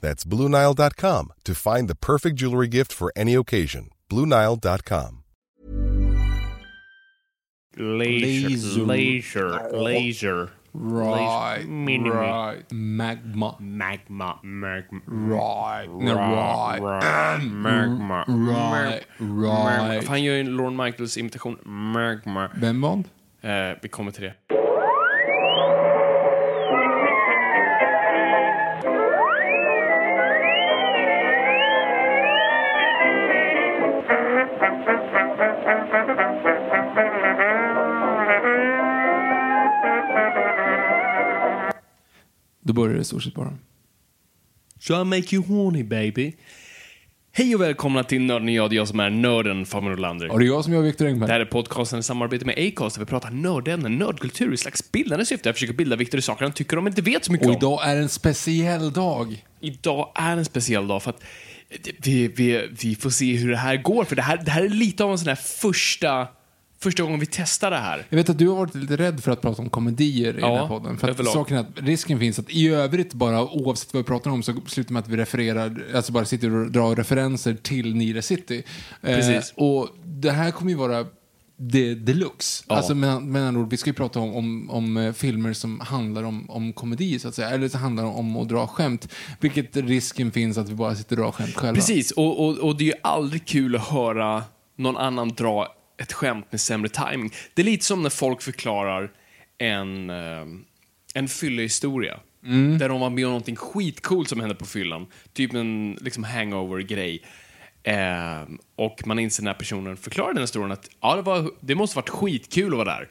That's BlueNile.com to find the perfect jewelry gift for any occasion. BlueNile.com. Leisure. Laser. Leisure. Leisure. Right, Mini-me. right. Magma. Magma. Magma. Right. No, Ra- right. Magma. Right, Magma. right. Han gör ju en Lorne Michaels imitation. Magma. Vem vad? Eh, vi kommer till det. Då börjar det i stort sett bara. So I make you horny baby. Hej och välkomna till Nörden och jag, det är jag som är nörden Fabian Nordlander. Och det är jag som gör Viktor Det Engberg. här är podcasten i samarbete med Acast där vi pratar nördämnen, nördkultur i slags bildande syfte. Jag försöker bilda Viktor i saker han tycker om inte vet så mycket Och om. idag är en speciell dag. Idag är en speciell dag för att vi, vi, vi får se hur det här går. För det här, det här är lite av en sån här första, första gången vi testar det här. Jag vet att du har varit lite rädd för att prata om komedier i Ja, den här podden. För att saken att risken finns att i övrigt bara, oavsett vad vi pratar om, så slutar med att vi refererar, alltså bara sitter och drar referenser till Nile City. Eh, Precis. och det här kommer ju vara det deluxe. Ja. Alltså med, med andra ord, vi ska ju prata om, om, om eh, filmer som handlar om, om komedi, så att säga. Eller som handlar om att dra skämt. Vilket risken finns att vi bara sitter och drar skämt själva. Precis, och, och, och det är ju aldrig kul att höra någon annan dra ett skämt med sämre timing. Det är lite som när folk förklarar en, eh, en fyllehistoria. Där de var med om någonting skitcoolt som hände på fyllan. Typ en liksom, hangover-grej. Eh, och man inser när personen förklarar den historien att ja, det, var, det måste varit skitkul att vara där.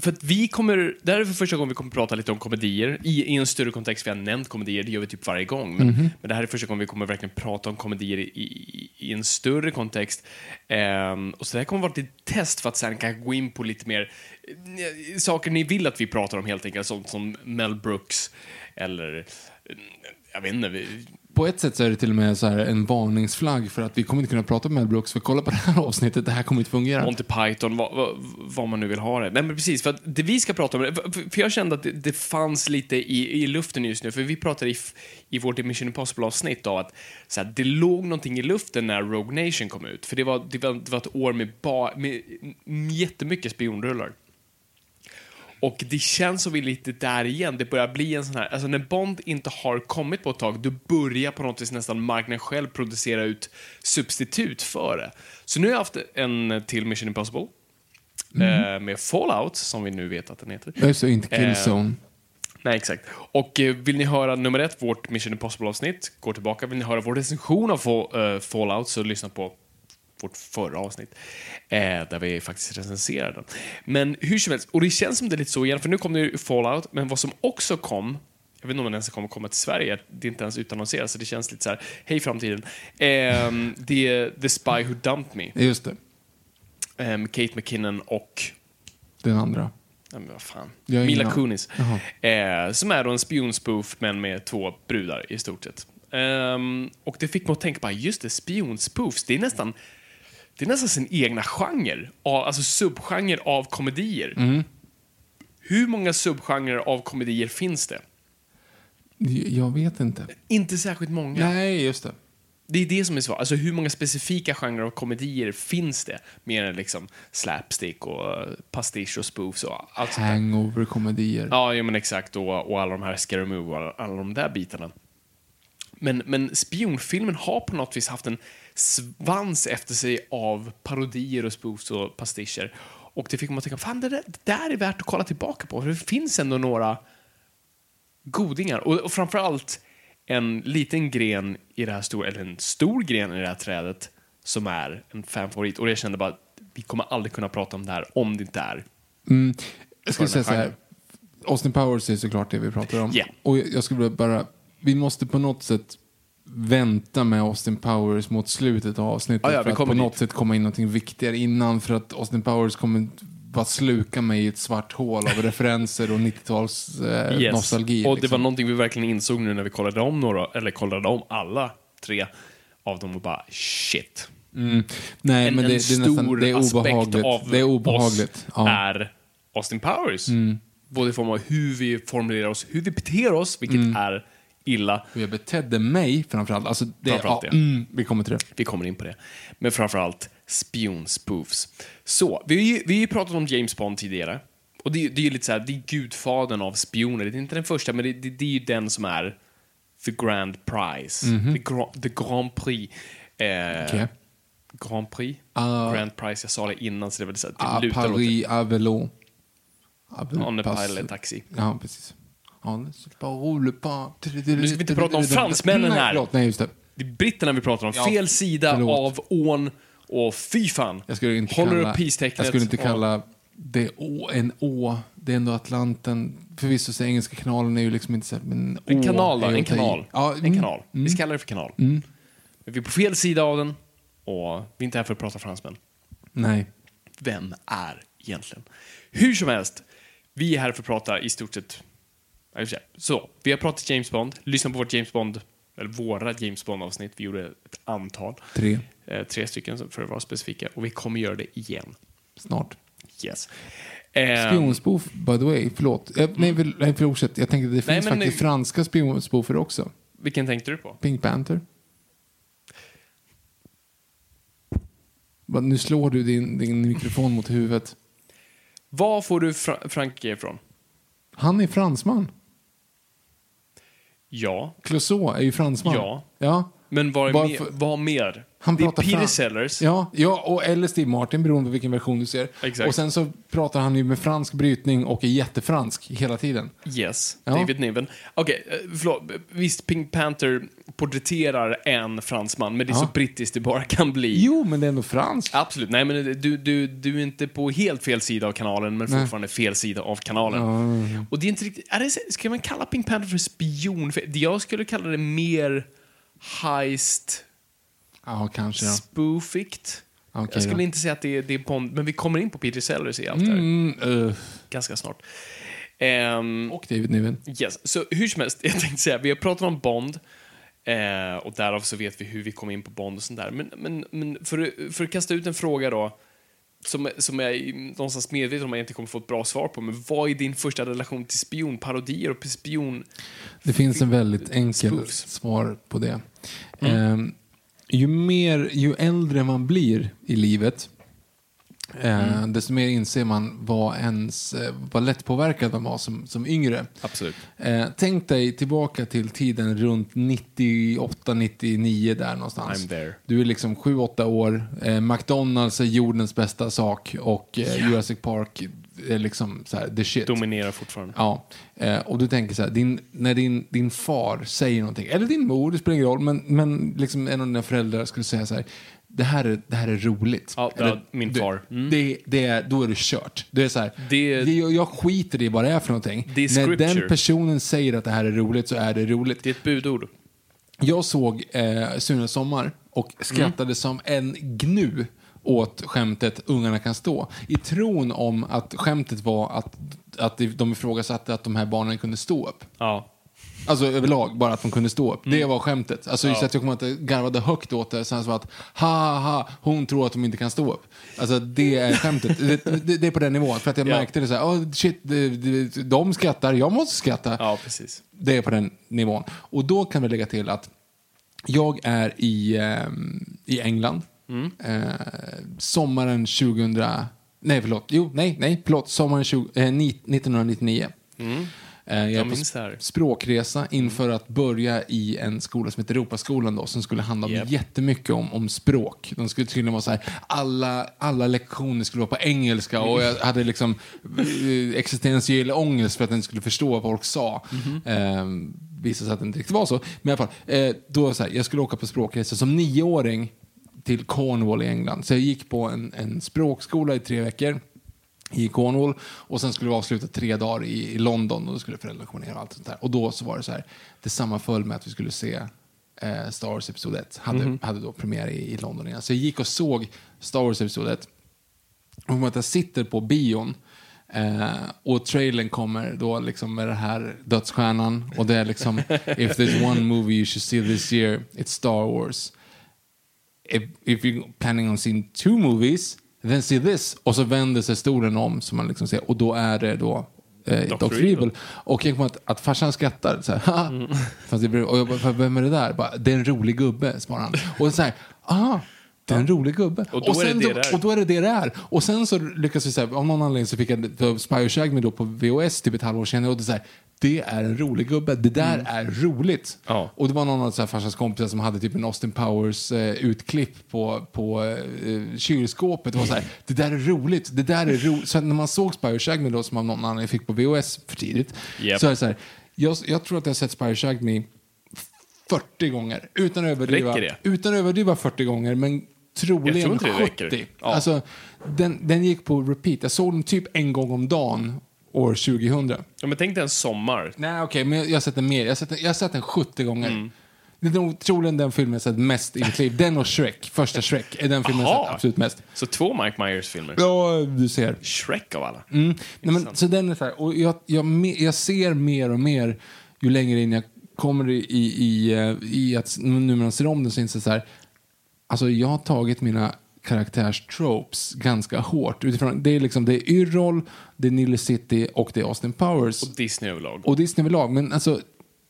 För att vi kommer, det här är för första gången vi kommer prata lite om komedier i, i en större kontext. Vi har nämnt komedier, det gör vi typ varje gång. Men, men det här är första gången vi kommer verkligen prata om komedier i, i, i en större kontext. Ehm, och så det här kommer vara ett test för att sen kanske gå in på lite mer eh, saker ni vill att vi pratar om helt enkelt. Sånt som Mel Brooks eller, eh, jag vet inte, på ett sätt så är det till och med så här en varningsflagg för att vi kommer inte kunna prata med Mel Brooks för kolla på det här avsnittet, det här kommer inte fungera. Monty Python, vad, vad, vad man nu vill ha det. Nej men precis, för att det vi ska prata om, för, jag kände att det, det fanns lite i, i luften just nu, för vi pratade i, i vårt Mission Impossible-avsnitt av att så här, det låg någonting i luften när Rogue Nation kom ut, för det var, det var, det var ett år med, ba, med jättemycket spionrullar. Och det känns som vi är lite där igen. Det börjar bli en sån här, alltså när Bond inte har kommit på ett tag, då börjar på något vis nästan marknaden själv producera ut substitut för det. Så nu har jag haft en till Mission Impossible. Eh, med Fallout, som vi nu vet att den heter. Det, inte Killzone. Nej, exakt. Och eh, vill ni höra nummer ett, vårt Mission Impossible-avsnitt, gå tillbaka. Vill ni höra vår recension av eh, Fallout, så lyssna på vårt förra avsnitt, eh, där vi faktiskt recenserar den. Men hur som helst, och det känns som det är lite så igen, för nu kom det ju Fallout, men vad som också kom, jag vet inte om den ens kommer komma till Sverige, det är inte ens utannonserat, så det känns lite så här, hej framtiden. Eh, det är The Spy Who Dumped Me, Just det, eh, Kate McKinnon och den andra. Ja, men vad fan. Mila ingen Kunis. Eh, som är då en spionspoof, men med två brudar i stort sett. Ehm, och det fick mig att tänka på, just det, spionspoofs, det är nästan det är nästan sin egna genre, av, alltså subgenre av komedier. Mm. Hur många subgenrer av komedier finns det? Jag vet inte. Inte särskilt många. Nej, just det. Det är det som är svårt. Alltså hur många specifika genrer av komedier finns det? Mer än liksom slapstick och pastisch och spoofs och allt sånt. Hangover-komedier. Ja, ja men exakt. Och, och alla de här Scary Movie och alla, alla de där bitarna. Men, men spionfilmen har på något vis haft en svans efter sig av parodier och spoofs och pastischer. Och det fick man att tänka, fan det där, det där är värt att kolla tillbaka på. För det finns ändå några godingar. Och, och framförallt en liten gren i det här stora, eller en stor gren i det här trädet som är en fanfavorit. Och jag kände bara, vi kommer aldrig kunna prata om det här om det inte är Jag skulle säga så här. Austin Powers är såklart det vi pratar om. Ja. Och jag skulle bara, vi måste på något sätt vänta med Austin Powers mot slutet av avsnittet Ja, ja, för att på dit. något sätt komma in någonting viktigare innan för att Austin Powers kommer bara sluka mig i ett svart hål av referenser och 90-tals eh, Yes. nostalgi. Och det var liksom. någonting vi verkligen insåg nu när vi kollade om några, eller kollade om alla tre av dem och bara shit. Nej, En, men det, en det är nästan, det är obehagligt. av Det är obehagligt. Ja. är Austin Powers. Både i form av hur vi formulerar oss, hur vi beter oss, vilket Mm. är illa. Hur jag betedde mig framförallt. Alltså, det, Framförallt ja, det. mm, vi kommer till det. Vi kommer in på det. Men framförallt spionspoofs. Så, vi vi har ju pratat om James Bond tidigare. Och det, är- det är ju lite så här, det är gudfadern av spioner. Det är inte den första, men det, det, det är ju den som är the grand prize. The, gra, the grand prix. Eh. Okej. Grand prix? Ah. grand prize, jag sa det innan så det var lite så här, lutar åt Paris, Avelot. Avel- On a pilot taxi. Ja, precis. On a roule pas. Nu ska vi inte prata om fransmännen här. förlåt. Nej, just det. Det är britterna vi pratar om. Ja, Fel sida förlåt. av ån och fy fan. Jag skulle inte Håller kalla, upp peace-tecknet. jag skulle inte kalla det å, en å. Det är ändå Atlanten. Förvisso så engelska kanalen är ju liksom inte så men En kanal då, en kanal. Ja, en mm, kanal. Vi ska kalla det för kanal. Men vi är på fel sida av den och vi är inte här för att prata fransmän. Nej. Vem är egentligen? Hur som helst, vi är här för att prata i stort sett... ja. Så, vi har pratat James Bond, lyssna på vårt James Bond, eller våra James Bond-avsnitt. Vi gjorde ett antal. Tre. Eh, tre stycken för att vara specifika. Och vi kommer göra det igen. Snart. Yes. Eh, Spionspoof, by the way. Förlåt. Eh, nej, väl- nej, fortsätt. Jag tänkte att det Nej, finns men faktiskt det- franska spionspoofer också. vilken tänkte du på? Pink Panther. Nu slår du din, din mikrofon mot huvudet. Var får du Fra- Frankrike ifrån? Han är fransman. Ja, Clouseau är ju fransman. Ja. Ja. Men vad, är Varför- mer, vad mer? Han det är Peter fran- Sellers. Ja, ja, och eller Steve Martin beroende på vilken version du ser. Exakt. Och sen så pratar han ju med fransk brytning och är jättefransk hela tiden. Yes, Ja. David Niven. Okej, eh, förlåt. Visst, Pink Panther porträtterar en fransman, men det är Ja. så brittiskt det bara kan bli. Jo, men det är ändå franskt. Absolut. Nej, men du, du, du är inte på helt fel sida av kanalen, men fortfarande fel sida av kanalen. Och det är inte riktigt... Är det, ska man kalla Pink Panther för spion? Jag skulle kalla det mer heist Ja, kanske då. spoofigt. Okej jag skulle då. inte säga att det är, det är Bond, men vi kommer in på Peter Sellers i allt det här Mm, uh, ganska snart. Ehm, och David Niven. Yes. Så hur som helst, jag tänkte säga, vi har pratat om Bond. Eh, och därav så vet vi hur vi kom in på Bond och sånt där. Men, men, men för, för att kasta ut en fråga då, som, som jag är någonstans medveten om att jag inte kommer få ett bra svar på, men vad är din första relation till spionparodier och spion... Det finns en väldigt enkel Spoofs. svar på det. Mm. Ehm, ju, mer, ju äldre man blir i livet, eh, Mm. desto mer inser man vad, ens, eh, vad lättpåverkad man var som, som yngre. Absolut. Eh, tänk dig tillbaka till tiden runt 98-99 där någonstans. I'm there. Du är liksom 7-8 år, eh, McDonalds är jordens bästa sak och eh, Jurassic Park är liksom så här, the shit. Dominerar fortfarande. Ja, och du tänker så här, din, när din, din far säger någonting, eller din mor, det spelar ingen roll, men, men liksom en av dina föräldrar skulle säga så här, det här är, det här är roligt. Ja, ja, Eller, min far. Mm. Det, det är, då är det kört. Det är så här, Det- det, jag, skiter i vad det är för någonting. Det är när den personen säger att det här är roligt så är det roligt. Det är ett budord. Jag såg eh, Sune Sommar och skrattade Mm. som en gnu åt skämtet Ungarna kan stå. I tron om att skämtet var att, att de ifrågasatte att de här barnen kunde stå upp. Ja. Alltså överlag, bara att de kunde stå upp. Det Mm. var skämtet. Alltså just att jag kommer att garvade högt åt det. Sen så att, ha ha, hon tror att de inte kan stå upp. Alltså det är skämtet. det, det, det är på den nivån. För att jag Ja. märkte det så här, oh, shit, det, det, de skrattar, jag måste skratta. ja, precis. Det är på den nivån. Och då kan vi lägga till att jag är i, ehm, i England. Mm. Eh, sommaren 2000... Nej, förlåt. Jo, nej, nej, förlåt. Sommaren 20, eh, ni- 1999. Mm. Eh, jag Jag på minns det här. språkresa inför att börja i en skola som heter Europaskolan då, som skulle handla om Yep. jättemycket om, om språk. De skulle tydligen vara så här, alla, alla lektioner skulle vara på engelska och jag hade liksom eh, existentiell ångest för att jag inte skulle förstå vad folk sa. Eh, visade sig att det inte riktigt var så. Men i alla fall, eh, då så här, jag skulle åka på språkresa som nioåring till Cornwall i England. Så jag gick på en, en språkskola i tre veckor i Cornwall och sen skulle vi avsluta tre dagar i, i London och då skulle föräldrarna komma ner och allt sånt där. Och då så var det så här, det sammanföll med att vi skulle se eh, Star Wars Episod 1. Hade, hade då premiär i, i London igen. Så jag gick och såg Star Wars Episod 1. Och att jag sitter på bion eh, och trailern kommer då liksom med det här dödsstjärnan och det är liksom If there's one movie you should see this year, it's Star Wars. If, if you're planning on seeing two movies, then see this. Och så vänder sig stolen om så man liksom ser, och då är det då eh, Dr. Dr. Evil. Och jag kommer att, att farsan skrattar så här. Mm. Och jag bara, vem är det där? Bara, det är en rolig gubbe, svarar han. Och så här, aha. Det är en rolig gubbe. Och då är det sen, det där. och då är det det det är. Och sen så lyckas vi, här, av någon anledning så fick jag Spy Shag Me då på VHS typ ett halvår senare. Och det, är så här, det är en rolig gubbe. Det där är roligt. Mm. Ja. Och det var någon av så här farsans kompisar som hade typ en Austin Powers eh, utklipp på, på eh, kylskåpet. Det var så här, det där är roligt. Det där är roligt. Så när man såg Spy Shag Me då som av någon anledning fick på VHS för tidigt. Japp. Så är det så här, jag, jag tror att jag har sett Spy Shag Me 40 gånger. Utan att överdriva. Det? Utan att överdriva 40 gånger, men troligen Jag tror inte det 70. räcker. Ja. Alltså, den, den gick på repeat. Jag såg den typ en gång om dagen år 2000. Ja, men tänk dig en sommar. Nej, okej, men jag jag har sett den mer. Jag har sett den, jag har sett den 70 gånger. Mm. Det är nog troligen den filmen jag sett mest i mitt liv. Den och Shrek, första Shrek, är den filmen jag Aha. sett absolut mest. Så två Mike Myers-filmer. Ja, du ser. Shrek av alla. Mm. Nej, men, så den är så här, och jag, jag, jag ser mer och mer ju längre in jag kommer i, i, i, eh, i att nu när man ser om den så inser jag så här, alltså jag har tagit mina karaktärstropes ganska hårt. Utifrån, det är liksom, det är Yrrol, det är Nile City och det är Austin Powers. Och Disney överlag. Och Disney överlag, men alltså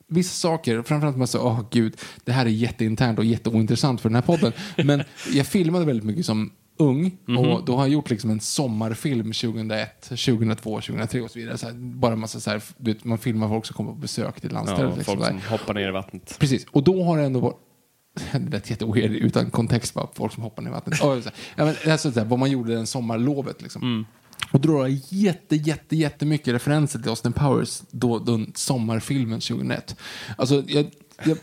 vissa saker, framförallt man säger, åh gud, det här är jätteinternt och jätteointressant för den här podden. Men jag filmade väldigt mycket som ung och då har jag gjort liksom en sommarfilm 2001, 2002, 2003 och så vidare. Så här, bara massa så här, du vet, man filmar folk som kommer på besök till landstället. ja, liksom, folk där. som hoppar ner i vattnet. Precis, och då har det ändå varit det lät jätteweird utan kontext bara, folk som hoppar ner i vattnet. Oh, så ja, men, alltså, så här, vad man gjorde den sommarlovet liksom. Och då har jag jätte, jätte, jättemycket referenser till Austin Powers, då, då sommarfilmen 2001. Alltså, jag, jag,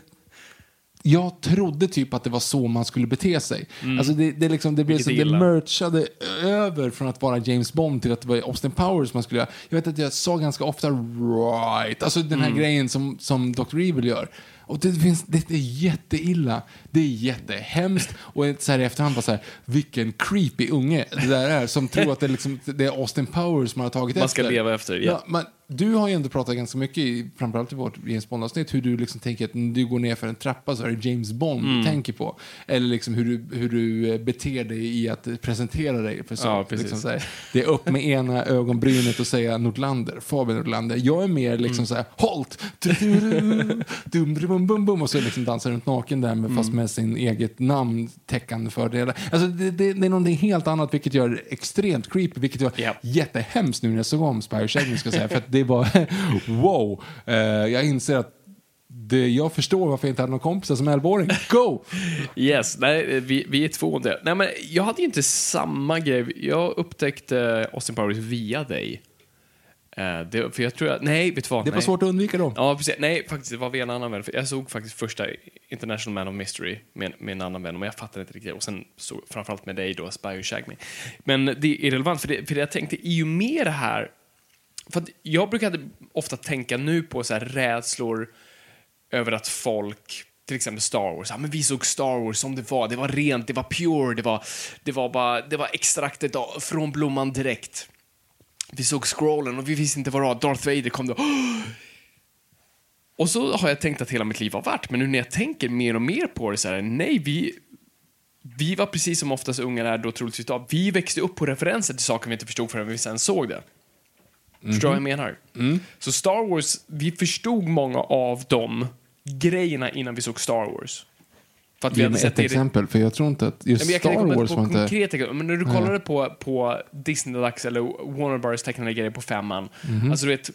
jag trodde typ att det var så man skulle bete sig. Alltså det, det, liksom, det, blev så, det merchade över från att vara James Bond till att det var Austin Powers man skulle göra. Jag vet att jag sa ganska ofta right, alltså den här grejen som, som Dr. Evil gör. Och det, finns, det, är jätteilla. Det är jättehemskt. Och så här i efterhand bara så här, vilken creepy unge det där är som tror att det liksom, det är Austin Powers man har tagit Man efter. ska leva efter, ja. Ja, men du har ju ändå pratat ganska mycket, i, framförallt i vårt James Bond-avsnitt, hur du liksom tänker att när du går ner för en trappa så är det James Bond Mm. du tänker på. Eller liksom hur du, hur du eh, beter dig i att presentera dig för Ja, saker. precis. liksom så här, det är upp med ena ögonbrynet och säga Nordlander, Fabian Nordlander. Jag är mer liksom Mm. så här, halt! Dum, dum, bum, bum, bum, och så liksom dansar runt naken där, med, fast Mm. med sin eget namn täckande fördelar. Alltså det, det, det är någonting helt annat, vilket gör det extremt creepy, vilket var Ja. jättehemskt nu när jag såg om Shagging, ska säga. För det var, wow! Eh, jag inser att det, jag förstår varför jag inte hade några kompisar som 11-åring. Go! Yes, nej, vi, vi är två om det. Nej, men jag hade ju inte samma grej. Jag upptäckte Austin Powers via dig. Eh, det, för jag tror att, nej, vet du vad? Det var nej. svårt att undvika då. Ja, precis. Nej, faktiskt, det var via en annan vän. För Jag såg faktiskt första International Man of Mystery med, med en annan vän, men jag fattade inte riktigt. Och sen så, framförallt med dig då, Spy och Shag Me. Men det är irrelevant, för, det, för jag tänkte i och med det här, för att jag brukade ofta tänka nu på så här rädslor över att folk till exempel Star Wars, ja, men vi såg Star Wars som det var, det var rent, det var pure, det var, det var, bara, det var extraktet från blomman direkt. Vi såg scrollen och vi visste inte vad det var, Darth Vader kom då. Och så har jag tänkt att hela mitt liv har varit, men nu när jag tänker mer och mer på det så här, nej, vi, vi var precis som oftast ungar är då troligtvis idag, vi växte upp på referenser till saker vi inte förstod förrän vi sen såg det. Förstår du vad jag menar? Så Star Wars, vi förstod många av de grejerna innan vi såg Star Wars. För att vi Ge hade mig sett ett det i- exempel, för jag tror inte att just Nej, men jag kan Star komma Wars på var inte... konkreta. Men när du kollade på, på Disney Deluxe eller Warner Bros tecknade grejer på femman. Mhm. Alltså du vet,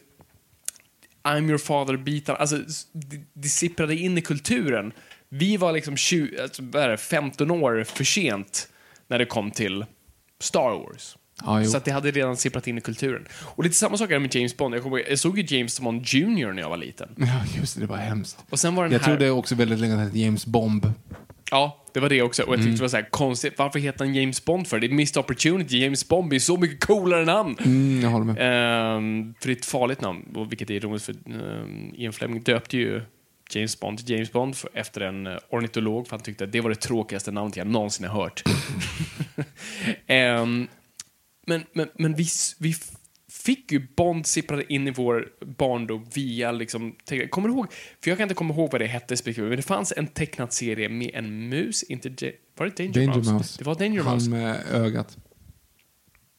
I'm your father-bitar, alltså det, det sipprade in i kulturen. Vi var liksom 20, alltså, vad är det, 15 år för sent när det kom till Star Wars. Jo. så att det hade redan sipprat in i kulturen. Och lite samma sak är det med James Bond. Jag, kommer, jag såg ju James Bond Jr när jag var liten. Ja, just det, det var hemskt. Och sen var den Jag här... trodde också väldigt länge att det hette James Bomb. Ja, det var det också. Och jag tyckte det var så här konstigt. Varför heter han James Bond för? Det är Missed Opportunity. James Bond är så mycket coolare namn. Mm, jag håller med. Ehm, för det är ett farligt namn, och vilket är ironiskt för um, Ian Fleming döpte ju James Bond till James Bond för, efter en uh, ornitolog för han tyckte att det var det tråkigaste namnet jag någonsin har hört. Ehm, men men, men vi, vi fick ju Bond sipprade in i vår barndom via liksom, kommer du ihåg, för jag kan inte komma ihåg vad det hette respektive, men det fanns en tecknad serie med en mus, inte, var det Danger, Danger Mouse? Mouse. Det var Danger Han Mouse. med ögat.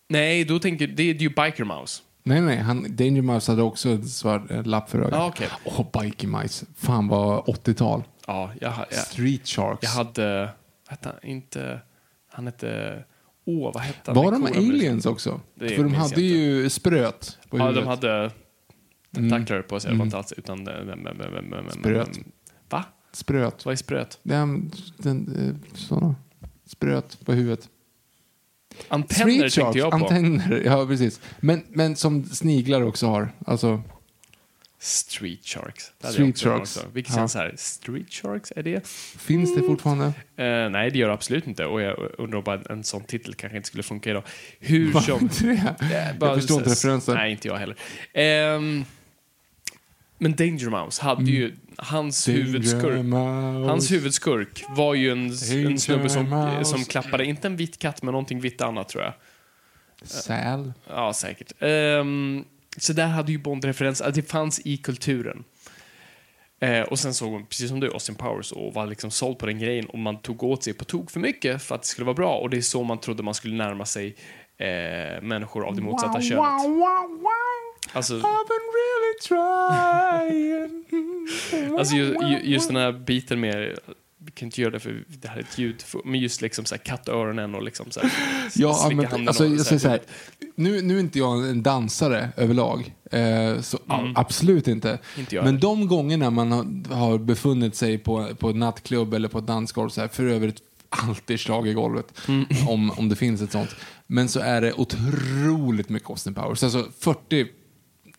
Nej, då tänker det är ju Biker Mouse. Nej, nej, han, Danger Mouse hade också en svart eh, lapp för ögat. Ja, okej. Åh, Bikie Mice. Fan vad 80-tal. Ja, jag, jag, Street Sharks. jag hade, vad hette han, inte, han hette, åh, vad hette han? Var de aliens också? Det För de hade ju spröt på Ja, huvudet. de hade tentakler på sig, det Mm. var inte alls utan... Spröt. Va? Spröt. Vad är spröt? Den, den, eh, såna. Spröt på huvudet. Antenner Street tänkte jag på. antenner, ja precis. Men, men som sniglar också har. Alltså, Street Sharks. Det Street Sharks. Också. Vilket Ja. känns så här, Street Sharks, är det? finns det fortfarande? Eh, nej, det gör det absolut inte. Och jag undrar om bara en sån titel kanske inte skulle funka idag. Hur Varför som... inte det? Eh, bara Jag förstår inte referensen. Nej, inte jag heller. Ehm, men Danger Mouse hade ju, hans huvudskurk, Danger Mouse. hans huvudskurk var ju en, en snubbe som, Mouse. som klappade, inte en vit katt, men någonting vitt annat tror jag. Säl. Ja, säkert. Ehm, så där hade ju Bond-referens, att det fanns i kulturen. Eh, och sen såg hon, precis som du, Austin Powers och var liksom såld på den grejen och man tog åt sig på tok för mycket för att det skulle vara bra och det är så man trodde man skulle närma sig eh, människor av det motsatta könet. Alltså, I've been really trying. alltså ju, ju, just den här biten med, vi kan inte göra det för det här är ett ljud, men just liksom så här kattöronen och liksom så här, Ja, slicka men, handen alltså, jag säger så här, nu, nu är inte jag en dansare överlag, eh, så, a- absolut inte. Mm. Inte men de gångerna man har, har befunnit sig på, på en nattklubb eller på ett dansgolv, så här, för övrigt alltid slag i golvet, Mm. om, om det finns ett sånt. Men så är det otroligt mycket Austin Powers. Alltså 40,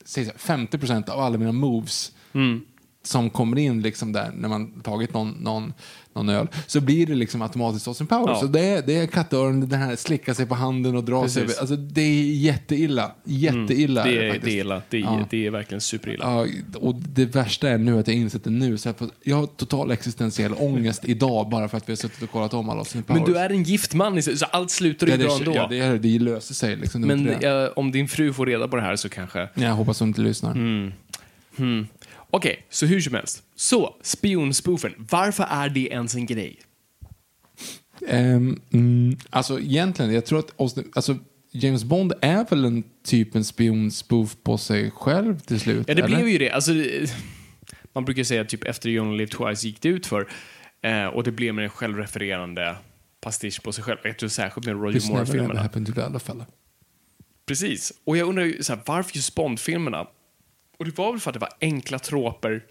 säg så här, 50 procent av alla mina moves Mm. Som kommer in liksom där när man tagit någon, någon, någon öl, så blir det liksom automatiskt Austin Powers. Ja. Så det är, det är kattöron, den här slicka sig på handen och dra sig Precis. över. Alltså det är jätteilla. Jätteilla det, är det är, faktiskt. det är illa, det är, Ja. det är verkligen superilla. Ja, och det värsta är nu att jag insett det nu. Så jag, jag har total existentiell ångest idag bara för att vi har suttit och kollat om alla Austin Powers. Men du är en gift man, i- så allt slutar ju ja, bra ändå. ja, det, är, det löser sig liksom. Är Men eh, om din fru får reda på det här så kanske... Jag hoppas hon inte lyssnar. Hmm. Okej, så hur som helst. Så, spionspoofen. Varför är det ens en grej? Ehm, mm, alltså egentligen, jag tror att alltså, James Bond är väl en typ en spionspoof på sig själv till slut? Ja, det eller? blev ju det. Alltså, man brukar säga typ efter You Only Live Twice gick det ut för eh, och det blev med en självrefererande pastisch på sig själv. Jag tror särskilt med Roger Moore-filmerna. Precis. Och jag undrar ju så här, varför just Bond-filmerna? Och det var väl för att det var enkla troper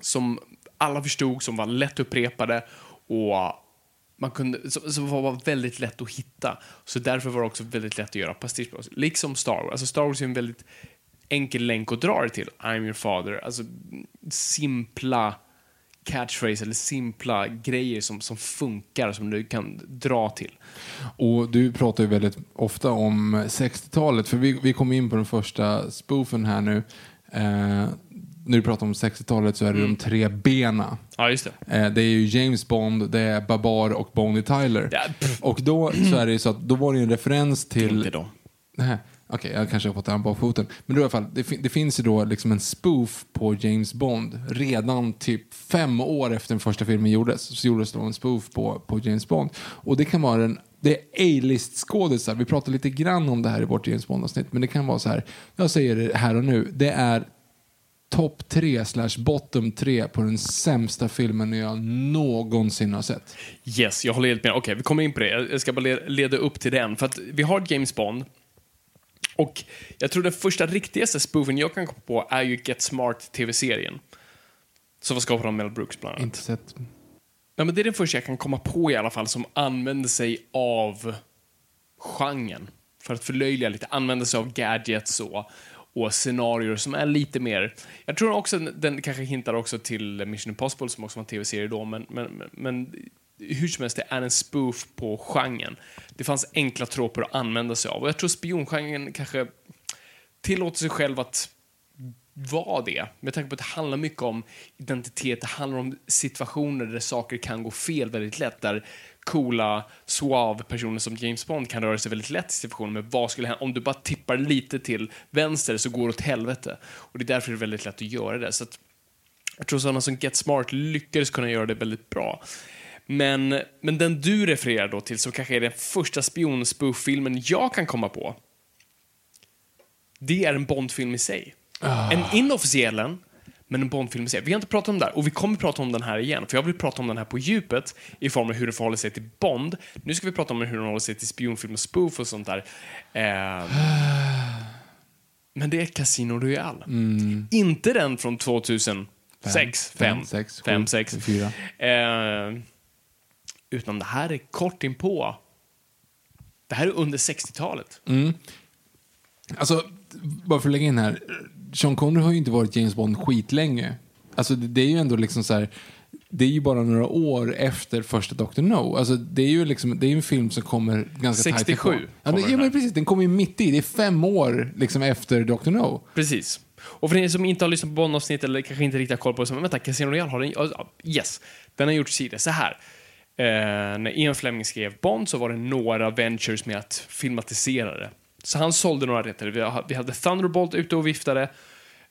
som alla förstod, som var lätt upprepade och man kunde, som, som var väldigt lätt att hitta. Så därför var det också väldigt lätt att göra pastisch på. Liksom Star Wars. Alltså Star Wars är en väldigt enkel länk att dra det till. I'm your father. Alltså simpla catchphrase eller simpla grejer som, som funkar, som du kan dra till. Och du pratar ju väldigt ofta om 60-talet, för vi, vi kom in på den första spoofen här nu. Eh, när du pratar om 60-talet så är det Mm. de tre bena. Ja, just det. Eh, det är ju James Bond, det är Babar och Bonnie Tyler. Ja, och då så är det ju så att då var det ju en referens till... Inte då. Nej, Okej, jag kanske har fått den bakfoten. Men då i alla fall, det, det finns ju då liksom en spoof på James Bond. Redan typ fem år efter den första filmen gjordes så gjordes då en spoof på, på James Bond. Och det kan vara en det är A-list skådisar. Vi pratar lite grann om det här i vårt James Bond-avsnitt. Men det kan vara så här. Jag säger det här och nu. Det är topp tre slash bottom tre på den sämsta filmen jag någonsin har sett. Yes, jag håller helt med. Okej, vi kommer in på det. Jag ska bara leda upp till den. För att vi har James Bond och jag tror den första riktigaste spoofen jag kan komma på är ju Get Smart TV-serien. Som var skapad av Mel Brooks bland annat. Inte sett. Ja, men det är den första jag kan komma på i alla fall som använder sig av genren. För att förlöjliga lite, använder sig av gadgets och, och scenarier som är lite mer... Jag tror också den kanske hintar också till Mission Impossible som också var en tv-serie då, men, men, men hur som helst, det är en spoof på genren. Det fanns enkla troper att använda sig av och jag tror spiongenren kanske tillåter sig själv att vara det. Med tanke på att det handlar mycket om identitet, det handlar om situationer där saker kan gå fel väldigt lätt. Där coola, suave personer som James Bond kan röra sig väldigt lätt i situationer med vad skulle hända om du bara tippar lite till vänster så går det åt helvete. Och det är därför det är väldigt lätt att göra det. Så att jag tror sådana som Get Smart lyckades kunna göra det väldigt bra. Men, men den du refererar då till, som kanske är den första spionspoof-filmen jag kan komma på, det är en Bondfilm i sig. Oh. En inofficiell en, men en Bondfilm i sig. Vi har inte pratat om det här, och vi kommer prata om den här igen, för jag vill prata om den här på djupet i form av hur den förhåller sig till Bond. Nu ska vi prata om hur den håller sig till spionfilm och spoof och sånt där. Eh, men det är Casino Royale. Mm. Inte den från 2006, 5, 6, 4 utan det här är kort inpå. Det här är under 60-talet. Alltså, bara för att lägga in här. Sean Connery har ju inte varit James Bond skitlänge. Alltså, det, det är ju ändå liksom så här. Det är ju bara några år efter första Dr. No. Alltså, det är ju liksom, det är en film som kommer ganska tajt 67 ifrån. Ja, ja, men precis. Den kommer ju mitt i. Det är fem år liksom efter Dr. No. Precis. Och för er som inte har lyssnat på Bond-avsnitt eller kanske inte riktigt har koll på det, så vänta, Casino Royale har den... Yes, den har gjorts tidigare. Så här. Eh, när Ian Fleming skrev Bond så var det några ventures med att filmatisera det. Så han sålde några rätter. Vi ha- Vi hade Thunderbolt ute och viftade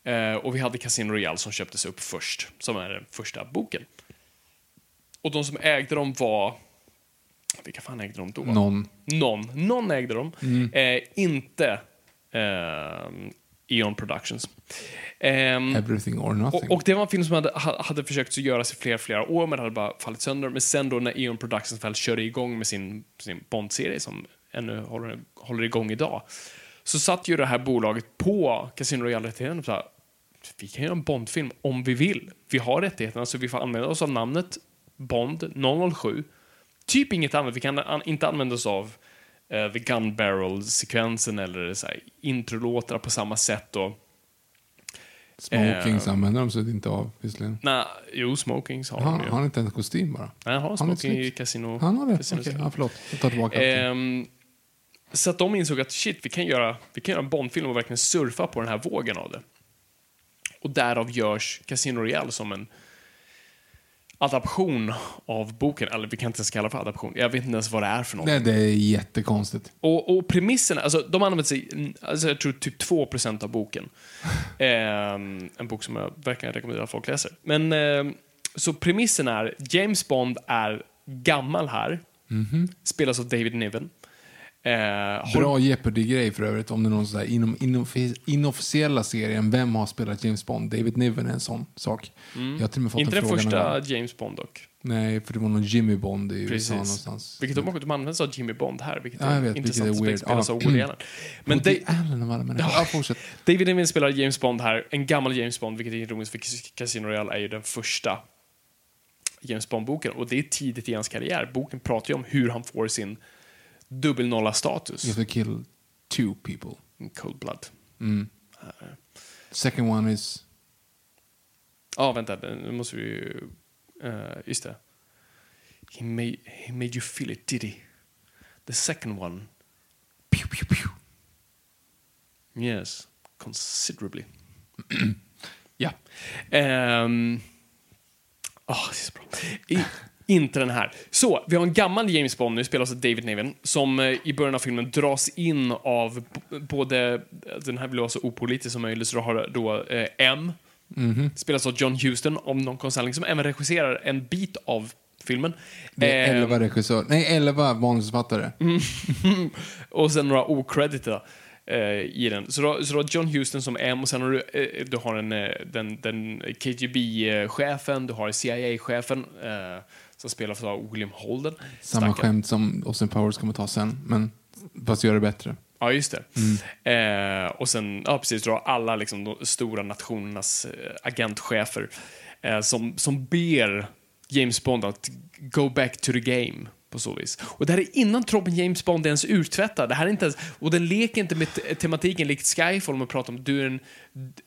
eh, och vi hade Casino Royale som köptes upp först, som är den första boken. Och de som ägde dem var... Vilka fan ägde de då? Någon. Någon. Någon ägde dem. Mm. Eh, inte eh, Eon Productions. Ehm, Everything or nothing. och, och det var en film som hade, ha- hade försökt att göras i flera, flera år, men det hade bara fallit sönder. Men sen då när Eon Productions väl körde igång med sin, sin Bond-serie, som ännu håller, håller igång idag, så satt ju det här bolaget på Casino Royale-rättigheten och sa vi kan göra en Bond-film om vi vill. Vi har rättigheterna, så vi får använda oss av namnet Bond 007. Typ inget annat. Vi kan an, inte använda oss av eh, The Gun Barrel-sekvensen eller så här, introlåtar på samma sätt. Och, Smokings eh, använder de sig inte av visserligen. Nej, jo, smokings har Han, de ju. har han inte en kostym bara? Nej, han har smoking i? Casino. Han har det? Casino ja, förlåt. Jag tar tillbaka. Ehm, så att de insåg att shit, vi kan göra, vi kan göra en Bondfilm och verkligen surfa på den här vågen av det. Och därav görs Casino Royale som en adaption av boken. Eller vi kan inte ens kalla det för adaption. Jag vet inte ens vad det är för något. Nej, det är jättekonstigt. Och, och premissen, alltså de använder sig, alltså jag tror typ 2% av boken. Ehm, en bok som jag verkligen rekommenderar att folk läser. Men, ehm, så premissen är, James Bond är gammal här, spelas av David Niven. Eh, Bra Jeopardy-grej för övrigt, om det är någon sån där inom, inom inofficiella serien, vem har spelat James Bond? David Niven är en sån sak. Jag har till och med fått Inte en den någon första gång. James Bond dock. Nej, för det var någon Jimmy Bond i USA Precis. någonstans. Vilket de, de använder sig av Jimmy Bond här, vilket Ja, jag vet, är vilket intressant. är weird. spelas Ja. av Woody Allen. Men Woody Allen av alla människor. Ja, fortsätt. David Niven spelar James Bond här, en gammal James Bond, vilket är ironiskt för Casino Royale är ju den första James Bond-boken. Och det är tidigt i hans karriär. Boken pratar ju om hur han får sin dubbelnolla-status. You have to kill two people. Cold Blood. Second one is... Ja, vänta, nu måste vi ju... Uh, just det. He made, he made you feel it, did he? The second one. Pew, pew, pew. Yes, considerably. ja. Um, oh, det är så bra. I, inte den här. Så, vi har en gammal James Bond, nu spelas av David Niven, som eh, i början av filmen dras in av både, den här vill vara så opolitisk som möjligt, så du har då eh, M, spelas av John Huston, om någon konstnärlig, som även regisserar en bit av filmen. Det är Eh, elva regissörer. Nej, elva manusförfattare. och sen några okreditade eh, i den. Så du, har, så har John Huston som M och sen har du, eh, du har en, eh, den, den KGB-chefen, du har CIA-chefen eh, som spelas av William Holden. Samma Stackare. skämt som Austin Powers kommer ta sen, men fast göra det bättre. Ja, just det. Eh, och sen, ja precis, har alla liksom, de stora nationernas eh, agentchefer eh, som, som ber James Bond att go back to the game på så vis. Och det här är innan troppen James Bond är ens uttvättad. Det här är inte ens, och den leker inte med te- tematiken likt Skyfall om att prata om du en,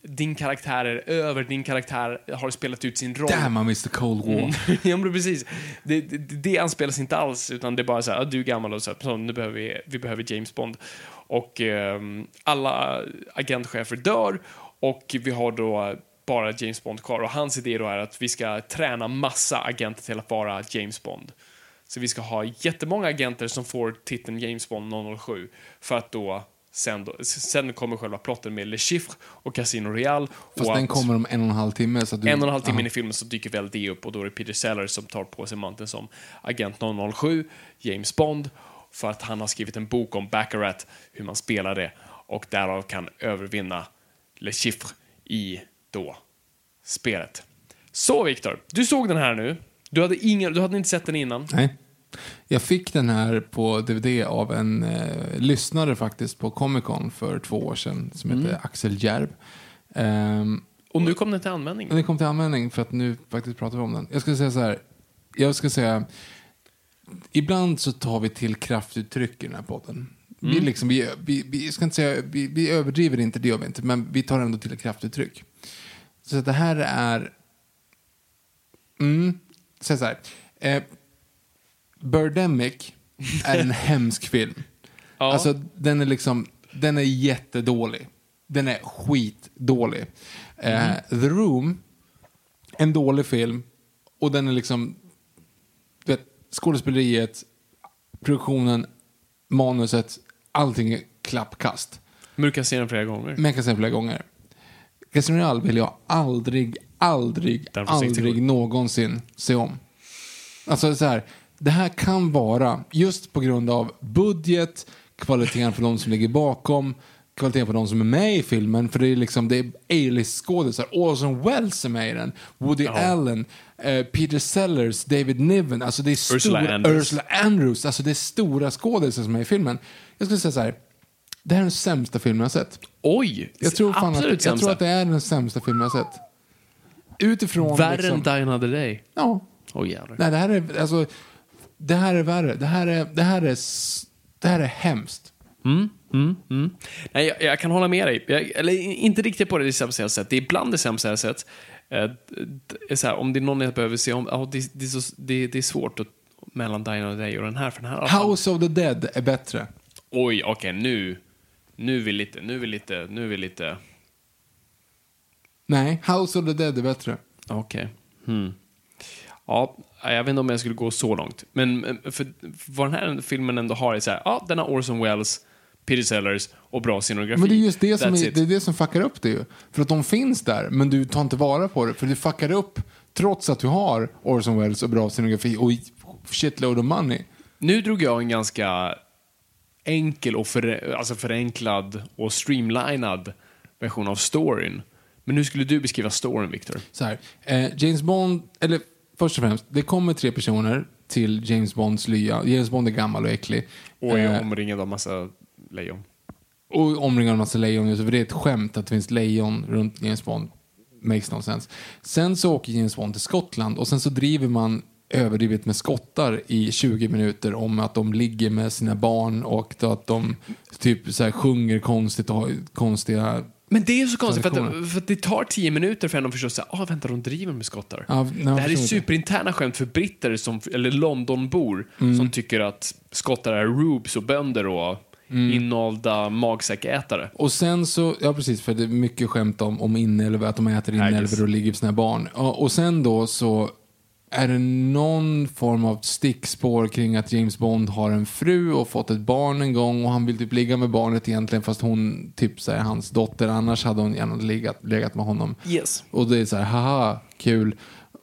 din karaktär är över, din karaktär har spelat ut sin roll. Damn, I missed the Cold War. ja, men precis. Det, det, det anspelas inte alls, utan det är bara så här, "Ah, du är gammal och så, här, så nu behöver vi, vi behöver James Bond. Och ehm, alla agentchefer dör och vi har då bara James Bond kvar. Och hans idé då är att vi ska träna massa agenter till att vara James Bond. Så vi ska ha jättemånga agenter som får titeln James Bond 007 för att då Sen, då, sen kommer själva plotten med Le Chiffre och Casino Royale. Fast och den kommer om en och en halv timme. Så du, en och en halv timme in i filmen så dyker väl det upp och då är det Peter Sellers som tar på sig manteln som agent 007, James Bond, för att han har skrivit en bok om Baccarat, hur man spelar det och därav kan övervinna Le Chiffre i då spelet. Så Viktor, du såg den här nu. Du hade, ingen, du hade inte sett den innan. Nej. Jag fick den här på DVD av en eh, lyssnare faktiskt på Comic Con för två år sedan som heter Mm. Axel Järv. Ehm, Och nu kom den till användning. Det kom till användning för att nu faktiskt pratar vi om den. Jag ska säga så här. Jag ska säga. Ibland så tar vi till kraftuttryck i den här podden. Vi, liksom, vi, vi, vi, ska inte säga, vi, vi överdriver inte, det gör vi inte. Men vi tar ändå till kraftuttryck. Så det här är... Mm, så så här. Eh, Birdemic är en hemsk film. Ja. Alltså, den är liksom, den är jättedålig. Den är skitdålig. Eh, The Room, en dålig film. Och den är liksom, du vet, skådespeleriet, produktionen, manuset, allting är klappkast. Men du kan se den flera gånger. Men jag kan säga flera gånger. Casino Royale vill jag aldrig, aldrig, Den får 60 aldrig någonsin se om. Alltså så här, det här kan vara, just på grund av budget, kvaliteten på de som ligger bakom, kvaliteten på de som är med i filmen, för det är liksom, det är A-list-skådisar. Orson Welles är med i den, Woody Allen, eh, Peter Sellers, David Niven, alltså det är Ursula stora, Andrews. Ursula Andrews, alltså det är stora skådisar som är i filmen. Jag skulle säga så här, det här är den sämsta filmen jag sett. Oj! Jag tror, fan att, absolut jag tror att det är den sämsta filmen jag sett. Utifrån Värre liksom, än Die Another Day. Ja. Åh jävlar. Nej, det här är, alltså, det här är värre. Det här är, det här är, det här är hemskt. Nej, jag, jag kan hålla med dig. Jag, eller inte riktigt på det, det sämsta jag sett. Det är bland det sämsta sett. Eh, d- är så här, om det är någon jag behöver se om, ja, det, det, är så, det, det är svårt att, mellan Die Another Day och den här. För den här House of the Dead är bättre. Oj, okej, nu. Nu är vi lite, nu är vi lite, nu är vi lite... Nej, House of the Dead är bättre. Okej. Hmm. Ja, jag vet inte om jag skulle gå så långt. Men för, vad den här filmen ändå har är så här, ja, den har Orson Welles, Peter Sellers och bra scenografi. Men det är just det som, är, det är det som fuckar upp det ju. För att de finns där, men du tar inte vara på det. För du fuckar upp, trots att du har Orson Welles och bra scenografi och shitload of money. Nu drog jag en ganska enkel och för, alltså förenklad och streamlinad version av storyn. Men nu skulle du beskriva storyn, Victor. Så här, eh, James Bond, eller först och främst, det kommer tre personer till James Bonds lya. James Bond är gammal och äcklig. Och är Eh, omringad av massa lejon. och omringad av massa lejon. just För det är ett skämt att det finns lejon runt James Bond. Makes no sense. Sen så åker James Bond till Skottland och sen så driver man överdrivet med skottar i 20 minuter om att de ligger med sina barn och att de typ så här sjunger konstigt och har konstiga... Men det är så konstigt, för att, för att det tar tio minuter för en att förstå att ah, vänta, de driver med skottar. Ja, nej, det här är superinterna skämt för britter, som, eller Londonbor, Mm. som tycker att skottar är rubes och bönder och Mm. inålda magsäckätare. Och sen så, ja precis, för det är mycket skämt om, om inälvor, att de äter inälvor och ligger med sina barn. Ja, och sen då så är det någon form av stickspår kring att James Bond har en fru och fått ett barn en gång och han vill typ ligga med barnet egentligen fast hon typ så hans dotter, annars hade hon gärna legat, legat med honom. Yes. Och det är så här, haha, kul.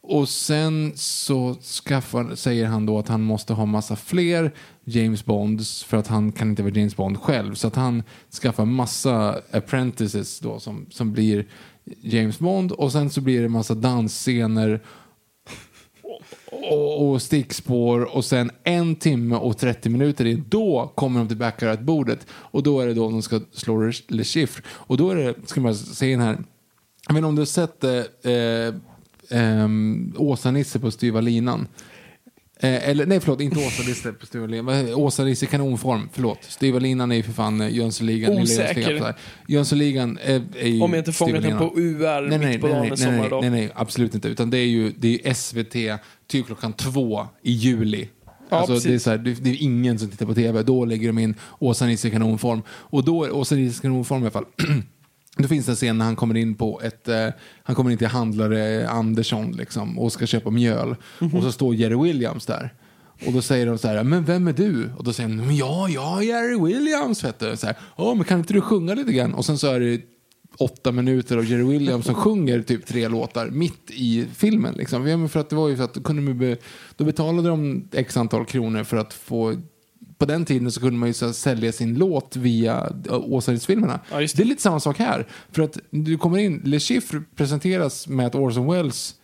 Och sen så skaffar, säger han då att han måste ha massa fler James Bonds för att han kan inte vara James Bond själv. Så att han skaffar massa apprentices då som, som blir James Bond och sen så blir det massa dansscener och, och stickspår och sen en timme och 30 minuter in, då kommer de till Baccarat-bordet och då är det då de ska slå Le Chiffre. Och då är det, ska man se den här, jag vet inte om du har sett eh, eh, ehm, Åsa-Nisse på styva linan. Eh, eller nej, förlåt, inte Åsa-Nisse på styva linan. Åsa-Nisse kanonform, förlåt. Styva linan är ju för fan eh, Jönssonligan. Osäker. Jönssonligan är, är ju Om jag inte fångat den på UR nej, nej, mitt på nej, dagen en nej, nej, sommardag. nej, nej, absolut inte. Utan det är ju, det är SVT typ klockan två i juli. Ja, alltså, precis. det, är så här, det, det är ingen som tittar på tv. Då lägger de in Åsa-Nisse i kanonform. Och då är Åsa-Nisse i kanonform i alla fall. Då finns det en scen när han kommer in på ett, eh, han kommer in till handlare Andersson liksom, och ska köpa mjöl. Mhm. Och så står Jerry Williams där. Och då säger de så här, men vem är du? Och då säger de, "Men ja, jag är Jerry Williams vet du. Så här, ja, men kan inte du sjunga lite grann? Och sen så är det åtta minuter av Jerry Williams som sjunger typ tre låtar mitt i filmen. Liksom. För att det var ju så att kunde be, då betalade de x antal kronor för att få på den tiden så kunde man ju så sälja sin låt via Åsa-filmerna. Ja, just det är lite samma sak här. För att du kommer in, Le Chiffre presenteras med att Orson Welles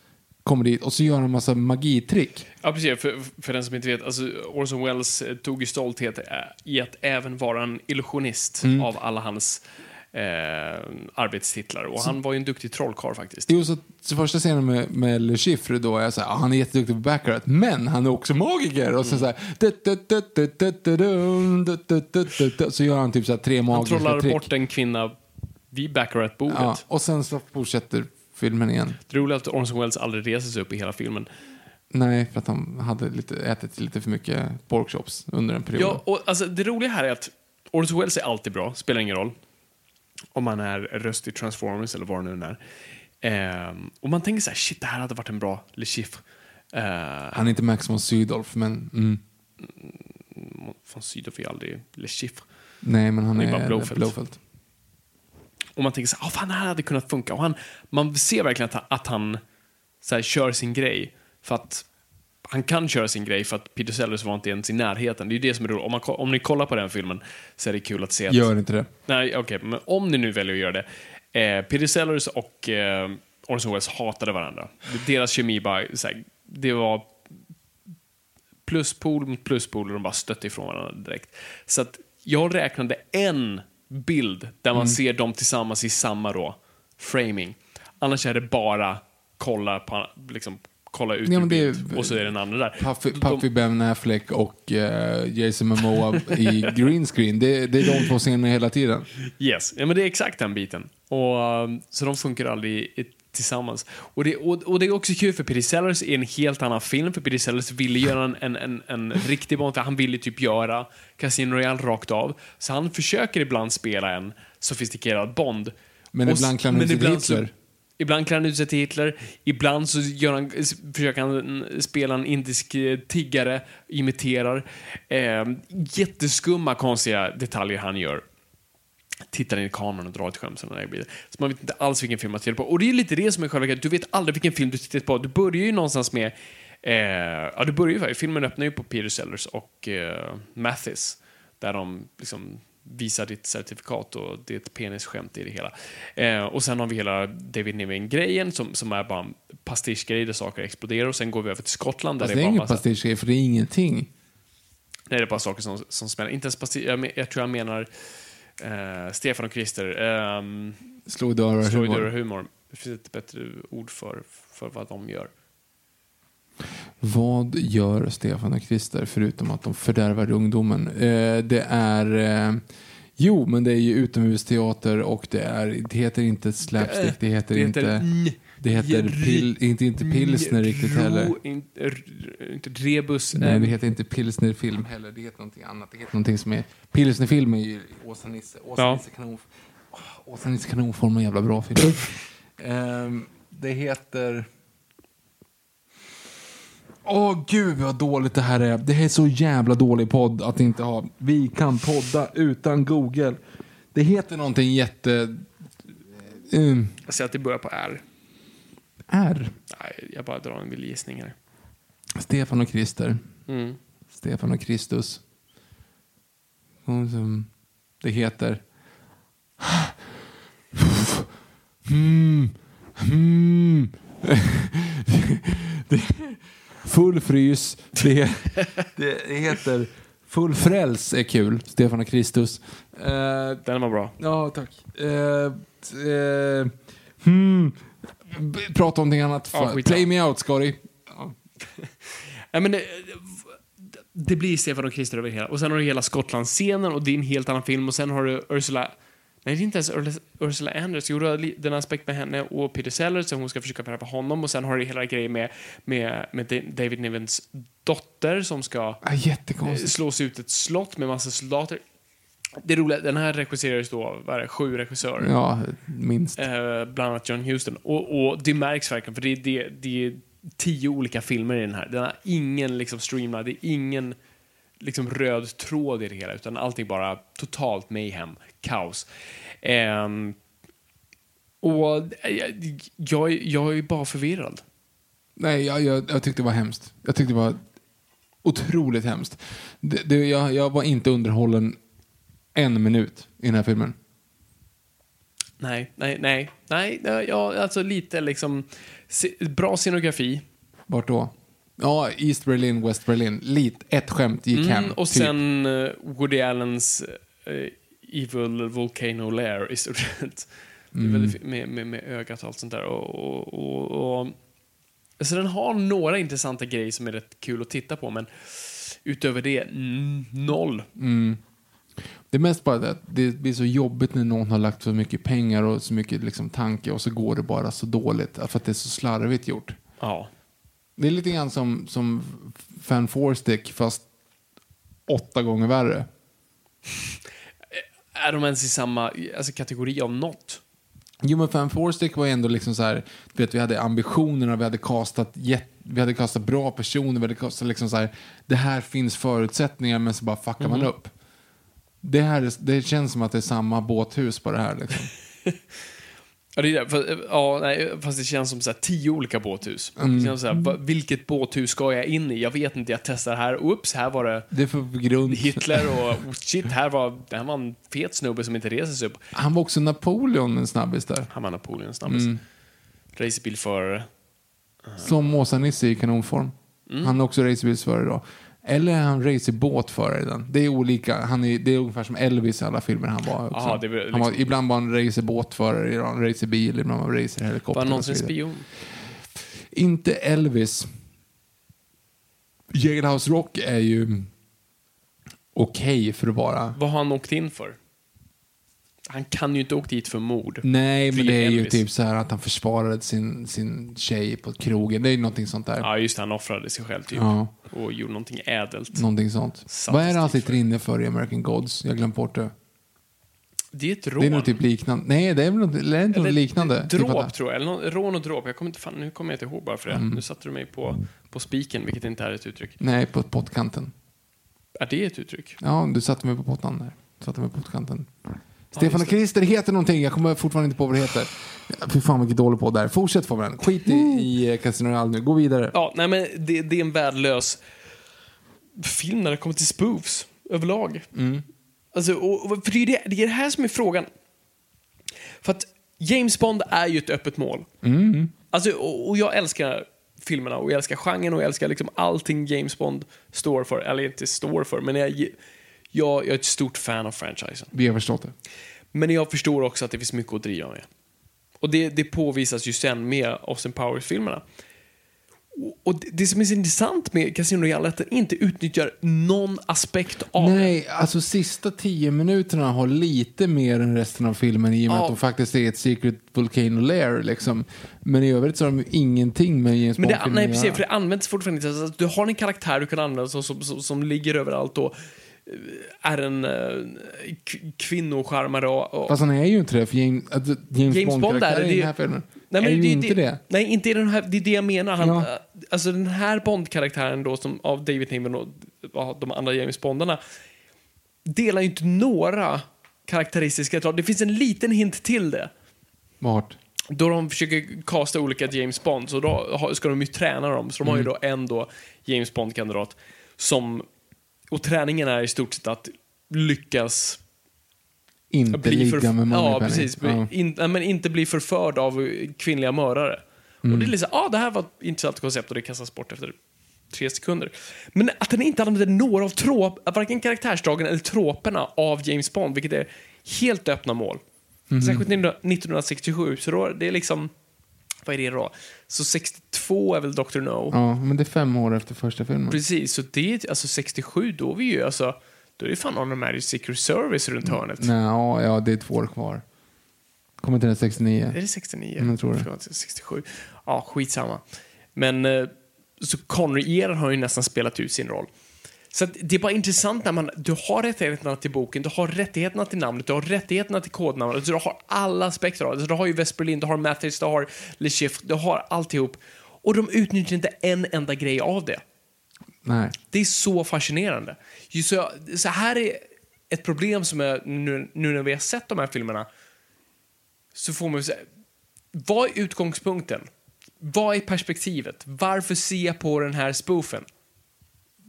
kommer dit och så gör han en massa magitrick. Ja, precis. För, för den som inte vet, alltså Orson Welles eh, tog ju stolthet eh, i att även vara en illusionist Mm. av alla hans eh, arbetstitlar. Och han var ju en duktig trollkarl faktiskt. Jo, så, så första scenen med, med Le Chiffre då är så här, ah, han är jätteduktig på Baccarat, men han är också magiker. Och så, så, här, så gör han typ så här tre Han magiska trollar trick. bort en kvinna vid Baccarat-bordet. Ja, och sen så fortsätter filmen igen. Det roliga är att Orson Welles aldrig reser sig upp i hela filmen. Nej, för att han hade lite, ätit lite för mycket porkchops under en period. Ja, och alltså, det roliga här är att Orson Welles är alltid bra, spelar ingen roll. Om man är röst i Transformers eller vad det nu är. Ehm, och man tänker så här, shit, det här hade varit en bra Le Chiffre. Uh, Han är inte Max von Sydow, men mm, Från Sydow är aldrig Le Chiffre. nej, men han Han är är, bara Blofeld. Blofeld. Och man tänker så här, oh, fan, det här hade kunnat funka. Och han, man ser verkligen att, han- att han så här, kör sin grej. För att han kan köra sin grej för att Peter Sellers var inte ens i närheten. Det är ju det som är roligt. Om, man, om ni kollar på den filmen så är det kul att se att... Gör inte det. Nej, okej, men om ni nu väljer att göra det. Eh, Peter Sellers och eh, Orson Welles hatade varandra. Deras kemi bara, här, det var pluspol mot pluspol och de bara stötte ifrån varandra direkt. Så att jag räknade en bild där man ser dem tillsammans i samma då, framing. Annars är det bara kolla, på, liksom, kolla ut Ja, det är- och så är den andra där. Puffy, Puffy Ben Affleck och eh, Jason Momoa i green screen. Det, det är de två scenerna hela tiden. Yes, ja, men det är exakt den biten. Och, um, så de funkar aldrig tillsammans. Och det, och, och det är också kul för Peter Sellers är en helt annan film, för Peter Sellers ville göra en, en, en, en riktig Bond, för han ville typ göra Casino Royale rakt av. Så han försöker ibland spela en sofistikerad Bond. Men Och ibland klär han ut sig så- Hitler. Ibland klär han ut sig till Hitler, ibland så gör han, försöker han spela en indisk eh, tiggare, imiterar. Eh, jätteskumma, konstiga detaljer han gör. Tittar in i kameran och drar ett skämt. sådana där. Så man vet inte alls vilken film man tittar på. Och det är lite det som är själva grejen. Du vet aldrig vilken film du tittar på. Du börjar ju någonstans med... Eh, ja, du börjar ju. Filmen öppnar ju på Peter Sellers och eh, Mathis. Där de liksom visar ditt certifikat och det är ett penisskämt i det hela. Eh, och sen har vi hela David Niven-grejen som, som är bara en pastischgrej där saker exploderar. Och sen går vi över till Skottland där det är bara ingen massa... pastischgrej, för det är ingenting. Nej, det är bara saker som, som smäller. Inte ens pastisch... Jag, jag tror jag menar eh, Stefan och Christer. Um, Slå i humor. dörrar och humor. Det finns ett bättre ord för, för vad de gör. Vad gör Stefan och Christer förutom att de fördärvar ungdomen? Eh, det är... Eh, jo, men det är ju utomhusteater och det är... Det heter inte slapstick, det heter, Det inte... n- Det heter pil, inte, inte pilsner riktigt heller. Inte, inte rebus. Nej, det heter inte pilsnerfilm heller. Det heter någonting annat. Det heter någonting som är... Pilsnerfilm är ju Åsa-Nisse. Ja. Åsa-Nisse kanon... Åh, Åsa-Nisse kanonform är en jävla bra film. Ehm, det heter... Åh gud vad dåligt det här är. Det här är så jävla dålig podd att inte ha. Vi kan podda utan Google. Det heter någonting jätte... Um, Jag säger att det börjar på R. R. Nej, jag bara drar en vild gissning här. Stefan och Christer. Mm. Stefan och Kristus. Det heter... Mm, mm. Full frys. Det, det heter Full fräls är kul. Stefan och Kristus. Eh, Den var bra. ja, tack. T- eh, hmm. Prata om någonting annat. Ja, Play ja. me out, Scotty. Ja, men det, det blir Stefan och Christer över hela. Och sen har du hela Skottland-scenen och det är en helt annan film. Och sen har du Ursula... Nej, det är inte ens Urs- Ursula Andress. Jo, den aspekt med henne och Peter Sellers som hon ska försöka värva honom. Och sen har du hela grejen med, med, med Da- David Nivens dotter som ska Ah, eh, jättekonstigt. slås ut ett slott med massa soldater. Det roliga, den här regisserades då av det, sju regissörer. Ja, minst. Eh, bland annat John Huston. Och, och det märks verkligen, för det, det, det är tio olika filmer i den här. Den har ingen liksom streamline, det är ingen liksom röd tråd i det hela, utan allting bara totalt mayhem, kaos. Ehm, och eh, jag, jag är bara förvirrad. Nej, jag, jag, jag tyckte det var hemskt. Jag tyckte det var otroligt hemskt. Det, det, jag, jag var inte underhållen en minut i den här filmen. Nej, nej, nej, nej, ja, alltså lite liksom bra scenografi. Vart då? Ja, East Berlin, West Berlin. Lite, ett skämt gick hem. Mm, och typ. sen uh, Woody Allens eh, Evil Volcano Lair i stort sett. Mm. med, med, med ögat och allt sånt där. Och, och, och, och, alltså den har några intressanta grejer som är rätt kul att titta på, men utöver det, mm, noll. Det är mest bara det att det blir så jobbigt när någon har lagt så mycket pengar och så mycket liksom, tanke och så går det bara så dåligt. För att det är så slarvigt gjort. Ja. Det är lite grann som, som Fan Four Stick fast åtta gånger värre. Är de ens i samma alltså, kategori av något? Jo men Fan Four Stick var ändå liksom så här, du vet vi hade ambitionerna, vi hade castat, jätt, vi hade castat bra personer, vi hade castat liksom så här, det här finns förutsättningar men så bara fuckar man upp. Det, här, är- det känns som att det är samma båthus på det här liksom. Ja, det är. För, ja, nej, fast det känns som så här, tio olika båthus. Mm. Det känns så här, vilket båthus ska jag in i? Jag vet inte, jag testar här. Oops, här var det Det för grund. Hitler och oh, shit, här var, det här var en fet snubbe som inte reser sig upp. Han var också Napoleon en snabbis där. Han var Napoleon snabbast. Mm. Racerbilförare. Som Åsa-Nisse i kanonform. Mm. Han är också racerbilsförare då. Eller är han racerbåtförare i den? Det är olika. Han är, det är ungefär som Elvis i alla filmer han var också. Aha, det väl han var, liksom- ibland var han racerbåtförare, ibland var han racerbil, ibland var han racerhelikopter. Var han någonsin spion? Inte Elvis. Jailhouse Rock är ju okej för att vara... Vad har han åkt in för? Han kan ju inte åkt dit för mord. Nej, men det är ju Elvis. typ så här att han försvarade sin, sin tjej på krogen. Det är ju någonting sånt där. Ja, just det, han offrade sig själv typ. Ja. Och gjorde någonting ädelt. Någonting sånt. Sattes Vad är det han sitter för. inne för i American Gods? Jag har glömt bort det. Det är ett rån. Det är nog typ liknande. Nej, det är väl något, är inte något liknande? Typ Dråp, att- tror jag. Eller någon, rån och dråp. Jag kommer inte, fan, nu kommer jag inte ihåg bara för det. Mm. Nu satte du mig på, på spiken, vilket inte är ett uttryck. Nej, på pottkanten. Är det ett uttryck? Ja, du satte mig på pottan där. Satte mig på pottkanten. Stefan och Christer heter någonting. Jag kommer fortfarande inte på vad det heter. Fy fan vilket dåligt på där. Fortsätt Fabian. Skit i, i eh, Casino Royale nu. Gå vidare. Ja, nej men det, det är en värdelös film när det kommer till spoofs överlag. Mm. Alltså, och, och- för det är det, det är det här som är frågan. För att James Bond är ju ett öppet mål. Mm. Alltså, och, och jag älskar filmerna och jag älskar genren och jag älskar liksom allting James Bond står för. Eller inte står för, men jag, jag, jag är ett stort fan av franchisen. Vi har förstått det. Men jag förstår också att det finns mycket att driva med. Och det, det påvisas ju sen med Austin Powers-filmerna. Och- det, det som är så intressant med Casino Royale är att den inte utnyttjar någon aspekt av. Nej, alltså sista tio minuterna har lite mer än resten av filmen i och med Ja. att de faktiskt är ett Secret Volcano Lair. Liksom. Men i övrigt så har de ju ingenting med James Bond-filmen nej, precis, för det används fortfarande inte. Alltså, du har en karaktär du kan använda som, som, som, som ligger överallt och är en uh, kvinnocharmare och, Fast han är ju inte det, för James, James, James Bond är det, i den här filmen Nej, men är ju det, inte det. Nej, inte i den här, det är det jag menar. Han, Ja. äh, Alltså den här Bond-karaktären då, som, av David Niven och de andra James Bondarna, delar ju inte några karaktäristiska drag. Det finns en liten hint till det. Vart? Då de försöker kasta olika James Bond, så då ska de ju träna dem. Så de har ju Mm. då en då James Bond-kandidat som... Och träningen är i stort sett att lyckas Inte ligga med Ja, Moneypenny. precis. Ja. In, nej, men inte bli förförd av kvinnliga mördare. Mm. Och det är liksom, ja, ah, det här var ett intressant koncept och det kastas bort efter tre sekunder. Men att den inte använder några av trop, varken karaktärsdragen eller troperna av James Bond, vilket är helt öppna mål. Särskilt 1967, så då, det är liksom, vad är det då? Så 62 är väl Dr. No? Ja, men det är fem år efter första filmen. Precis, så det är alltså 67, då är vi ju alltså, då är det fan On Magic Secret Service runt hörnet. Nej, ja, ja, det är två år kvar. Kommer inte den 69? Är det 69? Mm, jag tror det. Förlåt, 67. Ja, skitsamma. Men eh, så Connery-eran har ju nästan spelat ut sin roll. Så det är bara intressant när man, du har rättigheterna till boken, du har rättigheterna till namnet, du har rättigheterna till kodnamnet, du har alla aspekter av det. Du har ju West Berlin, du har Mathis, du har Le Chiffre, du har alltihop. Och de utnyttjar inte en enda grej av det. Nej. Det är så fascinerande. Just så, så här är ett problem som är, nu, nu när vi har sett de här filmerna, så får man säga, vad är utgångspunkten? Vad är perspektivet? Varför se på den här spoofen?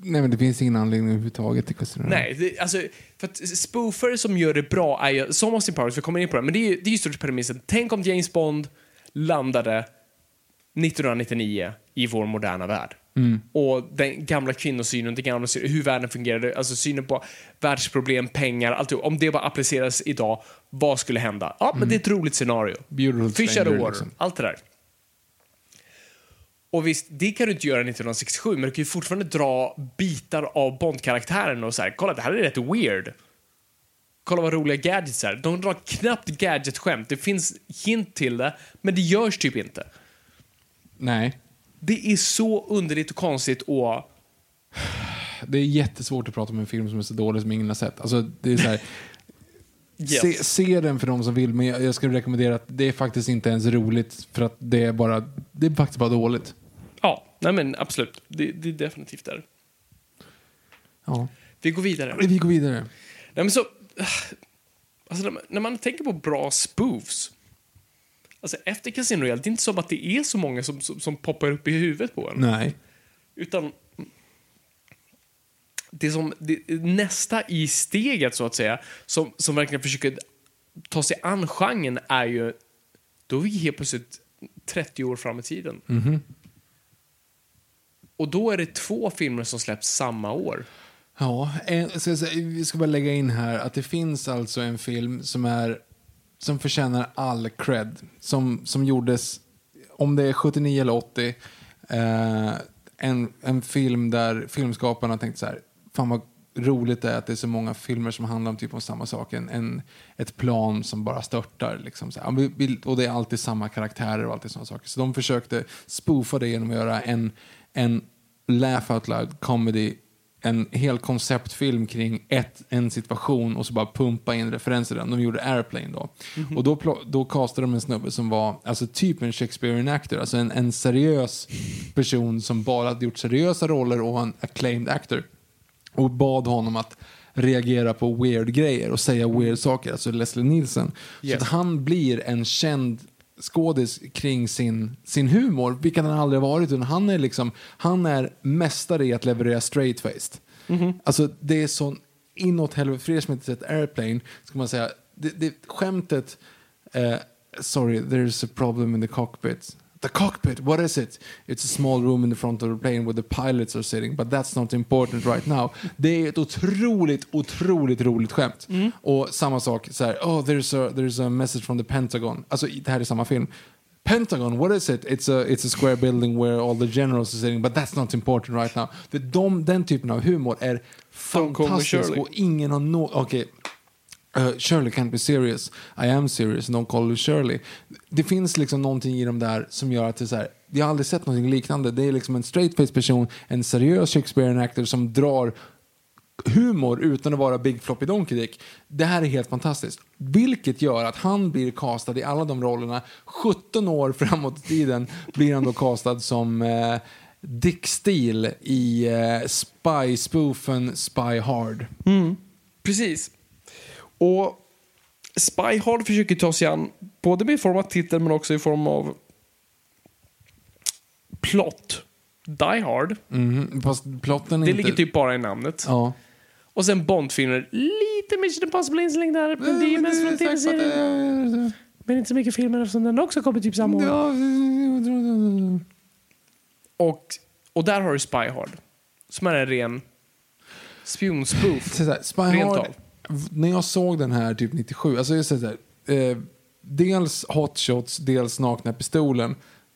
Nej, men det finns ingen anledning överhuvudtaget till Casino. Nej, det, alltså, för att spoofer som gör det bra är ju, som Austin Powers, vi kommer in på det, men det är ju det är ju stort premissen. Tänk om James Bond landade 1999 i vår moderna värld. Och den gamla kvinnosynen, den gamla synen, hur världen fungerade, alltså synen på världsproblem, pengar, allt. Om det bara appliceras idag, vad skulle hända? Ja, men det är ett roligt scenario. Beautiful Fish out of water, liksom. allt det där. Och visst, det kan du inte göra 1967, men du kan ju fortfarande dra bitar av Bond-karaktären och så här, kolla det här är rätt weird. Kolla vad roliga gadgets är. De drar knappt gadget-skämt. Det finns hint till det, men det görs typ inte. Nej. Det är så underligt och konstigt och... Det är jättesvårt att prata om en film som är så dålig som ingen har sett. Alltså, det är så här, Yes. se, se den för de som vill, men jag, jag skulle rekommendera att det är faktiskt inte ens roligt för att det är bara, det är faktiskt bara dåligt. Ja, nej men absolut. Det, det är definitivt där. Ja. Vi går vidare. Vi går vidare. Nej, men så, alltså, när, man, när man tänker på bra spoofs. Alltså, efter Casino Royale, det är inte som att det är så många som, som, som poppar upp i huvudet på en. Nej. Utan det som, det, nästa i steget, så att säga, som, som verkligen försöker ta sig an genren är ju... Då är vi helt plötsligt 30 år fram i tiden. Och då är det två filmer som släpps samma år. Ja, en, ska säga, vi ska bara lägga in här att det finns alltså en film som är som förtjänar all cred. Som, som gjordes, om det är 79 eller 80, eh, en, en film där filmskaparna tänkte så här, fan vad roligt det är att det är så många filmer som handlar om typ om samma sak. En, en, ett plan som bara störtar. Liksom så här. Och det är alltid samma karaktärer och alltid sådana saker. Så de försökte spoofa det genom att göra en, en laugh out loud comedy en hel konceptfilm kring ett, en situation och så bara pumpa in referenser den. De gjorde Airplane då. Och då, då castade de en snubbe som var alltså typ en Shakespearean actor, alltså en, en seriös person som bara hade gjort seriösa roller och var en acclaimed actor. Och bad honom att reagera på weird grejer och säga weird saker, alltså Leslie Nielsen. Yes. Så att han blir en känd skådis kring sin, sin humor, vilket han aldrig varit. Utan han är liksom, han är mästare i att leverera straight-faced. Alltså det är sån inåt helvete, för er som inte sett Airplane, ska man säga, det, det, skämtet, eh, sorry, there's a problem in the cockpit. The cockpit, what is it? It's a small room in the front of the plane where the pilots are sitting, but that's not important right now. Det är ett otroligt, otroligt roligt skämt. Och samma sak, så här, oh, there's a, there's a message from the Pentagon. Alltså, det här är samma film. Pentagon, what is it? It's a, it's a square building where all the generals are sitting, but that's not important right now. De, den typen av humor är fantastisk och ingen har nå... Okej. Uh, Shirley can't be serious. I am serious. Don't call you Shirley. Det finns liksom någonting i dem där som gör att det är så här, jag har aldrig sett någonting liknande. Det är liksom en straight face person, en seriös Shakespearean actor som drar humor utan att vara Big Floppy Donkey Dick. Det här är helt fantastiskt. Vilket gör att han blir castad i alla de rollerna. 17 år framåt i tiden blir han då castad som eh, Dick Steele i eh, Spy-spoofen Spy Hard. Mm. Precis. Och Spy Hard försöker ta sig an både med i form av titel men också i form av plott. Die Hard. Mhm, Fast plotten är Det inte... ligger typ bara i namnet. Ja. Och sen Bond-filmer. Lite Mission Impossible inslängd där. Men det är mest från tv-serien. Men inte så mycket filmer eftersom den också kommer typ samma år. Ja. Och, Och där har du Spy Hard. Som är en ren spionspoof. Spy Hard, när jag såg den här typ 97, alltså jag säger eh, dels Hot Shots, dels Nakna Pistolen.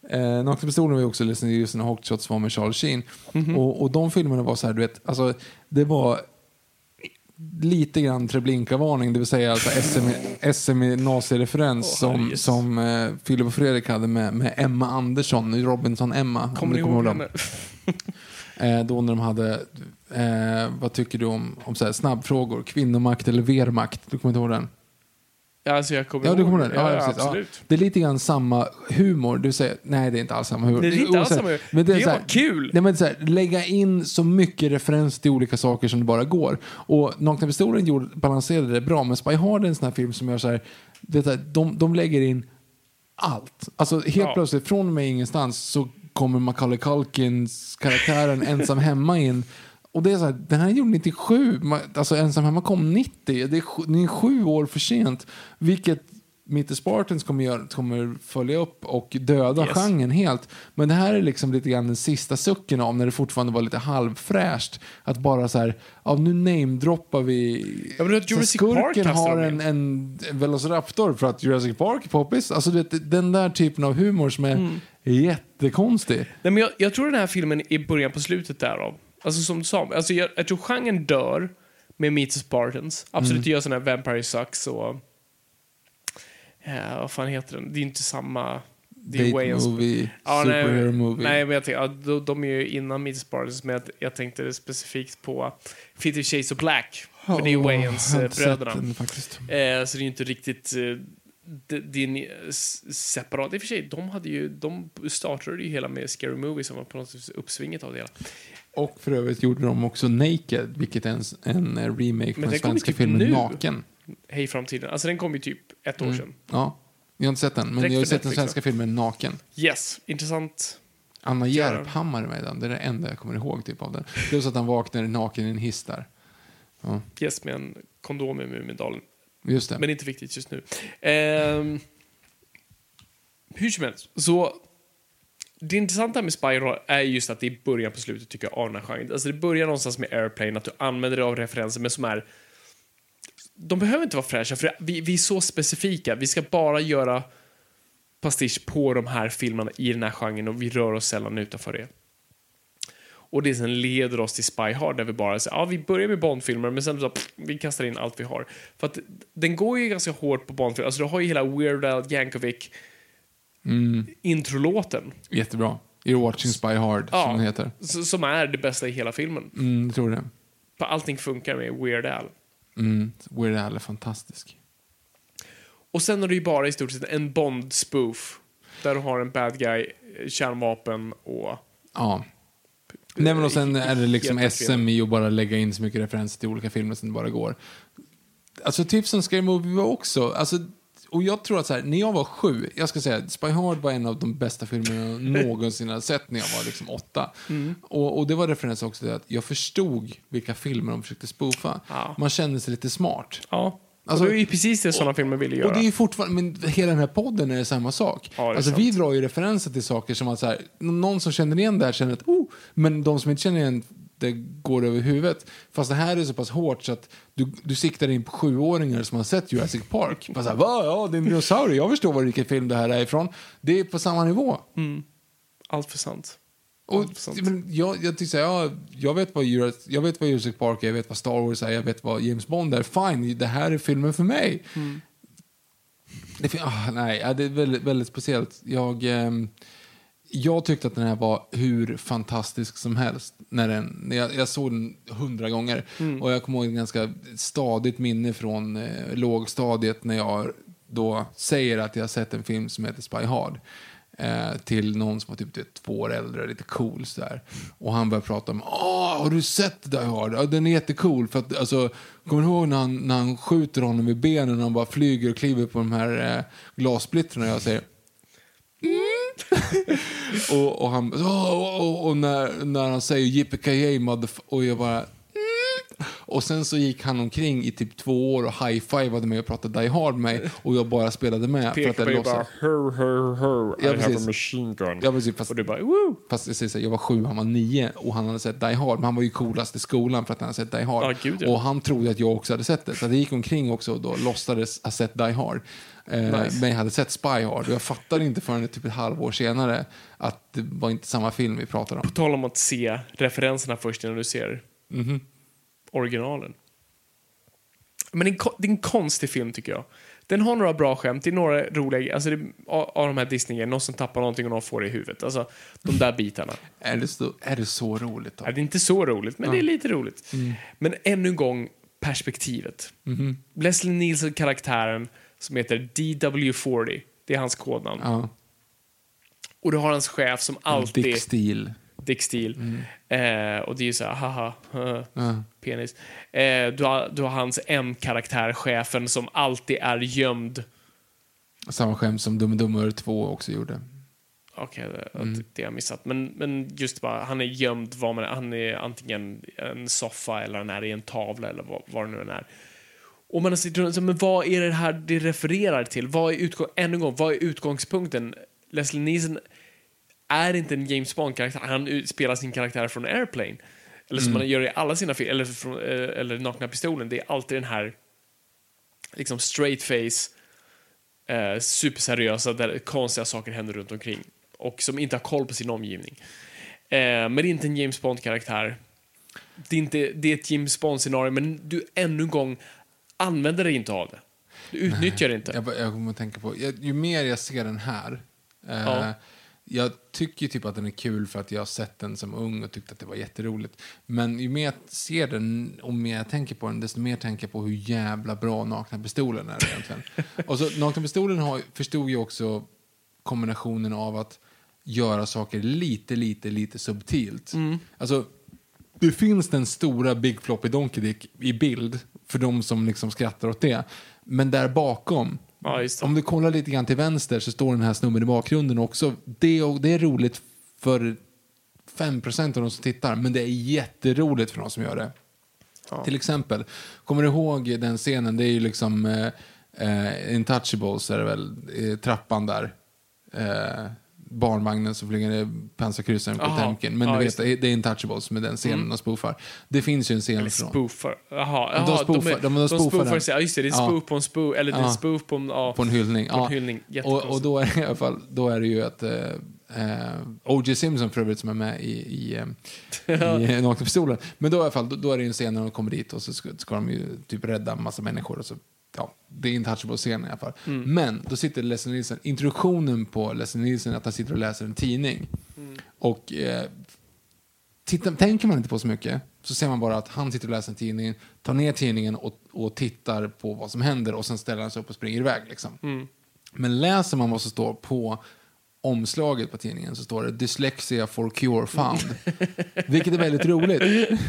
Eh, Nakna Pistolen var ju också ledsen just när Hot Shots var med Charlie Sheen. Mhm. Och, och de filmerna var så här, du vet, alltså det var lite grann Treblinka-varning, det vill säga alltså SM, SM nazireferens Åh, som, herrejösses. som eh, Filip och Fredrik hade med, med Emma Andersson, Robinson-Emma. om Kommer ni ihåg henne? Eh, då när de hade, eh, vad tycker du om, om så här, snabbfrågor? Kvinnomakt eller Wehrmacht? Du kommer inte ihåg den? Ja, alltså jag kommer Ja, du kommer ihåg den? Ja, Ja, absolut. Ja. Det är lite grann samma humor. Du säger, nej det är inte alls samma humor. Det är inte alls samma humor. Men Det så var här- kul. Nej, men så här, lägga in så mycket referens till olika saker som det bara går. Och Nakna Pistolen gjorde, balanserade det bra, men Spy Hard är en sån här film som gör så här, det är, de, de lägger in allt. Alltså helt Ja. plötsligt, från och med ingenstans så kommer Macaulay Culkins karaktären ensam hemma in. Och det är så här, den här är gjord 97, Ma- alltså ensam hemma kom 90. Det är, sju- det är sju år för sent. Vilket Meet Spartans kommer, göra, kommer följa upp och döda Yes. genren helt. Men det här är liksom lite grann den sista sucken av när det fortfarande var lite halvfräscht. Att bara så här, ja nu namedroppar vi... Ja, men Så Jurassic skurken Park har en, en Velociraptor för att Jurassic Park är poppis. Alltså den där typen av humor som är Mm. jättekonstig. Nej, men jag, jag tror den här filmen är början på slutet därav. Alltså som du sa, alltså jag, jag tror genren dör med Meet the Spartans. Absolut, Mm. gör sådana här Vampire Sucks och... Ja, vad fan heter den? Det är inte samma... Det är Date Wayans- movie, Ja, superhero nej, movie. Nej, men jag tänkte, ja, de, de är ju innan Meet the Spartans, men jag, jag tänkte specifikt på Fifty Shades of Black. För det är ju Åh, Wayans jag har eh, bröderna. den. Eh, så det är ju inte riktigt... Eh, en eh, separat. I och för sig, de, hade ju, de startade ju hela med Scary Movie som var på något sätt uppsvinget av det hela. Och för övrigt gjorde de också Naked, vilket är en, en eh, remake på den svenska typ filmen nu. Naken. Hej framtiden. Alltså den kom ju typ ett år sedan. Ja, jag har inte sett den, men Direkt jag har sett den svenska filmen Naken. Yes, intressant. Anna. Järphammar är med den, det är det enda jag kommer ihåg typ av den. Plus att han vaknar naken i en hiss där. Ja, Yes, med en kondom i Mumindalen. just det. Men inte viktigt just nu. Ehm, hur som helst, så det intressanta med Spyro är just att det är början på slutet tycker jag av den här genren. Alltså det börjar någonstans med Airplane, att du använder dig av referenser men som är de behöver inte vara fräscha för vi, vi är så specifika. Vi ska bara göra pastisch på de här filmerna i den här genren och vi rör oss sällan utanför det. Och det sen leder oss till Spy Hard där vi bara säger, ja vi börjar med Bondfilmer men sen så, pff, vi kastar in allt vi har. För att den går ju ganska hårt på Bondfilmer, alltså du har ju hela Weird Al Yankovic introlåten. Jättebra. You're watching Spy Hard, Ja. som den heter. Som är det bästa i hela filmen. Mm, jag tror det. Allting funkar med Weird Al. Mm, Weird Al är fantastisk. Och sen har du ju bara i stort sett en Bond-spoof. Där du har en bad guy, kärnvapen och... Ja. Nej, men och sen är det liksom SM i att bara lägga in så mycket referenser till olika filmer som det bara går. Alltså typ som Scary Movie var också, alltså, och jag tror att så här, när jag var sju, jag ska säga Spy Hard var en av de bästa filmerna jag någonsin har sett när jag var liksom åtta. Mm. Och, och det var referens också till att jag förstod vilka filmer de försökte spoofa. Ja. Man kände sig lite smart. Ja. Alltså- och det är ju precis det sådana filmer vill göra. Och det är ju fortfarande, men hela den här podden är samma sak. Ja, alltså sant. vi drar ju referenser till saker som att så här, någon som känner igen det här känner att oh, men de som inte känner igen det går över huvudet. Fast det här är så pass hårt så att du, du siktar in på sjuåringar som har sett Jurassic Park. Bara så här, Va? Ja, det är en dinosaurie. Jag förstår vad vilken film det här är ifrån. Det är på samma nivå. Allt för sant. Och, men jag, jag här, ja, jag, vet vad Jurassic, jag vet vad Jurassic Park är, jag vet vad Star Wars är, jag vet vad James Bond är. Fine, det här är filmen för mig. Det, fin- ah, nej, det är väldigt, väldigt speciellt. Jag, ehm, jag tyckte att den här var hur fantastisk som helst. När den, när jag, jag såg den hundra gånger. Och jag kommer ihåg ett ganska stadigt minne från eh, lågstadiet när jag då säger att jag har sett en film som heter Spy Hard. Eh, till någon som var typ vet, två år äldre, lite cool sådär. Och han började prata om, åh, har du sett Die Hard? Ja, den är jättecool. För att, alltså, kommer du ihåg när han, när han skjuter honom i benen och han bara flyger och kliver på de här eh, glassplittrarna? Jag säger, och, och han och, och, och när, när han säger yippee motherf- och jag bara mm. Och sen så gick han omkring i typ två år och high-fivade mig och pratade Die Hard med mig och jag bara spelade med. för att jag bara ho, ho, ho, I Ja, have a machine gun. Ja, precis, fast- Och du bara woo! Fast jag, säger jag var sju, han var nio och han hade sett Die Hard. Men han var ju coolast i skolan för att han hade sett Die Hard. Ja, gud, ja. Och han trodde att jag också hade sett det. Så det gick omkring också och då låtsades ha sett Die Hard. Eh, Nice. Men jag hade sett Spy Hard och jag fattade inte förrän typ ett halvår senare att det var inte samma film vi pratade om. På tal om att se referenserna först innan du ser Mhm. originalen. Men det är, en, ko- det är en konstig film tycker jag. Den har några bra skämt, det är några roliga, alltså det, av, av de här disney någon som tappar någonting och någon får det i huvudet. Alltså de där bitarna. Är det så, är det så roligt då? Ja, det är inte så roligt, men det är lite roligt. Mm. Men ännu en gång, perspektivet. Mhm. Leslie Nielsen-karaktären som heter DW40, det är hans kodnamn. Ja. Och du har hans chef som alltid... Dick Steele. Dick Steele. Eh, och det är ju så här, haha, haha Ja. penis. Eh, du, har, du har hans M-karaktär, chefen, som alltid är gömd. Samma skämt som Dum Dummare 2 också gjorde. Okej, det, Mm. det har jag missat. Men, men just bara, han är gömd, var man, han är antingen en soffa eller han är i en tavla eller vad, vad det nu än är. Och man sitter men vad är det här det refererar till? Vad är utgång, ännu en gång, vad är utgångspunkten? Leslie Nielsen är inte en James Bond-karaktär, han spelar sin karaktär från Airplane. Eller som man gör i alla sina filmer, eller, från, eh, eller Nakna Pistolen, det är alltid den här liksom straight face, eh, superseriösa, där konstiga saker händer runt omkring. Och som inte har koll på sin omgivning. Eh, men det är inte en James Bond-karaktär. Det är, inte, det är ett James Bond-scenario, men du ännu en gång använder dig inte av det. Du utnyttjar det inte. Jag, jag kommer att tänka på, jag, ju mer jag ser den här, eh, Ja. jag tycker typ att den är kul för att jag har sett den som ung och tyckte att det var jätteroligt. Men ju mer jag ser den och mer jag tänker på den, desto mer tänker jag på hur jävla bra Nakna Pistolen är egentligen. och så Nakna Pistolen har, förstod ju också kombinationen av att göra saker lite, lite, lite subtilt. Alltså, det finns den stora Big Floppy Donkey Dick i bild för de som liksom skrattar åt det. Men där bakom, Ja, det. om du kollar lite grann till vänster så står den här snubben i bakgrunden också. Det, och det är roligt för 5% av de som tittar, men det är jätteroligt för de som gör det. Till exempel, kommer du ihåg den scenen? Det är ju liksom eh, eh, Intouchables, är det väl, trappan där. Eh, barnvagnen som flyger ner pansarkryssaren på. Temkin. Men Ja, du vet, det är Intouchables med den scenen de spoofar. Det finns ju en scen Eller från... spoofar. Jaha, de spoofar- är- de- de spoofar den. sig. Ja, just det. Det är Ja. spoof på en spoof. Eller det är spoof på en... Ja, på en hyllning. På en hyllning. Och, och då är det i alla fall, då är det ju att eh, eh, O.J. Simpson för övrigt som är med i, i, eh, i Nakna Pistolen. Men då i alla fall, då, då är det en scen när de kommer dit och så ska, ska de ju typ rädda en massa människor och så Ja, det är intouchable scen i alla fall. Mm. Men då sitter Leslie Nielsen, introduktionen på Leslie Nielsen att han sitter och läser en tidning. Mm. Och eh, titta, tänker man inte på så mycket så ser man bara att han sitter och läser en tidning, tar ner tidningen och, och tittar på vad som händer och sen ställer han sig upp och springer iväg. Liksom. Mm. Men läser man vad som står på omslaget på tidningen så står det dyslexia for cure found. Vilket är väldigt roligt.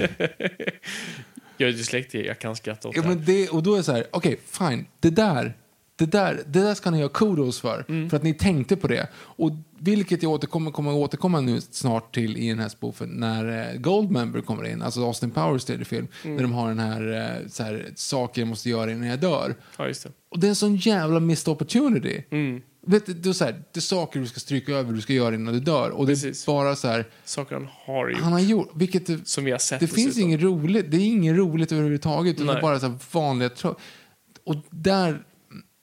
Jag är dyslektiker, jag kan skratta åt Ja, det. men det, och då är det så här, okej, fine, det där, det där, det där ska ni ha kudos för, Mm. för att ni tänkte på det. Och vilket jag återkommer, kommer att återkomma nu snart till i den här spoofen, när eh, Goldmember kommer in, alltså Austin Powers tredje film, Mm. när de har den här, eh, så här, saker jag måste göra innan jag dör. Ja, just det. Och det är en sån jävla missed opportunity. Mm. Vet, du, det, är så här, det är saker du ska stryka över, du ska göra innan du dör. Och Precis. det är bara så här, Saker han har gjort. han har gjort, vilket Som vi har sett det finns inget roligt, det är inget roligt överhuvudtaget. Utan det är Nej. bara så här vanliga Och där,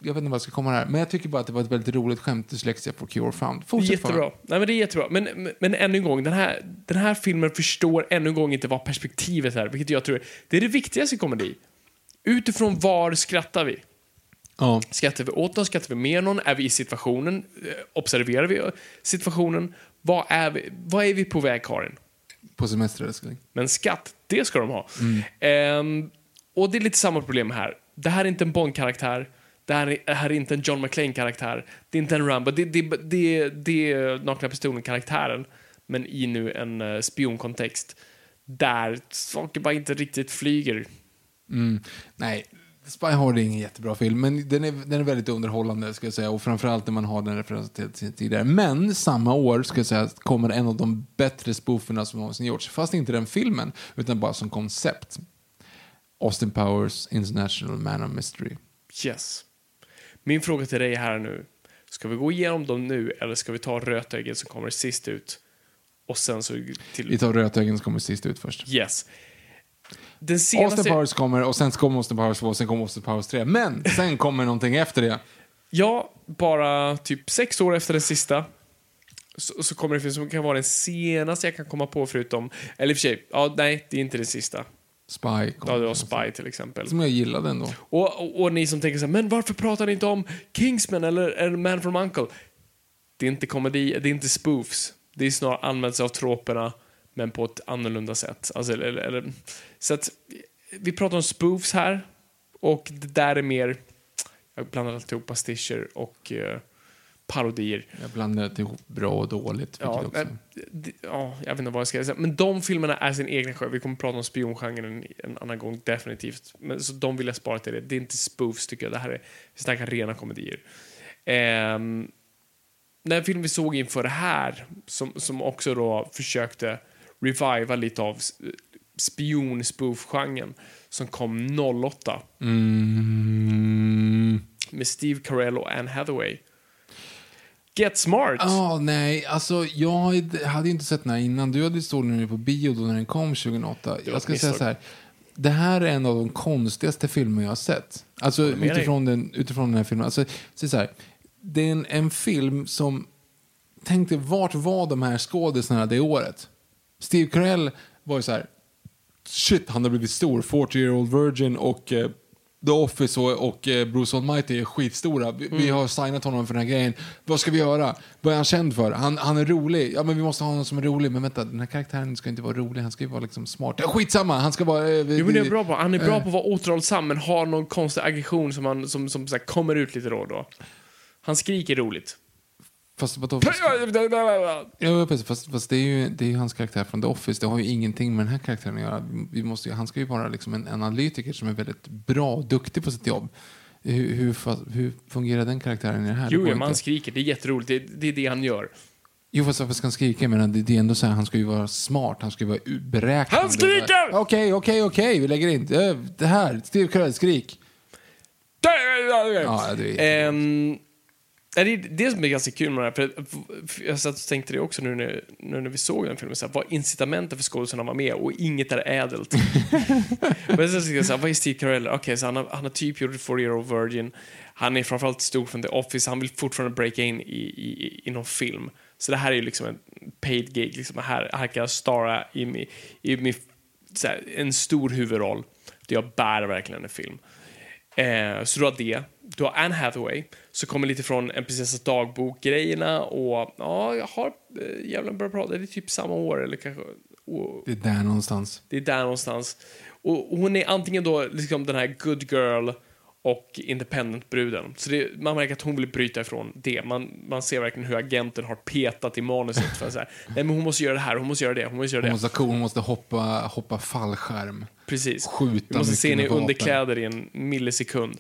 jag vet inte vad jag ska komma här, men jag tycker bara att det var ett väldigt roligt skämt, dyslexia for cure found. Fortsätt Jättebra. Nej, men det är jättebra. Men, men, men ännu en gång, den här, den här filmen förstår ännu en gång inte vad perspektivet är, vilket jag tror det är det viktigaste i komedi. Utifrån var skrattar vi? Ja. Skrattar vi åt någon? Skrattar vi med någon? Är vi i situationen? Eh, Observerar vi situationen? Vad är vi, vad är vi på väg, Karin? På semester älskling. Men skatt, det ska de ha. Ehm, och det är lite samma problem här. Det här är inte en Bond-karaktär. Det här är, det här är inte en John McClane-karaktär. Det är inte en Rambo. Det, det, det, det är Nakna Pistolen-karaktären. Men i nu en uh, spionkontext. Där saker bara inte riktigt flyger. Mm. Nej, Spy Hard är ingen jättebra film, men den är, den är väldigt underhållande ska jag säga. Och framförallt när man har den referensen till, tidigare. Men samma år ska jag säga kommer en av de bättre spooferna som någonsin gjorts. Fast inte den filmen, utan bara som koncept. Austin Powers International Man of Mystery. Yes. Min fråga till dig här nu. Ska vi gå igenom dem nu eller ska vi ta Rötägget som kommer sist ut? Och sen så till... Vi tar Rötäggen som kommer sist ut först. Yes. Den senaste... Austin Powers kommer och sen kommer Austin Powers 2 och sen kommer Austin Powers 3. Men sen kommer någonting efter det. Ja, bara typ sex år efter den sista så, så kommer det film som kan vara den senaste jag kan komma på förutom... Eller i och för sig, ja, nej, det är inte den sista. Spy Ja, det var Spy till exempel. Som jag gillade ändå. Och, och, och ni som tänker så här, men varför pratar ni inte om Kingsman eller, eller Man from Uncle? Det är inte komedi, det är inte spoofs. Det är snarare använt sig av troperna, men på ett annorlunda sätt. Alltså, eller, eller, så att, vi pratar om spoofs här, och det där är mer, jag blandar alltid ihop pastischer och eh, parodier. Jag blandade ihop bra och dåligt. Ja, också. det- ja, jag vet inte vad jag ska säga. Men de filmerna är sin egen genre. Vi kommer prata om spiongenren en, en annan gång, definitivt. Men, så de vill jag spara till det. Det är inte spoofs, tycker jag. Det här är, vi snackar rena komedier. Ehm, den film vi såg inför det här, som, som också då försökte reviva lite av s- spion-spoof-genren, som kom 08 Mm. med Steve Carell och Anne Hathaway. Get Smart! Ja, nej, alltså jag hade inte sett den här innan. Du hade stått nu på bio då när den kom 2008. var Jag ska säga så här. Det här är en av de konstigaste filmer jag har sett. Alltså dig. utifrån den, utifrån den här filmen. Alltså, så så här, det är en, en film som... Tänk dig, vart var de här skådisarna det året? Steve Carell var ju så här... Shit, han har blivit stor. 40 year old virgin och eh, The Office och, och eh, Bruce Almighty är skitstora. Vi, vi har signat honom för den här grejen. Vad ska vi göra? Vad är han känd för? Han, han är rolig. Ja, men vi måste ha någon som är rolig. Men vänta, den här karaktären ska inte vara rolig. Han ska ju vara liksom smart. Ja, skitsamma, han ska vara... Eh, Jo, men det är bra på. Han är bra eh, på att vara återhållsam men har någon konstig aggression som, han, som, som så här, kommer ut lite då och då. Han skriker roligt. Fast, vadå, fast, ja, precis, fast, fast det är ju det är hans karaktär från The Office. Det har ju ingenting med den här karaktären att göra. Vi måste, ju- han ska ju vara liksom en analytiker som är väldigt bra och duktig på sitt jobb. Hur, hur, fa- hur fungerar den karaktären i det här? Det Jo, går ja, inte. man skriker. Det är jätteroligt. Det, det är det han gör. Jo, fast varför ska han skrika? Jag menar, det, det är ändå så här, han ska ju vara smart, han ska ju vara u- beräknande. Han skriker! Okej, okej, okej, vi lägger in. Eh, Det här, Steve Carell, skrik. Ja, det är Ehm, är det är det som är ganska kul med det här. För jag satt och tänkte det också nu när, nu när vi såg den filmen. Så här, vad är incitamenten för skådisarna vara med? Och inget är ädelt. Men sen så, så här, vad är Steve Carell? Okej, så han har, han har typ gjort 4 year old virgin. Han är framförallt stor från The Office. Han vill fortfarande breaka in i, i, i någon film. Så det här är ju liksom en paid gig. Liksom. Här, här kan jag stara i, mi- i, mi- så här, en stor huvudroll. Där jag bär verkligen en film. Eh, så du har det. Du har Anne Hathaway, så kommer lite från En prinsessas dagbok-grejerna och ja, jag har eh, jävla bra prata. Det är typ samma år eller kanske... Och, Det är där någonstans. det är där någonstans. Och och hon är antingen då liksom den här good girl och independent-bruden. Så det, man märker att hon vill bryta ifrån det. Man, man ser verkligen hur agenten har petat i manuset för att säga, nej men hon måste göra det här, hon måste göra det, hon måste göra Hon det. måste vara cool, hon måste hoppa, hoppa fallskärm. Precis. skjuta Du måste se henne i underkläder i en millisekund.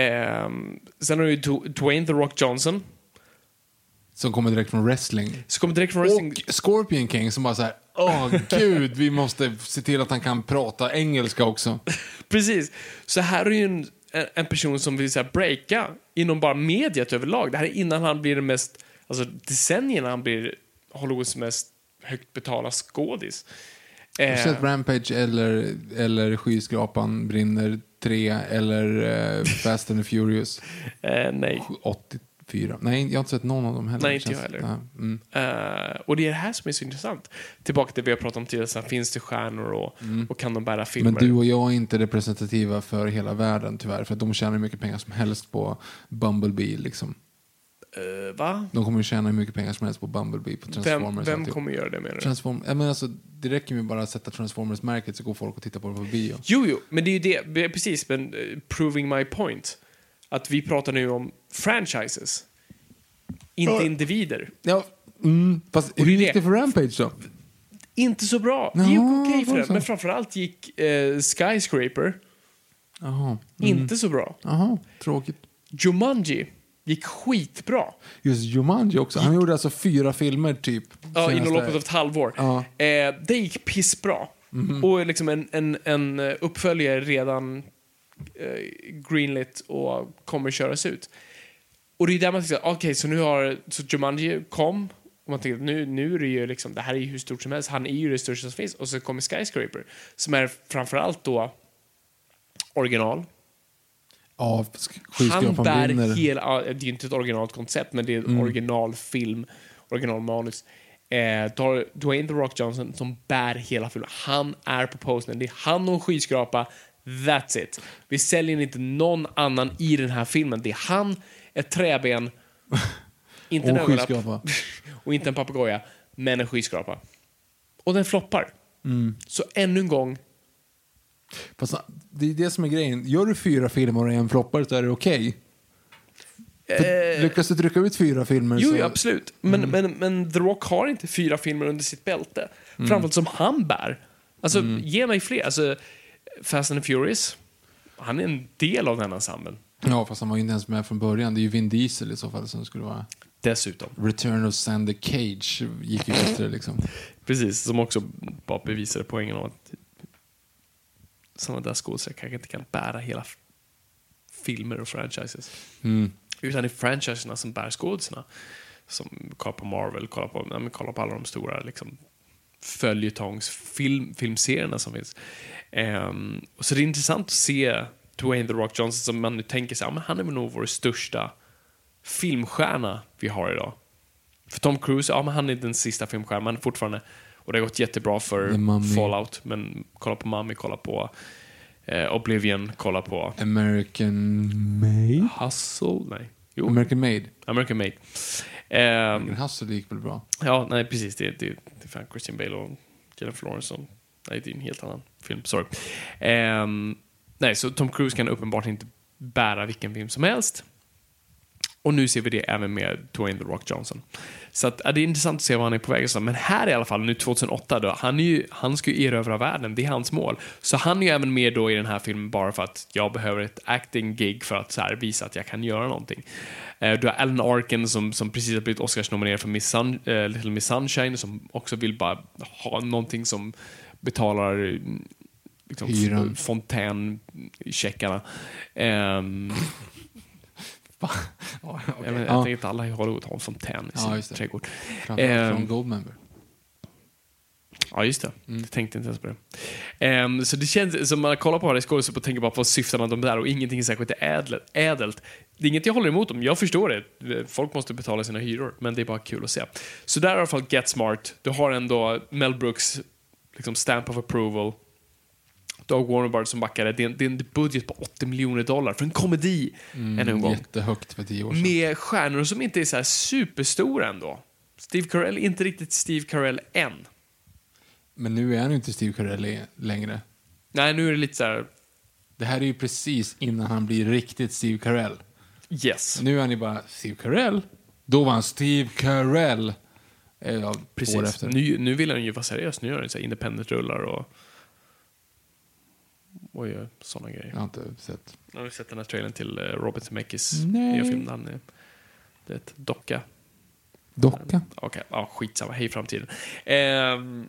Ehm, sen har Du- Dwayne The Rock Johnson, Som kommer direkt från wrestling. som kommer direkt från wrestling. Och Scorpion King som bara så här, åh gud, vi måste se till att han kan prata engelska också. Precis. Så här är ju en, en person som vill så här, breaka inom bara mediet överlag. Det här är innan han blir den mest, alltså decennierna han blir Hollywoods mest högt betalda skådis. Eh, sett Rampage eller, eller Skyskrapan brinner 3 eller eh, Fast and the Furious eh, nej. 84? Nej, jag har inte sett någon av dem heller. Nej, inte jag heller. Mm. Eh, och det är det här som är så intressant. Tillbaka till det vi har pratat om tidigare, så här, finns det stjärnor och, och kan de bära filmer? Men du och jag är inte representativa för hela världen tyvärr. För att de tjänar hur mycket pengar som helst på Bumblebee. Liksom. Eh, va? De kommer ju tjäna hur mycket pengar som helst på Bumblebee, på Transformers. Vem, vem kommer göra det menar du? Transform ja, men alltså, det räcker ju bara att sätta Transformers-märket så går folk och tittar på det på bio. Jo, jo, men det är ju det, precis, men eh, proving my point. Att vi pratar nu om franchises, inte Ja. individer. Ja, mm, fast hur är gick det. för Rampage då? Inte så bra. Det gick okej för var det men framförallt gick eh, Skyscraper Jaha, inte så bra. Jaha, tråkigt. Jumanji gick skitbra. Just Jumanji också. Han gjorde alltså fyra filmer typ. Ja, inom loppet av ett halvår. Ja. Eh, det gick pissbra. Och liksom en, en, en eh, uppföljare redan eh, greenlit och kommer köras ut. Och det är där man tänker, okej, så nu har så Jumanji kom och man tänker, nu, nu är det ju liksom, det här är ju hur stort som helst, han är ju det största som finns. Och så kommer Skyscraper, som är framförallt då original. Ja, Han bär brinner. hela, det är ju inte ett originalt koncept, men det är en originalfilm, originalmanus. Eh, Dwayne The Rock Johnson som bär hela filmen. Han är på posten. Det är han och en skyskrapa. That's it. Vi säljer inte någon annan i den här filmen. Det är han, ett träben, inte en Och ögonlapp skyskrapa. och inte en papegoja, men en skyskrapa. Och den floppar. Mm. Så ännu en gång, Fast det är det som är grejen. Gör du fyra filmer och en floppar så är det okej. För Lyckas du trycka ut fyra filmer Eh. Jo, så... absolut. Men, Mm. men, men The Rock har inte fyra filmer under sitt bälte. Framförallt som han bär. Alltså, Mm. ge mig fler. Alltså, Fast and the Furious, han är en del av den ensemblen. Ja, fast han var ju inte ens med från början. Det är ju Vin Diesel i så fall som skulle vara... Dessutom. Return of Sander Cage gick ju bättre liksom. Precis, som också bara bevisade poängen om att sådana där skådespelare kanske inte kan bära hela filmer och franchises. Mm. Utan det är franchiserna som bär skådisarna. Som kolla på Marvel, kolla på, ja, men kolla på alla de stora liksom, följetongs film, som finns. Och så det är intressant att se Dwayne The Rock Johnson som man nu tänker sig, ja, men han är nog vår största filmstjärna vi har idag. För Tom Cruise, ja men han är den sista filmstjärnan, men fortfarande, och det har gått jättebra för. Fallout, men kolla på Mummy, kolla på eh, Oblivion, kolla på American Made? Hustle, nej. Jo, American Made. American Made. Ehm, American Hustle gick väl bra? ja, nej precis. Det, det, det är fan Christian Bale och Jennifer Lawrence. Som, nej, det är en helt annan film. Sorry. Ehm, nej, så Tom Cruise kan uppenbart inte bära vilken film som helst. Och nu ser vi det även med Dwayne The Rock Johnson. Så att, ja, det är intressant att se vad han är på väg. Men här i alla fall, nu 2008, då, han, är ju, han ska ju erövra världen. Det är hans mål. Så han är ju även med då i den här filmen bara för att jag behöver ett acting-gig för att så här, visa att jag kan göra någonting. Eh, du har Alan Arkin som, som precis har blivit Oscars-nominerad för Miss Sun, eh, Little Miss Sunshine som också vill bara ha någonting som betalar liksom, Hyran. f- Ehm, Ja, jag, men, Ja. jag tänker att alla i Hollywood har en fontän i Ja, sin just det. trädgård. Från Goldmember. Ja, just det. Mm. Jag tänkte inte ens på det. Ehm, så det känns som man kollar på Harry Skådespelare och tänker bara på syftena de där och ingenting är särskilt ädelt, ädelt. Det är inget jag håller emot dem, jag förstår det. Folk måste betala sina hyror, men det är bara kul att se. Så där är i alla fall Get Smart. Du har ändå Mel Brooks liksom stamp of approval. Har Warner Brothers som backar det. Är, en, det är en budget på 80 miljoner dollar för en komedi, ännu en gång. Jättehögt för tio år sedan. Med stjärnor som inte är så här superstora ändå. Steve Carell, inte riktigt Steve Carell än. Men nu är han ju inte Steve Carell längre. Nej, nu är det lite så här, Det här är ju precis innan han blir riktigt Steve Carell. yes. Nu är han ju bara Steve Carell. Då var han Steve Carell. Eh, Ja, Precis. Nu, nu vill han ju vara seriös. Nu gör han så independent-rullar och, och gör sådana grejer. Jag har inte sett. Jag har sett den här trailern till eh, Robert Zemeckis nya film. Han är, det är ett docka. Docka? Okej, ja, skitsamma. Hej framtiden. Ehm,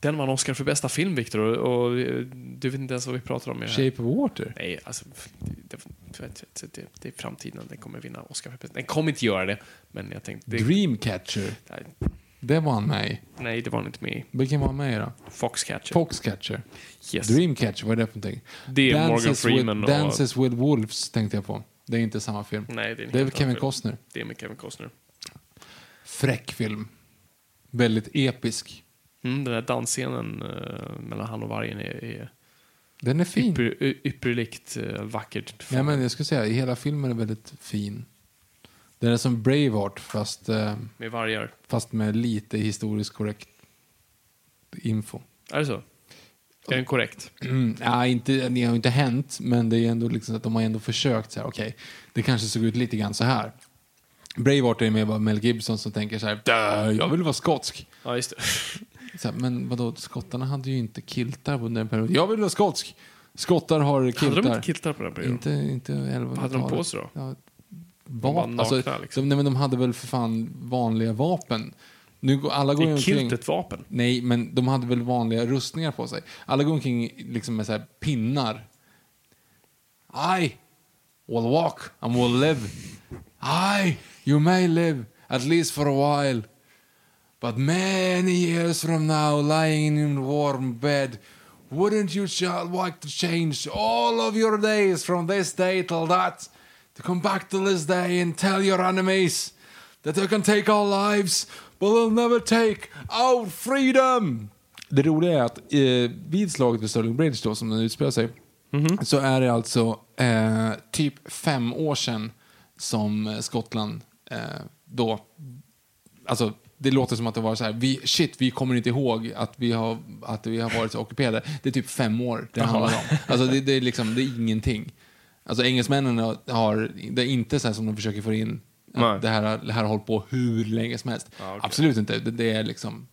den vann Oscar för bästa film, Victor, och, och eh, du vet inte ens vad vi pratar om. i. Shape of Water? Nej, alltså, det, det, det, det, det är framtiden. Den kommer vinna Oscar för bästa. Den kommer inte göra det, men jag tänkte... Dreamcatcher? nej, Det var han med i. nej, det var han inte med i. Vilken var han med i då? Foxcatcher. Foxcatcher? yes. Dreamcatcher, vad är det för någonting? Det är Morgan Dances Freeman with, och... Dances with Wolves tänkte jag på. Det är inte samma film. Nej, det är, Det är Kevin film. Costner. Det är med Kevin Costner. Fräck film. Väldigt episk. Mm, den där dansscenen uh, mellan han och vargen är, är Den är fin. ypper, ypperligt uh, vackert. Nej, men jag skulle säga, hela filmen är väldigt fin. Den är som Braveheart fast, eh, Med vargar. fast med lite historiskt korrekt info. Är det så? Är den korrekt? Mm, ja, inte, det har ju inte hänt, men det är ändå liksom att de har ändå försökt. så här, Okej, det kanske såg ut lite grann så här. Braveheart är mer bara Mel Gibson som tänker så här, "Dö, jag vill vara skotsk. Ja, just det. Så här, men vadå, skottarna hade ju inte kiltar under den perioden. Jag vill vara skotsk. Skottar har kiltar. Hade de inte kiltar på den perioden? Inte, inte 11 Vad hade de på sig då? Ja, vapen. Alltså, liksom. de, nej, men de hade väl för fan vanliga vapen. Nu, alla går Är omkring... ett vapen? Nej, men de hade väl vanliga rustningar på sig. Alla går omkring liksom med så här pinnar. I will walk and will live. I, you may live, at least for a while. But many years from now, lying in warm bed, wouldn't you like to change all of your days from this day till that? To come back to this day and tell your enemies that they can take our lives, but they'll never take our freedom. Det roliga är att eh, vid slaget vid Stirling Bridge då, som den utspelar sig, så är det alltså eh, typ fem år sedan som eh, Skottland eh, då Alltså, det låter som att det var så här, vi, shit, vi kommer inte ihåg att vi har, att vi har varit så ockuperade. Det är typ fem år det handlar om. Alltså, det, det, är liksom, det är ingenting. Alltså, engelsmännen har, det är inte så som de försöker få in, att det här, det här har hållit på hur länge som helst. Ja, okej. Absolut inte. Det, det är liksom,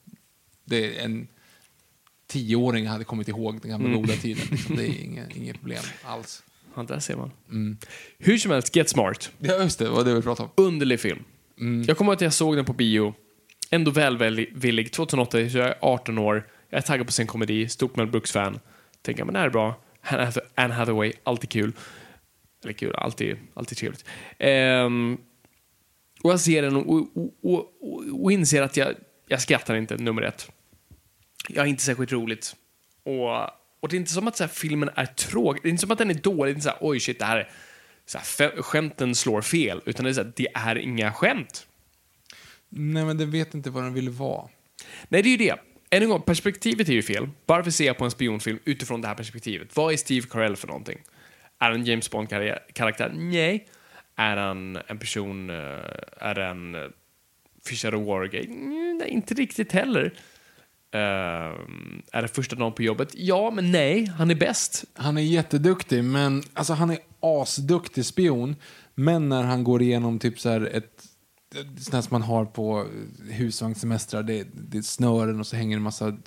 det är en tioåring hade kommit ihåg den gamla goda tiden. Liksom. Det är inget, inget problem alls. Ja, där ser man. Hur som helst, Get Smart. Ja, just det, vad det vi pratade om. Underlig film. Jag kommer ihåg att jag såg den på bio. Ändå välvillig. 2008, så jag är 18 år. Jag är taggad på sin komedi. Stort Mel Brooks-fan. Tänker, men det här är bra. Anne Hathaway, alltid kul. Eller kul, alltid, alltid trevligt. Ehm, och jag ser den och, och, och, och, inser att jag, jag skrattar inte, nummer ett. Jag är inte särskilt roligt. Och, och det är inte som att så här, filmen är tråkig. Det är inte som att den är dålig. Det är inte så här, oj shit, det här är... Så här, skämten slår fel. Utan det är så här, det är inga skämt. Nej, men den vet inte vad den ville vara. Nej, det är ju det. Än en gång, perspektivet är ju fel. Varför ser jag på en spionfilm utifrån det här perspektivet? Vad är Steve Carell för någonting? Är han en James Bond-karaktär? Nej. Är han en person... Eh, är han eh, Fisher och Wargate? Mm, nej, inte riktigt heller. Uh, är det första dagen på jobbet? Ja, men nej. Han är bäst. Han är jätteduktig, men alltså han är asduktig spion. Men när han går igenom typ så här ett sånt här som man har på husvagnssemestrar, det, det är snören och så hänger en massa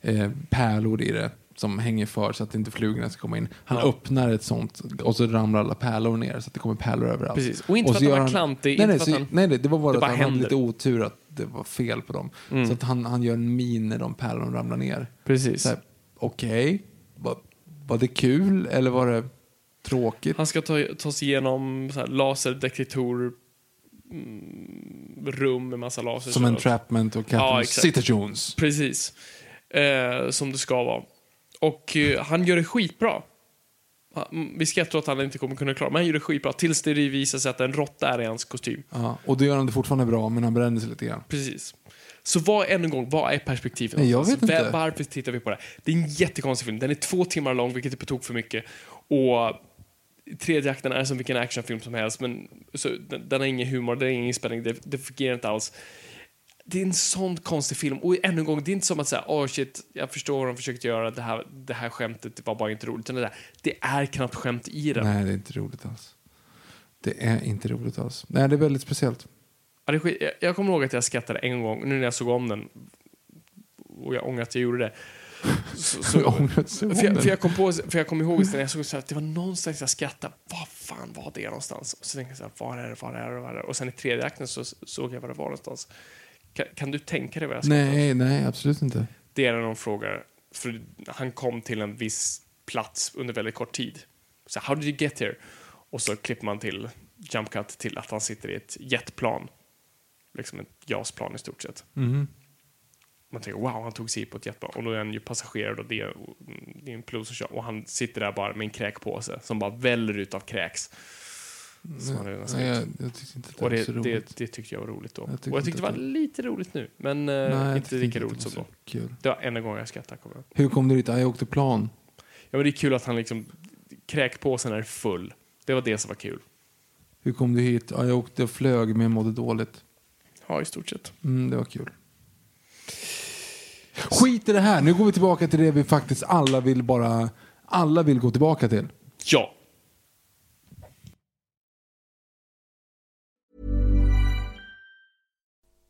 eh, pärlor i det som hänger för så att inte flugorna ska komma in. Han Ja. öppnar ett sånt och så ramlar alla pärlor ner så att det kommer pärlor överallt. Precis. Och inte för så att han var klantig, Nej, nej, för så, han- nej, det var bara det att bara han hade lite otur att det var fel på dem. Mm. Så att han, han gör en min när de pärlorna ramlar ner. Precis. Okej, var, var det kul eller var det tråkigt? Han ska ta, ta sig igenom laserdetektor mm, rum med massa laser. Som entrapment och Ja, Catherine exakt. Zeta-Jones. Precis. Eh, som det ska vara. Och eh, han gör det skitbra. Vi skrattar åt att han inte kommer kunna klara men han gör det skitbra. Tills det visar sig att en råtta är i hans kostym. Ja, och då gör han det fortfarande bra, men han bränner sig lite grann. Precis. Så vad, än en gång, vad är perspektivet? Nej, jag någonstans? vet inte. Va- Varför tittar vi på det? Det är en jättekonstig film. Den är två timmar lång, vilket är på tok för mycket. Och tredje akten är som vilken actionfilm som helst, men så, den, den har ingen humor, den har ingen spänning, det, det fungerar inte alls. Det är en sån konstig film. Och ännu en gång, det är inte som att säga, åh shit, jag förstår vad de försökte göra, det här, det här skämtet var bara inte roligt. Utan det, där, det är knappt skämt i den. Nej, det är inte roligt alls. Det är inte roligt alls. Nej, det är väldigt speciellt. Ja, det är skit. Jag, jag kommer ihåg att jag skrattade en gång, nu när jag såg om den, och jag ångrar att jag gjorde det. Så, så, för, jag, för, jag kom på, för jag kom ihåg när jag såg så att det var någonstans jag skrattade. Vad fan var det någonstans? Och så tänkte jag så här, var är det, var är det, var är det? Och sen i tredje akten så såg jag vad det var någonstans. Kan, kan du tänka dig vad jag åt? Nej, nej, absolut inte. Det är när de frågar, för han kom till en viss plats under väldigt kort tid. Så how did you get here? Och så klipper man till, jump cut till att han sitter i ett jetplan. Liksom ett JAS-plan i stort sett. Mhm. Man tänker wow, han tog sig hit på ett jetplan. Och då är han ju passagerare och det är, det är en pilot som kör. Och han sitter där bara med en kräkpåse som bara väller ut av kräks. Som redan Nej, sagt. jag, jag tyckte inte det Och var det, så det, roligt. det tyckte jag var roligt då. Jag tyckte och jag tyckte det var lite roligt nu. Men eh, Nej, inte lika roligt det som var då. så Kul. Det var enda gången jag skrattade. Hur kom du dit? Ja, jag åkte plan. Ja, men det är kul att han liksom, kräkpåsen är full. Det var det som var kul. Hur kom du hit? Ja, jag åkte och flög men mådde dåligt. Ja, i stort sett. Mm, det var kul. Skit i det här. Nu går vi tillbaka till det vi faktiskt alla vill bara... Alla vill gå tillbaka till. Ja.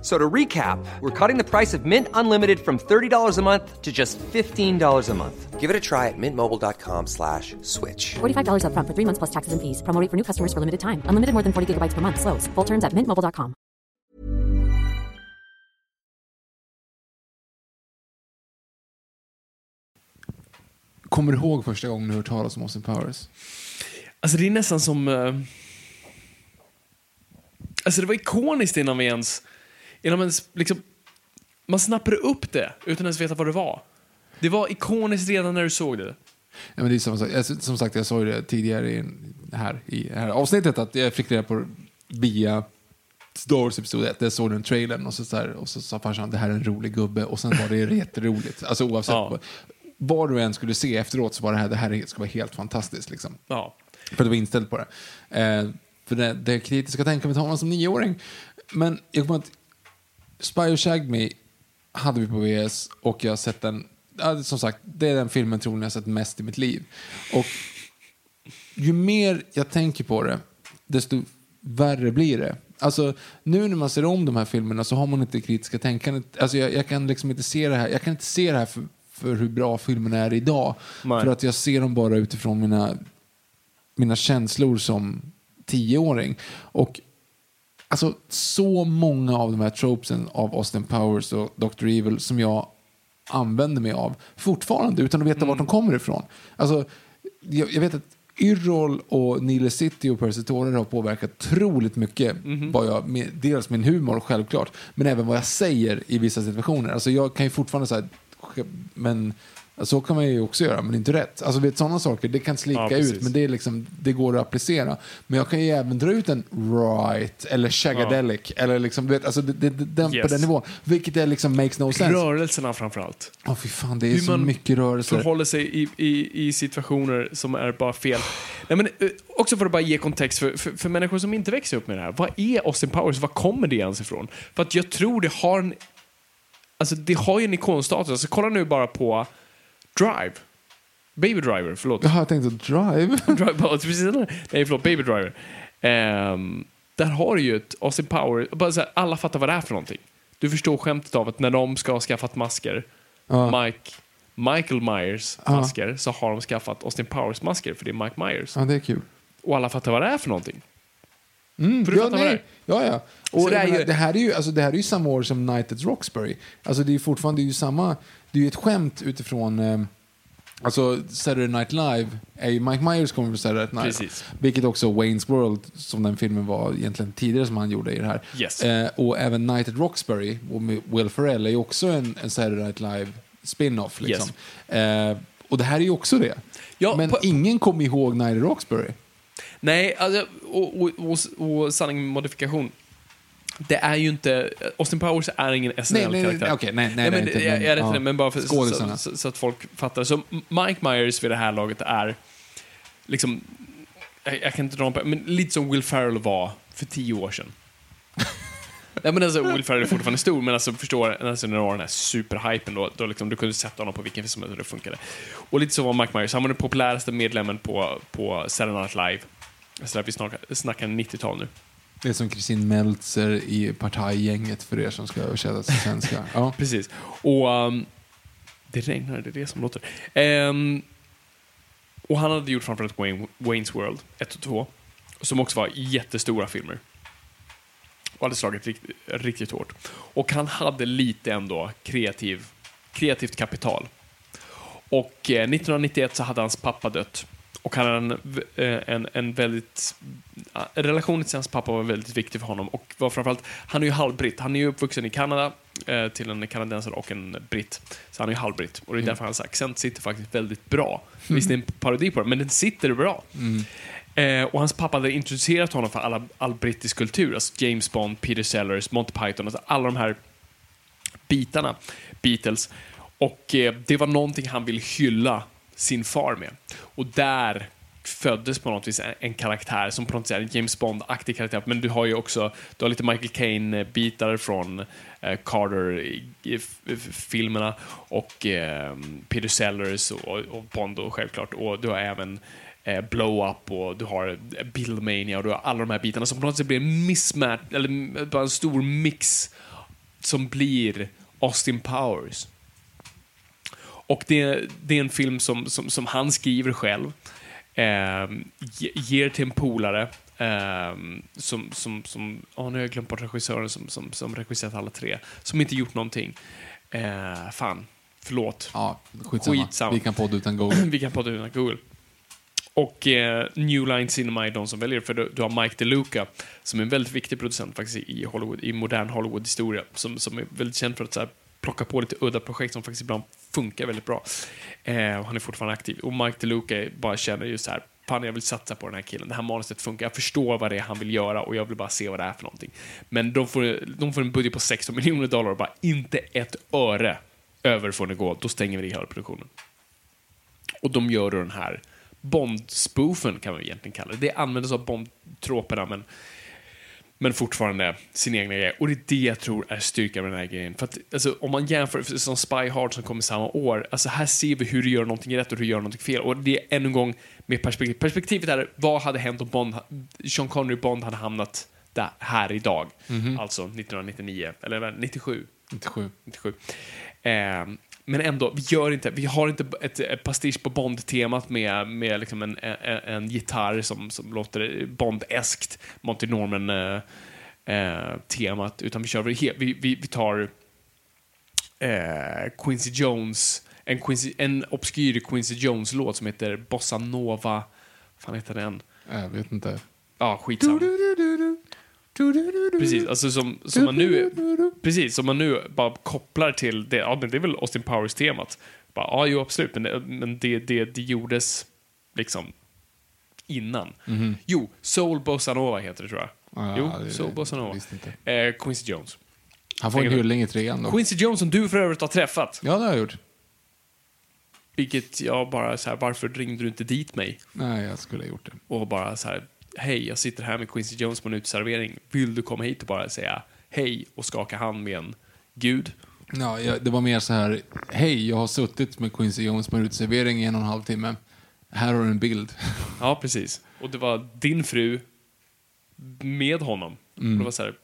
F- So to recap, we're cutting the price of Mint Unlimited from $30 a month to just $15 a month. Give it a try at mintmobile.com slash switch. $45 upfront for three months plus taxes and fees. Promo rate for new customers for limited time. Unlimited more than 40 gigabytes per month. Slows. Full terms at mintmobile.com. Kommer du ihåg första gången du hört talas om Austin Powers? Alltså det är nästan som... eh, Alltså det var ikoniskt innan vi ens... Man ens liksom... Man snappade upp det utan ens veta vad det var. Det var ikoniskt redan när du såg det. Ja, men det är sak. Alltså, Som sagt, jag sa ju det tidigare i, här, i det här avsnittet att jag fick reda på via Star Wars Episod 1. Jag såg den trailern och så, så här, och så sa farsan det här är en rolig gubbe och sen var det jätteroligt. Alltså oavsett Ja. vad, vad du än skulle se efteråt så var det här, det här ska vara helt fantastiskt. Liksom. Ja. För att vara inställd på det. Eh, för det, det kritiska tänkandet har man som nioåring. Men jag kommer att Spy Who Shagged Me hade vi på VS och jag har sett den, som sagt, det är den filmen troligen jag sett mest i mitt liv. Och ju mer jag tänker på det, desto värre blir det. Alltså, nu när man ser om de här filmerna så har man inte kritiska tänkandet. Alltså, jag, jag kan liksom inte se det här, jag kan inte se det här för, för hur bra filmerna är idag. Nej. För att jag ser dem bara utifrån mina, mina känslor som tioåring. Och alltså, så många av de här tropesen av Austin Powers och Dr. Evil som jag använder mig av fortfarande utan att veta vart de kommer ifrån. Alltså, jag, jag vet att Yrrol och Nile City och Percy Tårar har påverkat otroligt mycket. Vad jag, med, dels min humor självklart, men även vad jag säger i vissa situationer. Alltså jag kan ju fortfarande säga, men så kan man ju också göra, men inte rätt. Alltså vet, sådana saker, det kan slika Ja, ut, men det, är liksom, det går att applicera. Men jag kan ju även dra ut en right, eller shagadelic, eller liksom, vet, alltså det, det, den, på Yes. den nivån. Vilket är liksom makes no sense. Rörelserna framförallt. Åh fy fan, det är Hur så man mycket rörelser. Förhåller sig i, i, i situationer som är bara fel. Nej, men, eh, också för att bara ge kontext för, för, för människor som inte växer upp med det här. Vad är Austin Powers? Var kommer det ens ifrån? För att jag tror det har en... Alltså det har ju en ikonstatus. Alltså, kolla nu bara på Drive. Baby Driver, förlåt. Jaha, jag tänkte drive. Drive, precis, nej, förlåt, Baby Driver. Ehm, där har du ju ett Austin Power, bara så här, alla fattar vad det är för någonting. Du förstår skämtet av att när de ska ha skaffat masker, Ja. Mike, Michael Myers Ja. masker, så har de skaffat Austin Powers masker, för det är Mike Myers. ja, det är kul. Och alla fattar vad det är för någonting. Mm, För du ja, nej. Ja, ja. Och det menar, ju- det, här är ju, alltså, det här är ju samma år som Night at Roxbury. Alltså, det är ju fortfarande det är ju samma... Det är ju ett skämt utifrån... Eh, alltså, Saturday Night Live är ju... Mike Myers kommer från Saturday Night Live. Precis. Vilket också Wayne's World, som den filmen var egentligen tidigare som han gjorde i det här. Yes. Eh, och även Night at Roxbury och Will Ferrell är ju också en, en Saturday Night Live spin-off. Liksom. Eh, och det här är ju också det. Ja, Men ingen kommer ihåg Night at Roxbury. Nej, alltså, och, och, och, och sanning med modifikation. Det är ju inte... Austin Powers är ingen Nej, SNL-karaktär. nej, okej, nej, nej, men, jag, men, jag är rätt ja. det, men bara för, så, Skådisarna. så, så att folk fattar. Så Mike Myers vid det här laget är liksom... Jag, jag kan inte dra en, men lite som Will Ferrell var för tio år sedan. Nej, men alltså, Will Ferrell är fortfarande stor, men alltså, förstår, alltså, när du har den här superhypen då, då liksom, du kunde sätta honom på vilken film som helst och det funkade. Och lite så var Mike Myers. Han var den populäraste medlemmen på, på Saturday Night Live. Så där vi snackar, snackar 90-tal nu. Det är som Kristin Meltzer i Partajgänget för er som ska översätta till svenska. Ja. Precis. Och um, det regnar, det är det som låter. Ehm, och han hade gjort framförallt Wayne, Wayne's World 1 och 2, som också var jättestora filmer. Och hade slagit riktigt, riktigt hårt. Och han hade lite ändå kreativ, kreativt kapital. Och eh, 1991 så hade hans pappa dött. Och han hade en, eh, en, en väldigt... eh, Relationen till hans pappa var väldigt viktig för honom. Och var framförallt, han är ju halvbritt. Han är ju uppvuxen i Kanada eh, till en kanadensare och en britt. Så han är ju halvbritt. Och det är därför hans accent sitter faktiskt väldigt bra. Visst, det är en parodi på det, men den sitter bra. Eh, och hans pappa hade introducerat honom för alla, all brittisk kultur. Alltså James Bond, Peter Sellers, Monty Python, alltså alla de här bitarna, Beatles. Och eh, det var någonting han ville hylla sin far med. Och där föddes på något vis en, karaktär som på något sätt är en James Bond-aktig karaktär. Men du har ju också du har lite Michael Caine-bitar från eh, Carter-filmerna och eh, Peter Sellers och, och Bond och självklart. Och du har även eh, Blow Up och du har eh, Billmania och du har alla de här bitarna som på något sätt blir en mismatch, eller bara en stor mix som blir Austin Powers. Och det, det är en film som, som, som han skriver själv, eh, ge- ger till en polare, eh, som, som, som oh, nu har jag glömt bort regissören som, som, som regisserat alla tre, som inte gjort någonting. Eh, fan, förlåt. Ja, skitsamma. Skitsamma. Vi kan podda utan Google. Vi kan podda utan Google. Och eh, New Line Cinema är de som väljer, för du, du har Mike DeLuca, som är en väldigt viktig producent faktiskt i Hollywood, i modern Hollywood-historia, som, som är väldigt känd för att så här, plocka på lite udda projekt som faktiskt ibland funkar väldigt bra. Eh, och han är fortfarande aktiv. Och Mike DeLuca bara känner ju så här, fan jag vill satsa på den här killen, det här manuset funkar, jag förstår vad det är han vill göra och jag vill bara se vad det är för någonting. Men de får, de får en budget på 16 miljoner dollar och bara inte ett öre över får ni gå, då stänger vi hela produktionen. Och de gör då den här Bond-spoofen kan man egentligen kalla det. Det användes av Bond-troperna men, men fortfarande sin egna grej. Och det är det jag tror är styrkan med den här grejen. För att, alltså, om man jämför för, som Spy Hard som kom samma år, alltså här ser vi hur du gör någonting rätt och hur du gör någonting fel. Och det är ännu en gång med perspektiv. Perspektivet är, vad hade hänt om Bond, Sean Connery Bond hade hamnat där, här idag? Alltså 1999, eller 97. 97. 97. Eh, men ändå, vi gör inte, vi har inte ett, ett pastisch på Bond-temat med, med liksom en, en, en gitarr som, som låter Bond-eskt, Monty Norman-temat, utan vi kör, vi, vi, vi tar eh, Quincy Jones, en, Quincy, en obskyr Quincy Jones-låt som heter Bossa Nova, vad fan heter den? Jag vet inte. Ja, skitsamma. Precis, alltså som, som man nu, precis, som man nu bara kopplar till det, ja men det är väl Austin Powers-temat. Bara, ja, jo absolut, men, det, men det, det, det gjordes liksom innan. Jo, Soul Bossa Nova heter det tror jag. Ja, jo, det- Soul Bossa jag Nova. visste inte. Eh, Quincy Jones. Han får en hyllning i trean då. Quincy Jones som du för övrigt har träffat. Ja, det har jag gjort. Vilket jag bara så här, varför ringde du inte dit mig? Nej, jag skulle ha gjort det. och bara så här, hej, jag sitter här med Quincy Jones på en uteservering. Vill du komma hit och bara säga hej och skaka hand med en gud? Ja, jag, det var mer så här, hej, jag har suttit med Quincy Jones på en uteservering i en och en halv timme. Här har du en bild. Ja, precis. Och det var din fru med honom. Och det var så här,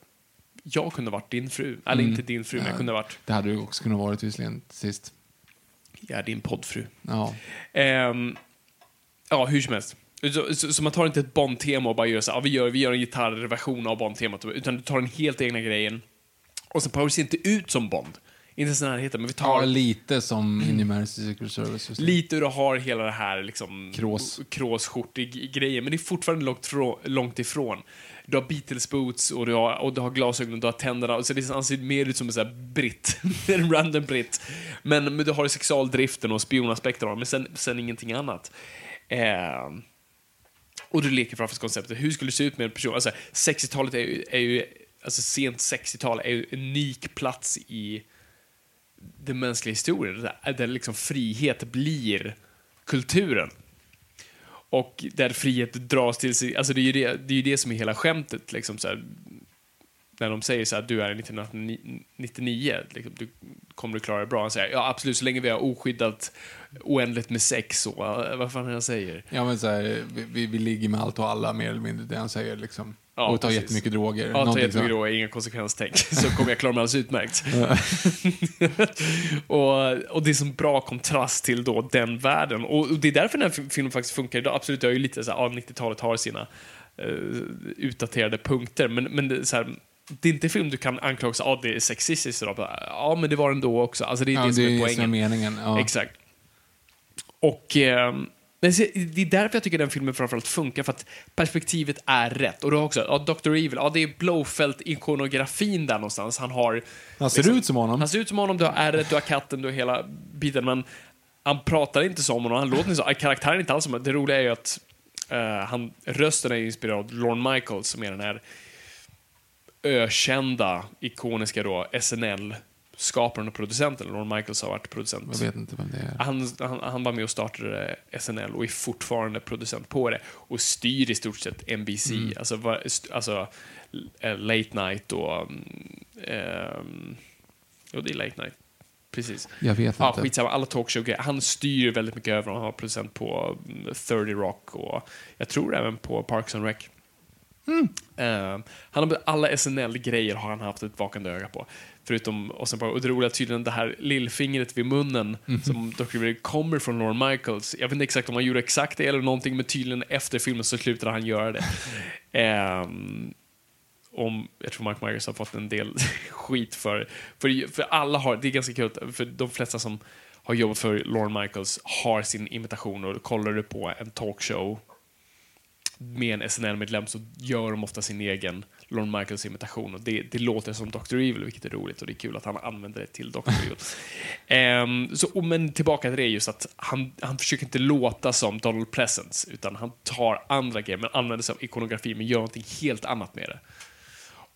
jag kunde varit din fru. Eller inte din fru, men jag kunde varit, Det hade du också kunnat vara visserligen sist. jag är din poddfru. Ja. Ehm, ja, hur som helst. Så, så, så man tar inte ett Bond-tema och bara gör så ja, vi gör, vi gör en gitarrversion av Bond-temat, utan du tar den helt egna grejen. Och så Power ser inte ut som Bond. Inte ens närheten, men vi tar ja, lite som in i Mercy Secret Service. just lite hur du har hela det här liksom Krås. kråsskjortig grejen, men det är fortfarande långt, långt ifrån. Du har Beatles boots och du har, och du har glasögon och du har tänderna, och så det han ser mer ut som en sån här britt, en random britt. Men, men du har sexualdriften och spionaspekten men sen, sen ingenting annat. Eh, och du leker framför konceptet. Hur skulle det se ut med en person? Alltså, 60-talet är ju, är ju alltså sent 60-tal är ju en unik plats i den mänskliga historien. Där, där liksom frihet blir kulturen. Och där frihet dras till sig, alltså det är ju det, det, är ju det som är hela skämtet. Liksom så här, när de säger så här, du är 1999, liksom, du, kommer du klara dig bra? Han säger, ja absolut, så länge vi har oskyddat oändligt med sex och vad fan han säger? Ja, men så här, vi, vi ligger med allt och alla, mer eller mindre, det han säger liksom. Ja, och tar precis. jättemycket droger. Ja, ta Någonting jättemycket så. droger, inga konsekvenstänk, så kommer jag klara mig alldeles utmärkt. och, och det är som bra kontrast till då den världen. Och, och det är därför den här filmen faktiskt funkar idag. Absolut, det är ju lite så här, ja, 90-talet har sina uh, utdaterade punkter, men, men det, så här, det är inte en film du kan anklaga sig, ja det är sexistiskt idag. Ja, men det var den då också. Alltså, det är Ja, det som är poängen. som meningen. Ja. Exakt. Och eh, men det är därför jag tycker den filmen framförallt funkar, för att perspektivet är rätt. Och då också, ja, Dr. Evil, ja det är Blowfelt-ikonografin där någonstans. Han har... Han ser ut som honom. Han ser ut som honom, du har ärret, du har katten, du har hela biten, men han pratar inte som honom, han låter inte så. Karaktären är inte alls som Det roliga är ju att eh, han, rösten är inspirerad av Lorne Michaels, som är den här ökända, ikoniska då, SNL skaparen och producenten. Lorne Michaels har varit producent. Jag vet inte vem det är. Han, han, han var med och startade SNL och är fortfarande producent på det och styr i stort sett NBC, Mm. alltså, st- alltså eh, Late Night och... Um, jo, det är Late Night. Precis. Jag vet Ja, inte. skitsamma, alla talkshow Han styr väldigt mycket över och han har producent på mm, 30 Rock och jag tror även på Parks and Rec. Eh, han har, alla SNL-grejer har han haft ett vakande öga på. Förutom, och, sen, bara- och det roliga tydligen det här lillfingret vid munnen som Dr. Kommer från Lorne Michaels. Jag vet inte exakt om han gjorde exakt det eller någonting, men tydligen efter filmen så slutade han göra det. Ehm, om, jag tror Mark Myers har fått en del skit för, för, för alla har, det är ganska kul, för de flesta som har jobbat för Lorne Michaels har sin imitation och kollar du på en talkshow med en SNL-medlem så gör de ofta sin egen Lorne Michaels imitation och det, det låter som Dr. Evil, vilket är roligt och det är kul att han använder det till Dr. Evil. Ehm, så, men tillbaka till det just att han, han försöker inte låta som Donald Pleasence utan han tar andra grejer men använder sig av ikonografi men gör någonting helt annat med det.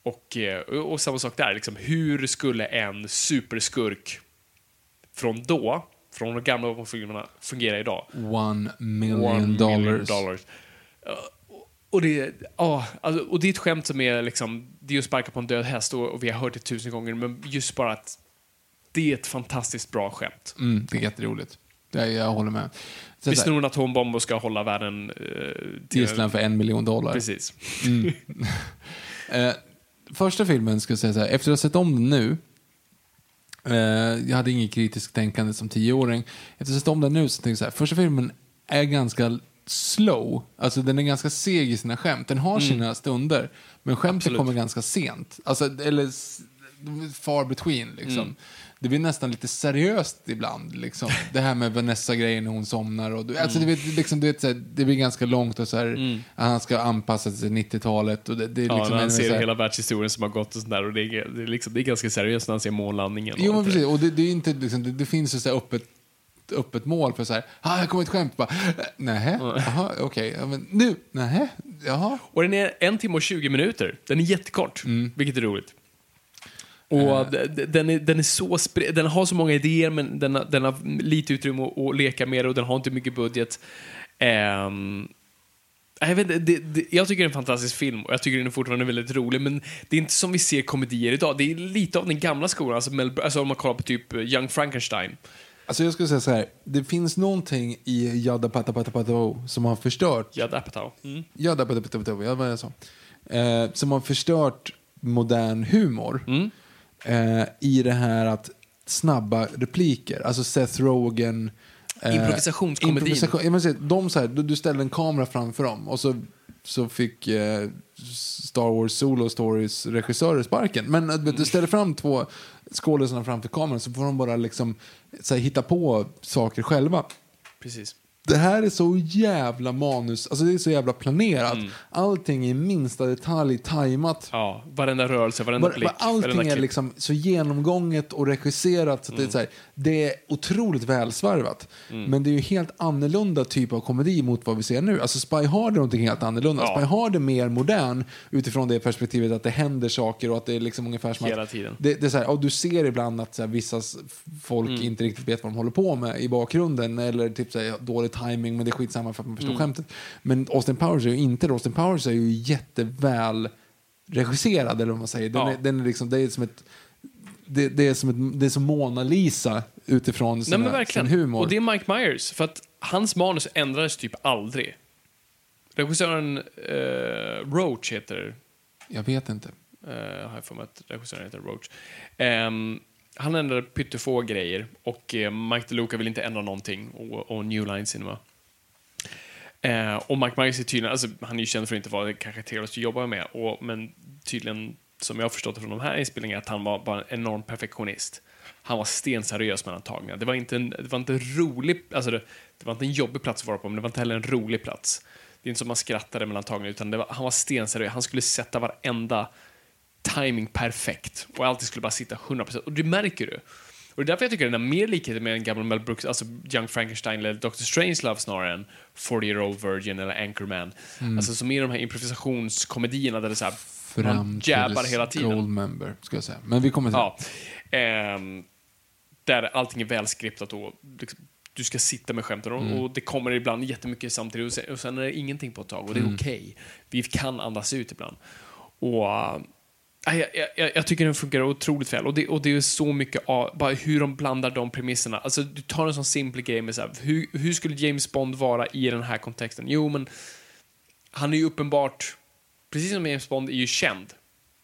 Och, eh, och, och samma sak där, liksom, hur skulle en superskurk från då, från de gamla filmerna, fungera idag? One million One dollars. million dollars. Och det, ja, alltså, och det är ett skämt som är liksom, det är att sparka på en död häst och, och vi har hört det tusen gånger, men just bara att det är ett fantastiskt bra skämt. Mm, det är jätteroligt. Det, jag håller med. Så Vi snor en atombomb och ska hålla världen uh, till Island för en miljon dollar. Precis. Eh, första filmen, ska jag säga så här, efter att ha sett om den nu, eh, jag hade inget kritiskt tänkande som tioåring, efter att ha sett om den nu så tänkte jag så här, första filmen är ganska slow, alltså den är ganska seg i sina skämt. Den har sina stunder, men skämten kommer ganska sent. Alltså, eller far between liksom. Det blir nästan lite seriöst ibland. Liksom. Det här med Vanessa-grejen när hon somnar. Och, du- alltså, du vet, liksom, du vet, så här, det blir ganska långt och så här, han ska anpassa sig till 90-talet. Och det, det är Ja, liksom när han ser här- hela världshistorien som har gått och sådär och det är, det är, liksom, det är ganska seriöst när han ser månlandningen. Jo, men precis. Och det, det, är inte, liksom, det, det finns ju så öppet, öppet mål för så här, ah, här kommer ett skämt. Bara, nähä, jaha, okej, ja, men nu, nähä, jaha. Och den är en timme och 20 minuter. Den är jättekort, Mm. vilket är roligt. Och d- den, är, den är så Den har så många idéer, men den har, den har lite utrymme att, att leka med och den har inte mycket budget. Ehm, jag, vet, det, det, jag tycker det är en fantastisk film och jag tycker den är fortfarande väldigt rolig, men det är inte som vi ser komedier idag. Det är lite av den gamla skolan, alltså, Mel, alltså om man kollar på typ Young Frankenstein. Alltså jag skulle säga så här, det finns någonting i Jada Pata Pata Pata som har förstört Judd Apatow. Mm. Jada Pata Pata Pata, ja, vad jag sa. Eh, som har förstört modern humor. Mm. Eh, I det här att snabba repliker, alltså Seth Rogen. eh, Improvisationskomedin. improvisation- ja, men se, de så här, du, du ställde en kamera framför dem och så, så fick eh, Star Wars Solo Stories regissörer sparken. Men att, du ställer fram två skådisarna framför kameran så får de bara liksom så här, hitta på saker själva. Precis det här är så jävla manus, alltså det är så jävla planerat. Allting är i minsta detalj tajmat. Ja, varenda rörelse, varenda Var, blick, var allting varenda är liksom så genomgånget och regisserat så att det, är så här, det är otroligt välsvarvat. Men det är ju helt annorlunda typ av komedi mot vad vi ser nu. Alltså Spy Hard är någonting helt annorlunda. Ja. Spy Hard är mer modern utifrån det perspektivet att det händer saker och att det är liksom ungefär som Hela att tiden. Det, det är så här, och du ser ibland att så här, vissa folk Mm. inte riktigt vet vad de håller på med i bakgrunden eller typ så här, dålig timing men det är skitsamma för att man förstår Mm. skämtet. Men Austin Powers är ju inte det. Austin Powers är ju jätteväl regisserad eller vad man säger. Den Ja. är, den är liksom, det är som ett det, det, är som ett, det är som Mona Lisa utifrån Nej sina, verkligen. sin humor. Och det är Mike Myers, för att hans manus ändrades typ aldrig. Regissören eh, Roach heter Jag vet inte. Uh, har jag för mig att regissören heter Roach. Ehm, han ändrade pyttefå grejer och eh, Mike DeLuca vill inte ändra någonting och, och New Line Cinema. Eh, och Mike Myers är tydligen, alltså, han är ju känd för att inte vara kanske trevligast att jobba med, och, men tydligen, som jag har förstått det från de här inspelningarna, att han var bara en enorm perfektionist. Han var stenseriös mellan tagningarna. Det var inte en, det var inte en rolig, alltså det, det var inte en jobbig plats att vara på, men det var inte heller en rolig plats. Det är inte som man skrattade mellan tagningarna, utan det var, han var stenseriös. Han skulle sätta varenda timing perfekt och alltid skulle bara sitta 100%. Och det märker du. Och det är därför jag tycker den har mer likheter med en gammal Mel Brooks, alltså Young Frankenstein eller Dr. Strangelove snarare än 40 year old virgin eller Anchorman. Alltså som i de här improvisationskomedierna där det är så här, Fram man jabbar hela tiden. Goldmember, ska jag säga. Men vi kommer till Ja. Ehm, där allting är välskriptat och liksom, du ska sitta med skämten och, Mm. och det kommer ibland jättemycket samtidigt och sen, och sen är det ingenting på ett tag och det är Mm. okej. Vi kan andas ut ibland. Och jag, jag, jag tycker den funkar otroligt väl och det, och det är så mycket av bara hur de blandar de premisserna. Alltså du tar en sån simpel grej med så här, hur, hur skulle James Bond vara i den här kontexten? Jo, men han är ju uppenbart, precis som James Bond är ju känd.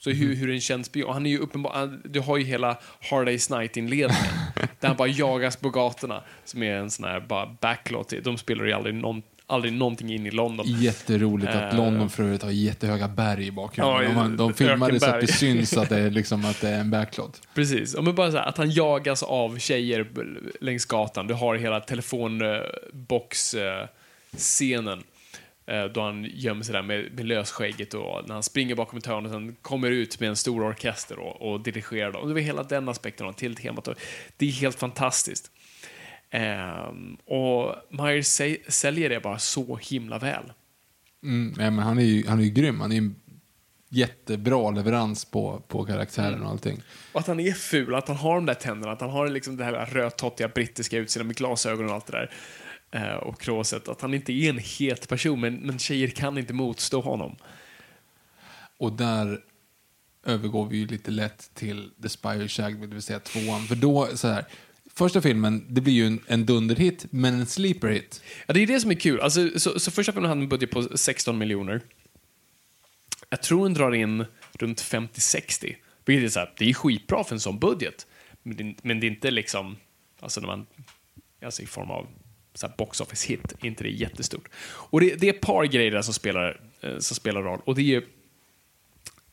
Så hur, hur en känd spion, han är ju uppenbart, du har ju hela Hard Day's Night-inledningen. där han bara jagas på gatorna. Som är en sån här bara backlot. De spelar ju aldrig, någon, aldrig någonting in i London. Jätteroligt att Eh. London för övrigt har jättehöga berg i bakgrunden. Ja, de, de filmar det så att det syns att det är, liksom, att det är en backlot. Precis, men bara så här, att han jagas av tjejer längs gatan. Du har hela telefonbox-scenen. eh, Då han gömmer sig där med, med lösskägget och när han springer bakom ett hörn och sen kommer ut med en stor orkester och, och dirigerar dem. Det var hela den aspekten av till temat. Det är helt fantastiskt. Ehm, och Myers säljer det bara så himla väl. Mm, nej, men han, är ju, han är ju grym. Han är en jättebra leverans på, på karaktären och allting. Och att han är ful, att han har de där tänderna, att han har liksom det här rödtottiga brittiska utseendet med glasögon och allt det där. Eh, och kråset. Att han inte är en het person, men, men tjejer kan inte motstå honom. Och där övergår vi ju lite lätt till The Spire Shag, det vill säga tvåan. För då, så här, första filmen, det blir ju en, en dunderhit, men en sleeper hit. Ja, det är det som är kul. Alltså, så, så första filmen hade en budget på 16 miljoner. Jag tror den drar in runt 50-60. Vilket är så här, det är skitbra för en sån budget. Men det, men det är inte liksom, alltså när man, alltså i form av så här box office hit, inte det är jättestort. Och det, det är ett par grejer där som spelar, eh, som spelar roll. Och det är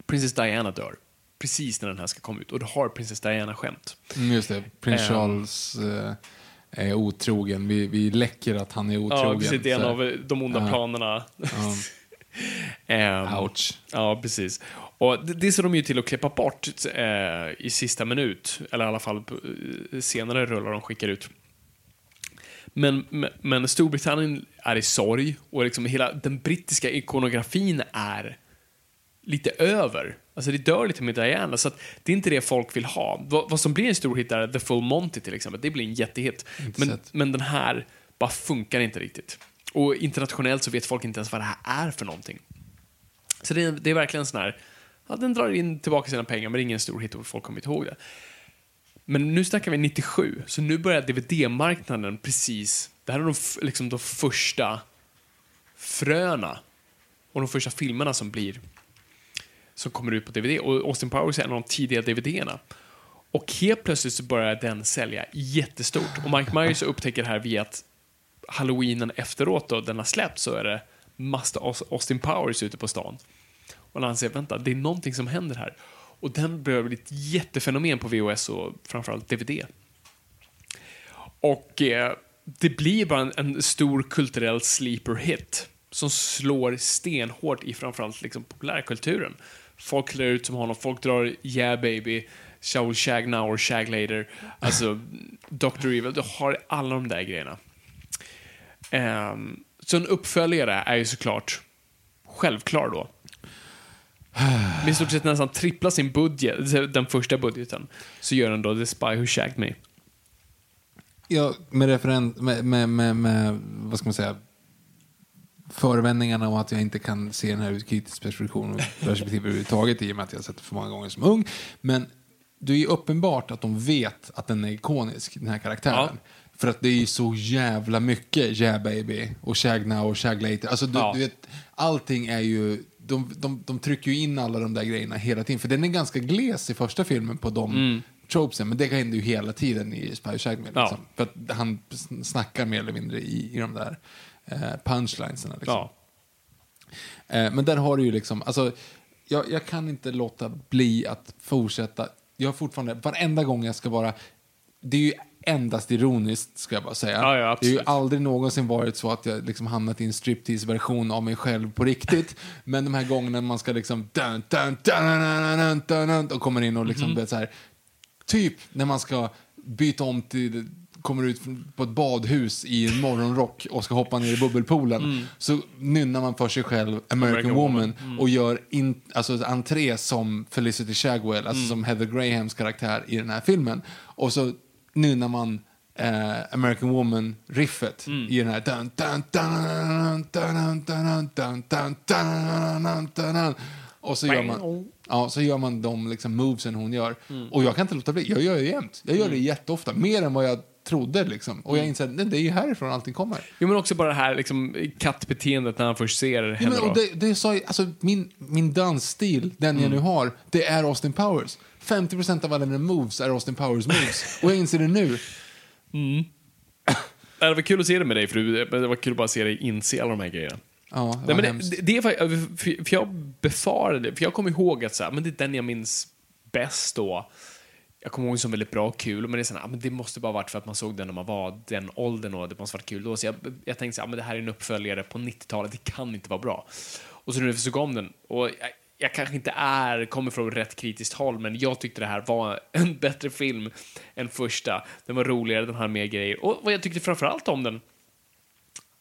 Princess Diana dör. Precis när den här ska komma ut. Och du har Princess Diana-skämt. Mm, just det, prins Ehm. Charles eh, är otrogen. Vi, vi läcker att han är otrogen. Ja, precis. Det är en av de onda Ja. planerna. Ja. Ehm, Ouch. Ja, precis. Och det, det ser de ju till att klippa bort eh, i sista minut. Eller i alla fall på, eh, senare rullar de skickar ut. Men, men, men Storbritannien är i sorg och liksom hela den brittiska ikonografin är lite över. Alltså det dör lite med Diana, så att det är inte det folk vill ha. Vad, vad som blir en stor hit är The Full Monty till exempel. Det blir en jättehit. Men, sett. men den här bara funkar inte riktigt. Och internationellt så vet folk inte ens vad det här är för någonting. Så det är, det är verkligen sån här, ja, den drar in tillbaka sina pengar men det är ingen stor hit och folk kommer inte ihåg det. Men nu snackar vi 97, så nu börjar DVD-marknaden precis, det här är de, liksom de första fröna och de första filmerna som blir som kommer ut på DVD. Och Austin Powers är en av de tidiga DVD-erna. Och helt plötsligt så börjar den sälja jättestort. Och Mike Myers upptäcker det här via att halloweenen efteråt då, den har släppt, så är det massa Aus- Austin Powers ute på stan. Och han säger, vänta, det är någonting som händer här. Och den börjar bli ett jättefenomen på VHS och framförallt DVD. Och eh, det blir bara en, en stor kulturell sleeper hit som slår stenhårt i framförallt liksom populärkulturen. Folk klär ut som honom, folk drar Yeah baby, Shall shag now or shag later. Alltså, Dr. Evil, du har alla de där grejerna. Um, så en uppföljare är ju såklart självklar då. Med i stort sett nästan trippla sin budget, den första budgeten, så gör den då The Spy Who Shagged Me. Ja, med referens, med, med, med, med, vad ska man säga, förevändningarna om att jag inte kan se den här ur ett kritiskt perspektiv, perspektiv överhuvudtaget i och med att jag har sett det för många gånger som ung. Men det är ju uppenbart att de vet att den är ikonisk, den här karaktären. Ja. För att det är ju så jävla mycket Yeah baby och Shag now och Shag later. Alltså du, Ja. du vet, allting är ju, de, de, de trycker ju in alla de där grejerna hela tiden. För den är ganska gles i första filmen på de tropesen. Men det händer ju hela tiden i Spy Shag Me. Liksom. Mm. Ja. För att han snackar mer eller mindre i, i de där eh, punchlinesarna. Liksom. Ja. Eh, men där har du ju liksom, alltså, jag, jag kan inte låta bli att fortsätta. Jag har fortfarande, varenda gång jag ska vara, det är ju endast ironiskt ska jag bara säga. Ja, ja, det har ju aldrig någonsin varit så att jag liksom hamnat i en striptease-version av mig själv på riktigt. Men de här gångerna man ska liksom dun, dun, dun, dun, och kommer in och liksom vet så här, typ när man ska byta om till kommer ut på ett badhus i en morgonrock och ska hoppa ner i bubbelpoolen mm. så nynnar man för sig själv American, American Woman, mm. och gör in, alltså, entré som Felicity Shagwell, alltså mm. som Heather Grahams karaktär i den här filmen. Och så nynnar man eh, American Woman-riffet i den här... Och så gör man, ja, så gör man de liksom movesen hon gör. Mm. Och jag kan inte låta bli. Jag gör det jämt. Jag gör mm. det jätteofta. Mer än vad jag trodde liksom. Och jag inser att nej, det är ju härifrån allting kommer. Jo, men också bara det här liksom, kattbeteendet när han först ser Ja, henne. men, då. och det, det sa, alltså, min, min dansstil, den jag nu har, det är Austin Powers. 50% av alla mina moves är Austin Powers moves. Och jag inser det nu. Det var kul att se det med dig, för du- det var kul att bara se dig inse alla de här grejerna. Ja, det Nej, men det, det, är för, för jag befarade, för jag kommer ihåg att så här, men det är den jag minns bäst då. Jag kommer ihåg som väldigt bra och kul, men det är såhär, ah, men det måste bara varit för att man såg den när man var den åldern och det måste varit kul då. Så jag, jag tänkte så här, ah, men det här är en uppföljare på 90-talet, det kan inte vara bra. Och så nu när vi såg om den, och jag, jag kanske inte är, kommer från rätt kritiskt håll, men jag tyckte det här var en bättre film än första. Den var roligare, den hade mer grejer. Och vad jag tyckte framförallt om den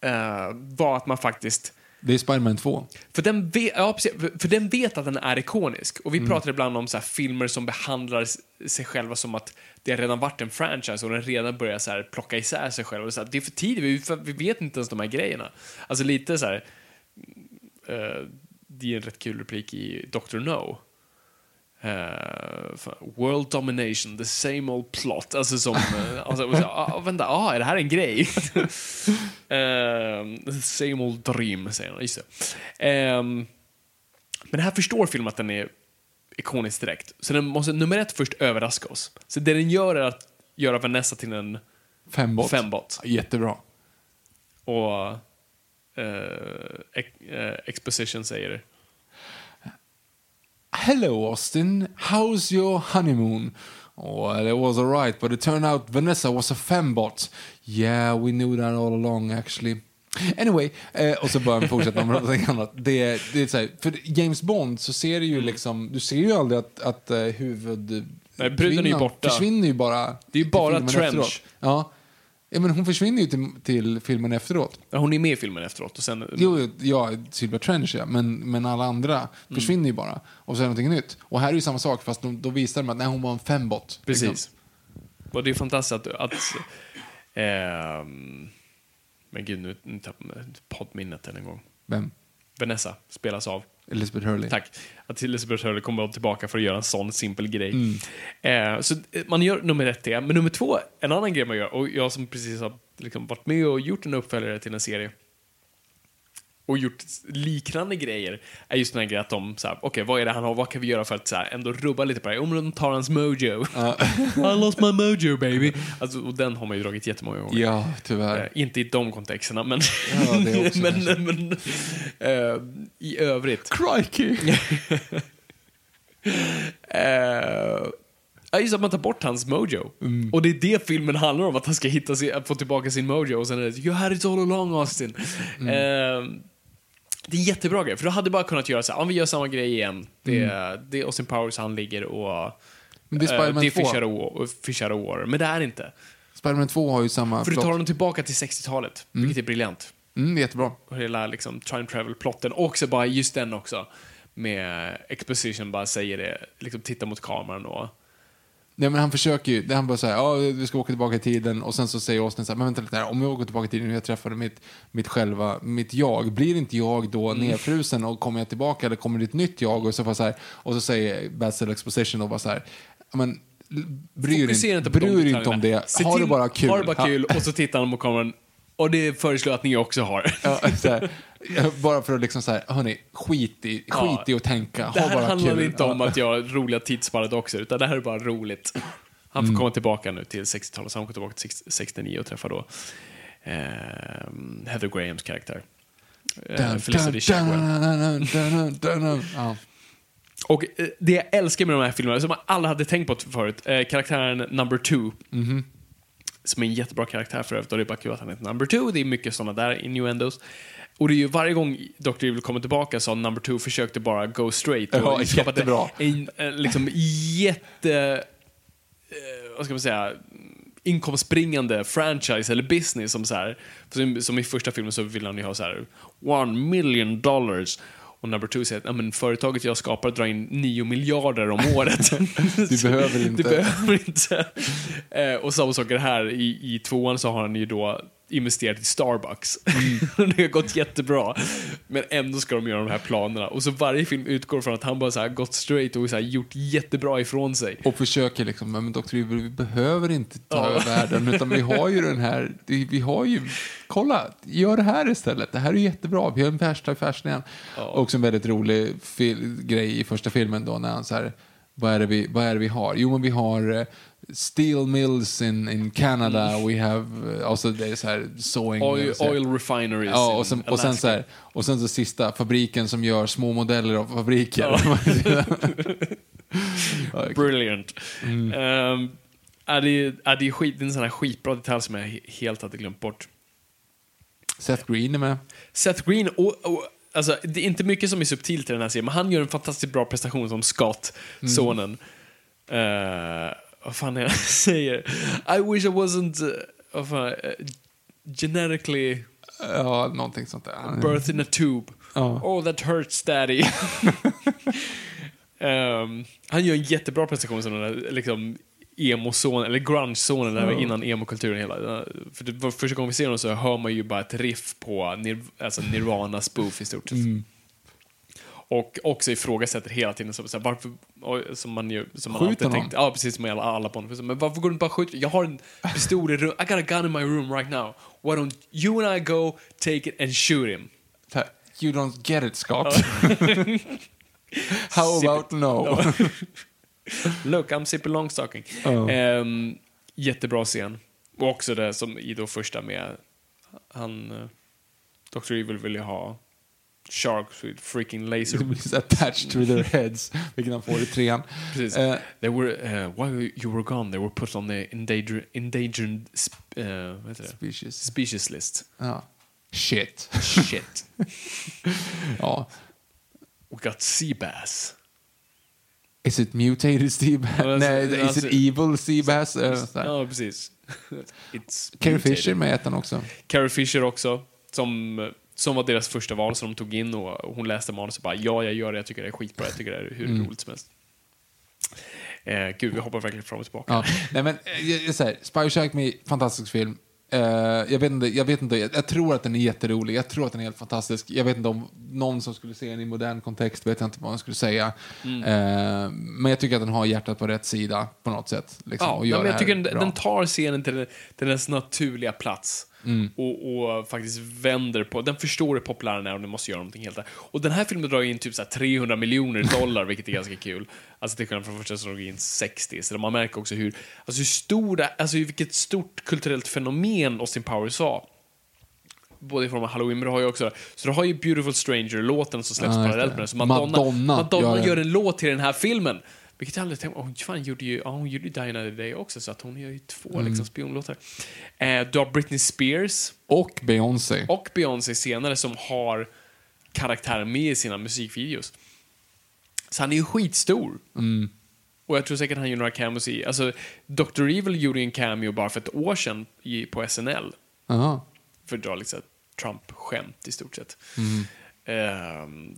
uh, var att man faktiskt det är Spiderman 2. för den, vet, ja, precis, för, den vet att den är ikonisk. Och vi pratar ibland om så filmer som behandlar sig själva som att det har redan varit en franchise och den redan börjar så här, plocka isär sig själv. Och så här, det är för tidigt, vi, vi vet inte ens de här grejerna. Alltså lite så här... eh, det är en rätt kul replik i Dr. No. Eh, fan, world domination, the same old plot. Alltså som... Uh, alltså, så, ah, vänta, ah, är det här en grej? Eh, the same old dream, säger han. Just det. Men här förstår filmen att den är ikonisk direkt. Så den måste nummer ett först överraska oss. Så det den gör är att göra Vanessa till en Fembot. fembot. Jättebra. Och eh, ex- eh, exposition säger Hello Austin, how's your honeymoon? Well, it was alright, but it turned out Vanessa was a fembot. Yeah, we knew that all along actually. Anyway, eh, och så börjar vi fortsätta med någonting annat. Det, det är så här, för James Bond så ser du ju liksom, du ser ju aldrig att, att eh, huvud... Nej, bruden är ju borta. försvinner ju bara. Det är ju bara Trench. Ja. Ja, men hon försvinner ju till, till filmen efteråt. Ja, hon är med i filmen efteråt. Och sen, Jo, ja, Silver Trench ja, men, men alla andra Mm. försvinner ju bara. Och så är det någonting nytt. Och här är ju samma sak, fast de, då visar de att nej, hon var en fembot. Precis. Liksom. Och det är fantastiskt att... att ehm, men gud, nu, nu tappade jag poddminnet än en gång. Vem? Vanessa spelas av. Elizabeth Hurley. Tack. Att Elizabeth Hurley kommer tillbaka för att göra en sån simpel grej. Eh, så eh, man gör nummer ett det. Men nummer två, en annan grej man gör, och jag som precis har liksom varit med och gjort en uppföljare till en serie och gjort liknande grejer är just den här grejen att de så här, okej vad är det han har, vad kan vi göra för att så här, ändå rubba lite på det här? Men de tar hans mojo. I lost my mojo baby. Alltså, och den har man ju dragit jättemånga gånger. Ja, Eh, tyvärr. inte i de kontexterna, men, Ja, men, kanske. men eh, i övrigt. Crikey! Eh, Ja, just att man tar bort hans mojo. Mm. Och det är det filmen handlar om, att han ska hitta sin, få tillbaka sin mojo. Och sen är det You had it all along Austin. Mm. Ehm, det är en jättebra grej, för du hade bara kunnat göra så här, om vi gör samma grej igen. Det, är- det är Austin Powers, han ligger och... Mm. Men det är eh, Spider-Man är 2. Fisher och, Water, men det är inte. Spiderman 2 har ju samma För du tar honom tillbaka till 60-talet, vilket är briljant. Mm, det är jättebra. Och hela liksom, time travel-plotten, och också bara just den också. Med exposition, bara säger det, liksom titta mot kameran och... Nej, men han försöker ju, han bara säger, ja, vi ska åka tillbaka i tiden och sen så säger Austin så här, men vänta lite här, om jag åker tillbaka i tiden och jag träffade mitt, mitt själva, mitt jag, blir inte jag då Mm. nedfrusen och kommer jag tillbaka eller kommer det ett nytt jag? Och så, bara så, här, och så säger Basil Exposition och bara så här, men bry dig Fokusera inte, inte på de bry dig inte om det, ha det bara kul. Ha det bara kul, och så tittar han mot kameran. Och det föreslår jag att ni också har. Ja, här, bara för att liksom så här, hörni, skit i, skit Ja. i att tänka, ha Det här bara handlar kul. inte om att göra roliga tidsparadoxer, utan det här är bara roligt. Han Mm. får komma tillbaka nu till 60-talet, så han kommer tillbaka till 60 69 och träffar då eh, Heather Grahams karaktär. Eh, Felicity. Ja. Och eh, det jag älskar med de här filmerna, som man aldrig hade tänkt på förut, eh, karaktären Number Two. Mhm. Som är en jättebra karaktär för övrigt, och det är bara kul att han heter Number Two. Det är mycket sådana där innuendos. Och det är ju varje gång Dr. Evil kommer tillbaka så har Number Two försökte bara go straight. Och Ja, skapat jättebra. En, en liksom jätte... Eh, vad ska man säga? inkomstbringande franchise eller business som så här, som i första filmen så vill han ju ha så här one million dollars och number two säger att "Ja, men företaget jag skapar drar in 9 miljarder om året. Du behöver inte. Du behöver inte. Eh, och samma sak är det här, i, i tvåan så har han ju då investerat i Starbucks. det har gått jättebra. Men ändå ska de göra de här planerna. Och så varje film utgår från att han bara så här gått straight och så gjort jättebra ifrån sig. Och försöker liksom, men Dr. Evil, vi behöver inte ta Ja. över världen, utan vi har ju den här, vi har ju, kolla, gör det här istället, det här är jättebra, vi har en värsta affärsidén. Också en väldigt rolig grej i första filmen då, när han så här, vad är det vi, vad är det vi har? Jo, men vi har eh, steel mills in, in Canada, we have, eh, alltså det är så här sewing. Oil, oil refineries Ja, och sen, och, sen så här, och sen så sista, fabriken som gör små modeller av fabriker. Ja, Brilliant. Mm. Ehm, är det, är det, skit, det är en sån här skitbra detalj som jag he- helt hade glömt bort. Seth Green är med. Seth Green, och, och, alltså, det är inte mycket som är subtilt i den här serien, men han gör en fantastiskt bra prestation som Scott, Mm. sonen. Uh, vad fan är han säger? I wish I wasn't uh, vad fan, uh, genetically Ja, någonting sånt där. birthed in a tube. Ja. Oh, that hurts daddy. Ehm, han gör en jättebra prestation som den där liksom, emo-sonen, eller grunge-sonen, där innan emo-kulturen hela. För det, första gången vi ser honom så hör man ju bara ett riff på nir, alltså Nirvana spoof i stort sett. Och också ifrågasätter hela tiden så, så här, varför, som man ju, som man alltid tänkt, ja precis som alla, alla på honom. Men varför går du inte bara skjuta? Jag har en pistol i rum, I got a gun in my room right now. Why don't you and I go take it and shoot him? You don't get it, Scott. How about no? Look, I'm sipping longstocking. Ja. Ehm, jättebra scen. Och också det som i då första med han, uh, Dr. Evil vill ju ha sharks with freaking laser. It's attached to their heads, vilket han får i trean. Precis. Eh, they were, uh, while you were gone, they were put on the endanger, endangered sp- uh? Species. species list. Ja. Shit. Shit. Ja. We got sea bass. Is it mutated sea bass? Ja, alltså, Nej, is alltså- it evil sea bass? Eh. Ja, precis. It's Carrie mutated. Fisher med ettan också. Carrie Fisher också, som, som var deras första val som de tog in och hon läste manus och bara ja, jag gör det, jag tycker det är skitbra, jag tycker det är hur Mm. roligt som helst. Eh, gud, vi hoppar verkligen fram och tillbaka. Ja. Nej, men, eh, jag, jag säger, Spy Shark Me, fantastisk film. Eh, jag vet inte, jag, vet inte jag, jag tror att den är jätterolig, jag tror att den är helt fantastisk. Jag vet inte om någon som skulle se den i modern kontext, vet jag inte vad man skulle säga. Mm. Eh, men jag tycker att den har hjärtat på rätt sida på något sätt. Liksom, Ja, och nej, gör men jag här tycker den, den tar scenen till, till dess naturliga plats. Mm. Och, och faktiskt vänder på, den förstår hur populär den är och den måste göra någonting helt annat. Och den här filmen drar in typ så här 300 miljoner dollar, vilket är ganska kul. Alltså till skillnad från första som drog in 60. Så man märker också hur, alltså hur stora, alltså vilket stort kulturellt fenomen Austin Powers var. Både i form av Halloween, men du har ju också, så du har ju Beautiful Stranger-låten som släpps just parallellt med den. Så Madonna, Madonna Madonna gör gör, en låt till den här filmen. Vilket jag aldrig tänkte, hon, fan, gjorde ju, ja, hon gjorde ju Die Another Day också, så att hon gör ju två Mm. liksom, spionlåtar. Eh, du har Britney Spears Och Beyoncé. och Beyoncé senare som har karaktären med i sina musikvideos. Så han är ju skitstor. Och jag tror säkert han gjorde några cameos i... Alltså, Dr. Evil gjorde ju en cameo bara för ett år sedan i, på SNL. Jaha. För att dra liksom Trump-skämt i stort sett. Ehm,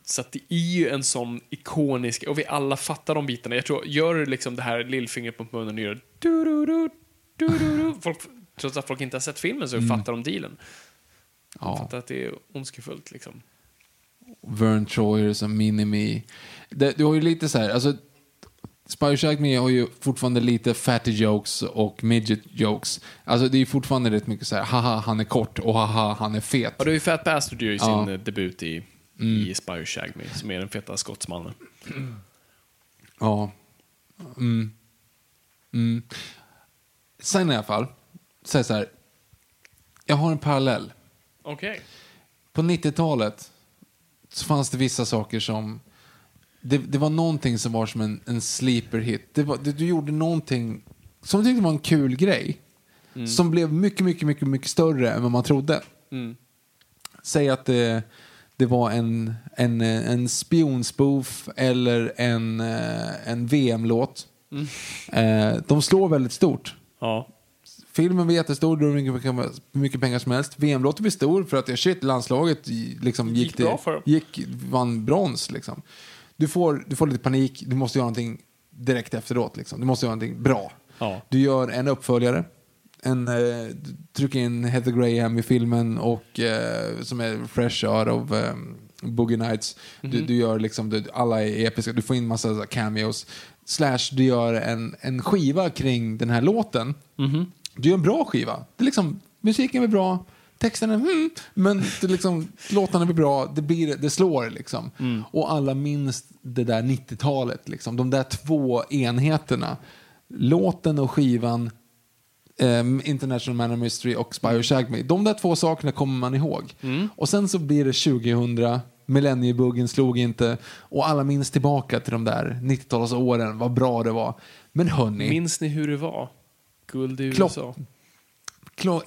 så att det är ju en sån ikonisk, och vi alla fattar de bitarna. Jag tror, gör du liksom det här lillfingret på munnen och gör du du du du du du folk, Trots att folk inte har sett filmen så fattar de dealen. De Ja. fattar att det är ondskefullt liksom. Vern Troyer som Minimi. Det, du har ju lite så här, alltså Spy Shack Me har ju fortfarande lite fatty jokes och midget jokes. Alltså det är fortfarande rätt mycket så här, haha han är kort och haha han är fet. Och det är ju Fat Bastard ju sin Ja. eh, debut i, i Spy Shag Me, som är den feta skottsmannen. Ja. Mm. Mm. Sen i alla fall, det så här, jag har en parallell. Okej. På 90-talet så fanns det vissa saker som... Det, det var någonting som var som en, en sleeper hit. Det var, det, du gjorde någonting som du tyckte var en kul grej. Som blev mycket, mycket, mycket, mycket större än vad man trodde. Säg att det, det var en, en, en spionspoof eller en, eh, en VM-låt. Eh, de slår väldigt stort. Ja. Filmen blir jättestor, det mycket, mycket pengar som helst. VM-låten blir stor för att ja, shit, landslaget liksom gick, Gick bra till- för dem. gick, vann brons. Liksom. Du, får, du får lite panik, du måste göra någonting direkt efteråt. Liksom. Du måste göra någonting bra. Ja. Du gör en uppföljare. En, eh, du trycker in Heather Graham i filmen och, eh, som är fresh out of eh, Boogie Nights. Du, du gör liksom, du, alla är episka, du får in massa här cameos. Slash, du gör en, en skiva kring den här låten. Du gör en bra skiva. Det är liksom, musiken är bra, texten är hmm, men det är liksom, låtarna blir bra, det, blir, det slår liksom. Och alla minns det där 90-talet, liksom. de där två enheterna. Låten och skivan, ehm, International Man of Mystery och Spy och Shag Me. De där två sakerna kommer man ihåg. Och sen så blir det 2000, millenniebuggen slog inte och alla minns tillbaka till de där 90-talsåren, vad bra det var. Men hörni, Minns ni hur det var? Guld i USA. Klar,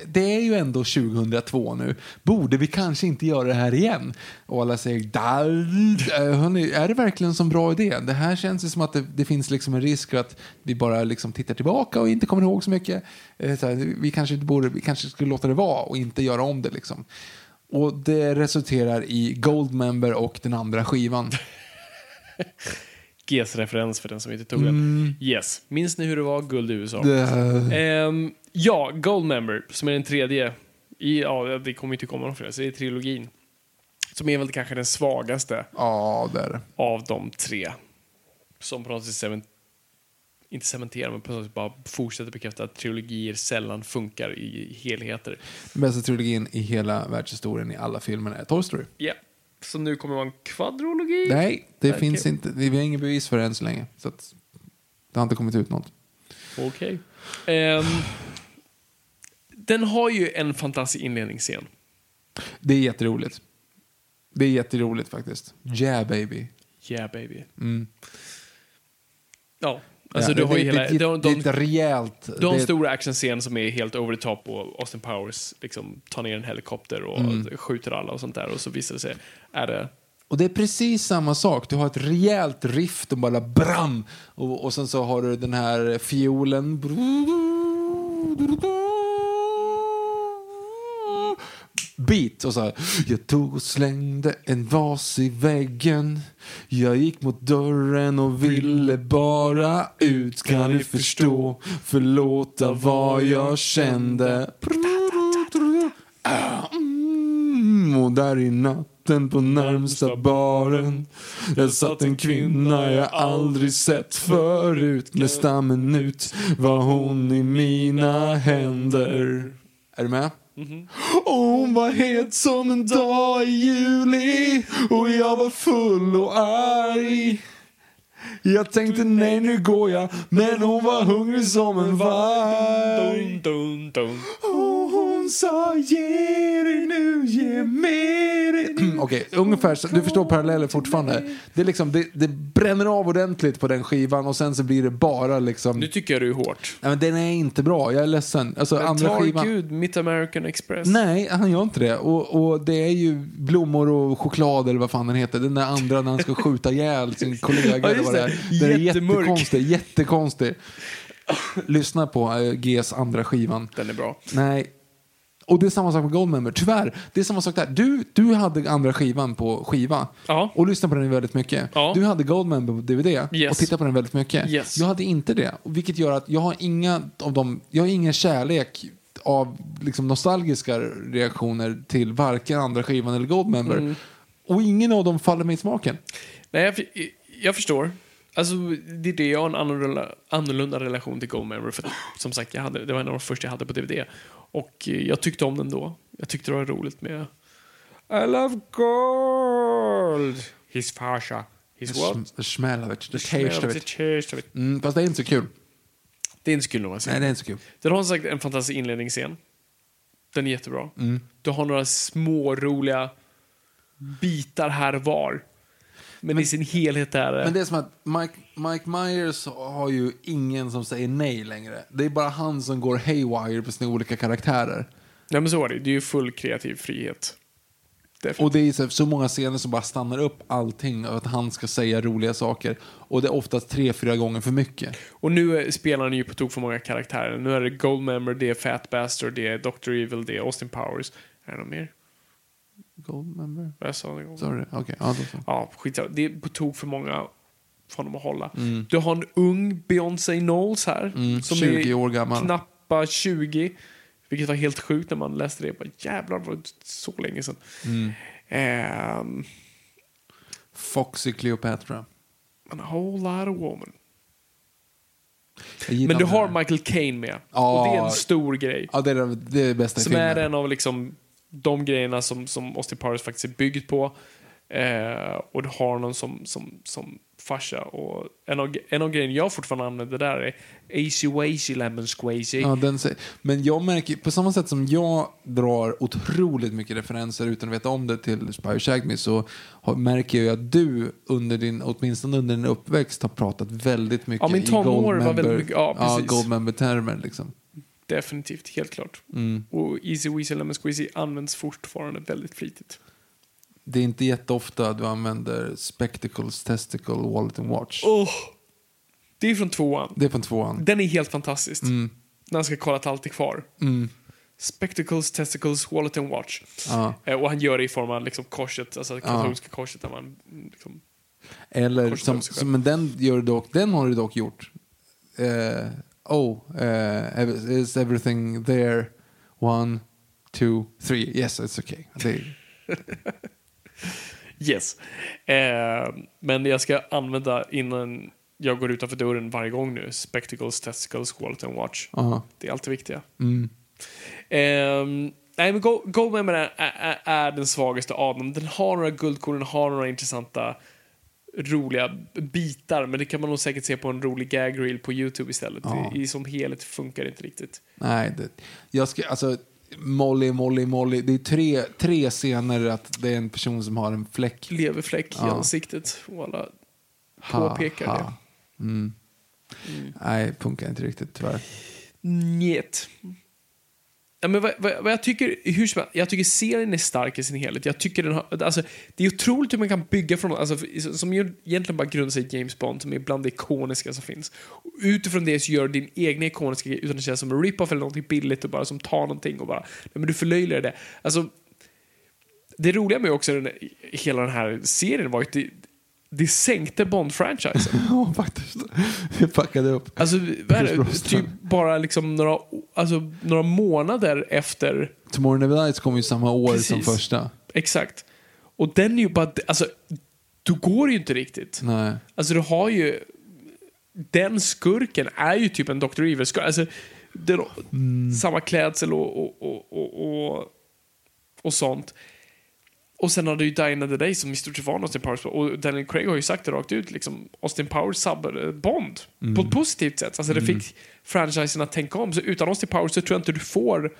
det är ju ändå 2002 nu. Borde vi kanske inte göra det här igen? Och alla säger, "Dal- eh, hörni, är det verkligen en så bra idé? Det här känns ju som att det, det finns liksom en risk för att vi bara liksom tittar tillbaka och inte kommer ihåg så mycket. Eh, Så här, vi, kanske borde, vi kanske skulle låta det vara och inte göra om det. Liksom. Och det resulterar i Goldmember och den andra skivan. GES-referens för den som inte tog den. Yes. Minns ni hur det var? Guld i USA. Ehm, ja, Goldmember, som är den tredje. I, ja, det kommer inte komma någon fler, så det är trilogin. Som är väl kanske den svagaste Ja, det är det. av de tre. Som på något sätt cement, inte cementerar, men på något sätt bara fortsätter bekräfta att trilogier sällan funkar i helheter. Den bästa trilogin i hela världshistorien i alla filmerna är Toy Story. Ja. Så nu kommer det vara en kvadrologi. Nej, det Okej. finns inte. Vi har inget bevis för det än så länge. Så att det har inte kommit ut något. Okej. Ehm, den har ju en fantastisk inledningsscen. Det är jätteroligt. Det är jätteroligt faktiskt. Yeah baby. Yeah baby. Mm. Ja, alltså Ja, du har det, ju hela... det, de, det är de, ett rejält... en det- stor actionscen som är helt over the top och Austin Powers liksom tar ner en helikopter och Mm. skjuter alla och sånt där och så visar det sig, är det... Och det är precis samma sak. Du har ett rejält riff och bara bram. Och, och sen så har du den här fiolen. Beat och så här. Jag tog och slängde en vas i väggen. Jag gick mot dörren och ville bara ut. Kan du förstå? Förlåta vad jag kände. Mm, och där i natten på närmsta baren Där satt en kvinna jag aldrig sett förut Nästa minut var hon i mina händer Är du med? Och hon var het som en dag i juli Och jag var full och arg. Jag tänkte nej nu går jag. Men hon var hungrig som en varg hon sa ge dig nu, ge med dig Okej, ungefär så, du förstår parallellen fortfarande. Det, är liksom, det, det bränner av ordentligt på den skivan och sen så blir det bara liksom... Nu tycker jag du är hårt. Nej, men den är inte bra, jag är ledsen. Alltså, Men andra tar skivan... Gud Mitt American Express. Nej, han gör inte det. Och, och det är ju blommor och choklad eller vad fan den heter. Den där andra när han ska skjuta ihjäl sin kollega. Ja, eller just vad det är. Den jättekonstig. jättekonstig. Lyssna på äh, Gs andra skivan. Den är bra. Nej. Och det är samma sak med Goldmember. Tyvärr, det är samma sak där. Du, du hade andra skivan på skiva Ja. och lyssnade på den väldigt mycket. Ja. Du hade Goldmember på DVD Yes. och tittade på den väldigt mycket. Yes. Jag hade inte det. Vilket gör att jag har inga av dem, jag har ingen kärlek av liksom nostalgiska reaktioner till varken andra skivan eller Goldmember. Mm. Och ingen av dem faller mig i smaken. Nej, jag, jag förstår. Alltså, det är det jag har en annorlunda, annorlunda relation till Gold Memory. För att, som sagt, jag hade, det var en av de första jag hade på DVD. Och eh, jag tyckte om den då. Jag tyckte det var roligt med I love gold. His farsa. His what? The smell of it, the Smell taste of the it. taste of it. Mm, fast det är inte så kul. Det är inte så kul om man säger. Nej, det är inte så kul. Den har sagt en fantastisk inledningsscen. Den är jättebra. Mm. Du har några små roliga bitar här och var. Men, i sin helhet är det... Men det är som att Mike, Mike Myers har ju ingen som säger nej längre. Det är bara han som går haywire på sina olika karaktärer. Nej men så är det. Det är ju full kreativ frihet. Definitivt. Och det är så, så många scener som bara stannar upp allting och att han ska säga roliga saker. Och det är oftast tre, fyra gånger för mycket. Och nu är- spelar han ju på tok för många karaktärer. Nu är det Goldmember, det är Fat Bastard, det är Dr. Evil, det är Austin Powers. Är det något mer? Goldmember? Jag sa en gång? Sorry, okej. Ja, så. Ja, skitsamma. Det är på tok för många för honom att hålla. Mm. Du har en ung Beyoncé Knowles här. som 20 är år gammal. knappa 20. Vilket var helt sjukt när man läste det. Bara, jävlar, det var så länge sedan. Mm. Ehm, Foxy Cleopatra. a whole lot of woman. Men du har. Michael Caine med. Ja. Och det är en stor grej. Ja, det är det, det, är det bästa Som filmen. är en av liksom de grejerna som, som Austin Powers faktiskt är byggd på. Eh, och du har någon som, som, som farsa. Och en av, en av grejerna jag fortfarande använder där är Acey Wazy Lemon Squeezy. Ja, den men jag märker, på samma sätt som jag drar otroligt mycket referenser utan att veta om det till Spire Shag Me så har, märker jag att du under din, åtminstone under din uppväxt har pratat väldigt mycket Ja, min i tonår var Goldmember- väldigt mycket- ja, precis. Goldmember-termer. Liksom. Definitivt, helt klart. Mm. Och Easy Weasy Lemon Squeezy används fortfarande väldigt flitigt. Det är inte jätteofta du använder Spectacles, Testicle, Wallet and Watch. Oh, det är från tvåan. Det är från tvåan. Den är helt fantastisk. Mm. När han ska kolla att allt är kvar. Spectacles, testicles, wallet and watch. Ja. Eh, och han gör det i form av liksom korset, alltså katolska korset där man mm, liksom, Eller, som, som, men den, gör dock, den har du dock gjort. Eh, oh, eh, is everything there? One, two, three. Yes, it's okay. Det, Yes. Eh, men jag ska använda innan jag går utanför dörren varje gång nu. Spectacles, testicles, wallet and watch. ja. Det är allt det viktiga. Mm. Ehm, nej, men Go- Goldmember är, är, är den svagaste av dem. Den har några guldkorn, den har några intressanta, roliga bitar. Men det kan man nog säkert se på en rolig gag reel på YouTube istället. Ja. I, I som helhet funkar det inte riktigt. Nej, det, jag ska, alltså, Molly, Molly, Molly. Det är tre, tre scener att det är en person som har en fläck. Leverfläck i Ja. ansiktet. Och alla Ha, påpekar ha. det. Mm. Nej, funkar inte riktigt tyvärr. Njet. Ja, men vad, vad, vad jag tycker, hur som jag tycker serien är stark i sin helhet. Jag tycker den har, alltså, det är otroligt hur man kan bygga från alltså, som egentligen bara grundar sig i James Bond, som är bland det ikoniska som finns. Och utifrån det så gör du din egna ikoniska grej utan att känna som en rip-off eller någonting billigt och bara som tar någonting och bara, nej, men du förlöjligar det. Alltså, det roliga med också den, hela den här serien var ju att det, sänkte Bond-franchisen. Ja, faktiskt. Det packade upp. Alltså, det? Typ bara liksom några, alltså, några månader efter. Tomorrow Never Dies kom ju samma år som Precis. första. Exakt. Och den är ju bara, alltså, då går det ju inte riktigt. Nej. Alltså du har ju, den skurken är ju typ en Dr. Evil-skurk. Alltså, den, samma klädsel och, och, och, och, och sånt. Och sen har du ju Die Another Day som i stort sett var Austin Powers. Och Daniel Craig har ju sagt det rakt ut. Liksom, Austin Powers sabbade Bond. På ett positivt sätt. Alltså det fick franchisen att tänka om. Så utan Austin Powers så tror jag inte du får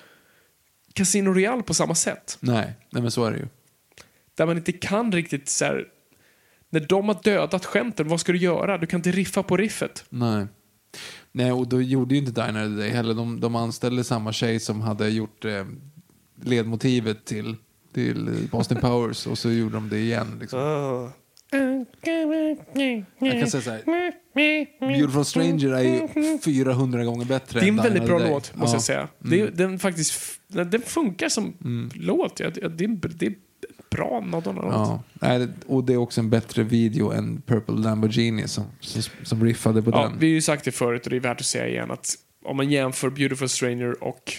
Casino Royale på samma sätt. Nej, nej men så är det ju. Där man inte kan riktigt så här, när de har dödat skämten, vad ska du göra? Du kan inte riffa på riffet. Nej. Nej, och då gjorde ju inte Diner the Day heller. De, de anställde samma tjej som hade gjort eh, ledmotivet till, till Boston Powers och så gjorde de det igen. Liksom. Jag kan säga så här. Beautiful Stranger är ju 400 gånger bättre Det är en väldigt bra låt, måste Ja. jag säga. Det, är- den, faktiskt, den funkar som låt. Ja, det, det, är, det är bra Madonna-låt. Ja, nej, det- och det är också en bättre video än Purple Lamborghini som, som, som riffade på Ja, den. vi har ju sagt det förut och det är värt att säga igen att om man jämför Beautiful Stranger och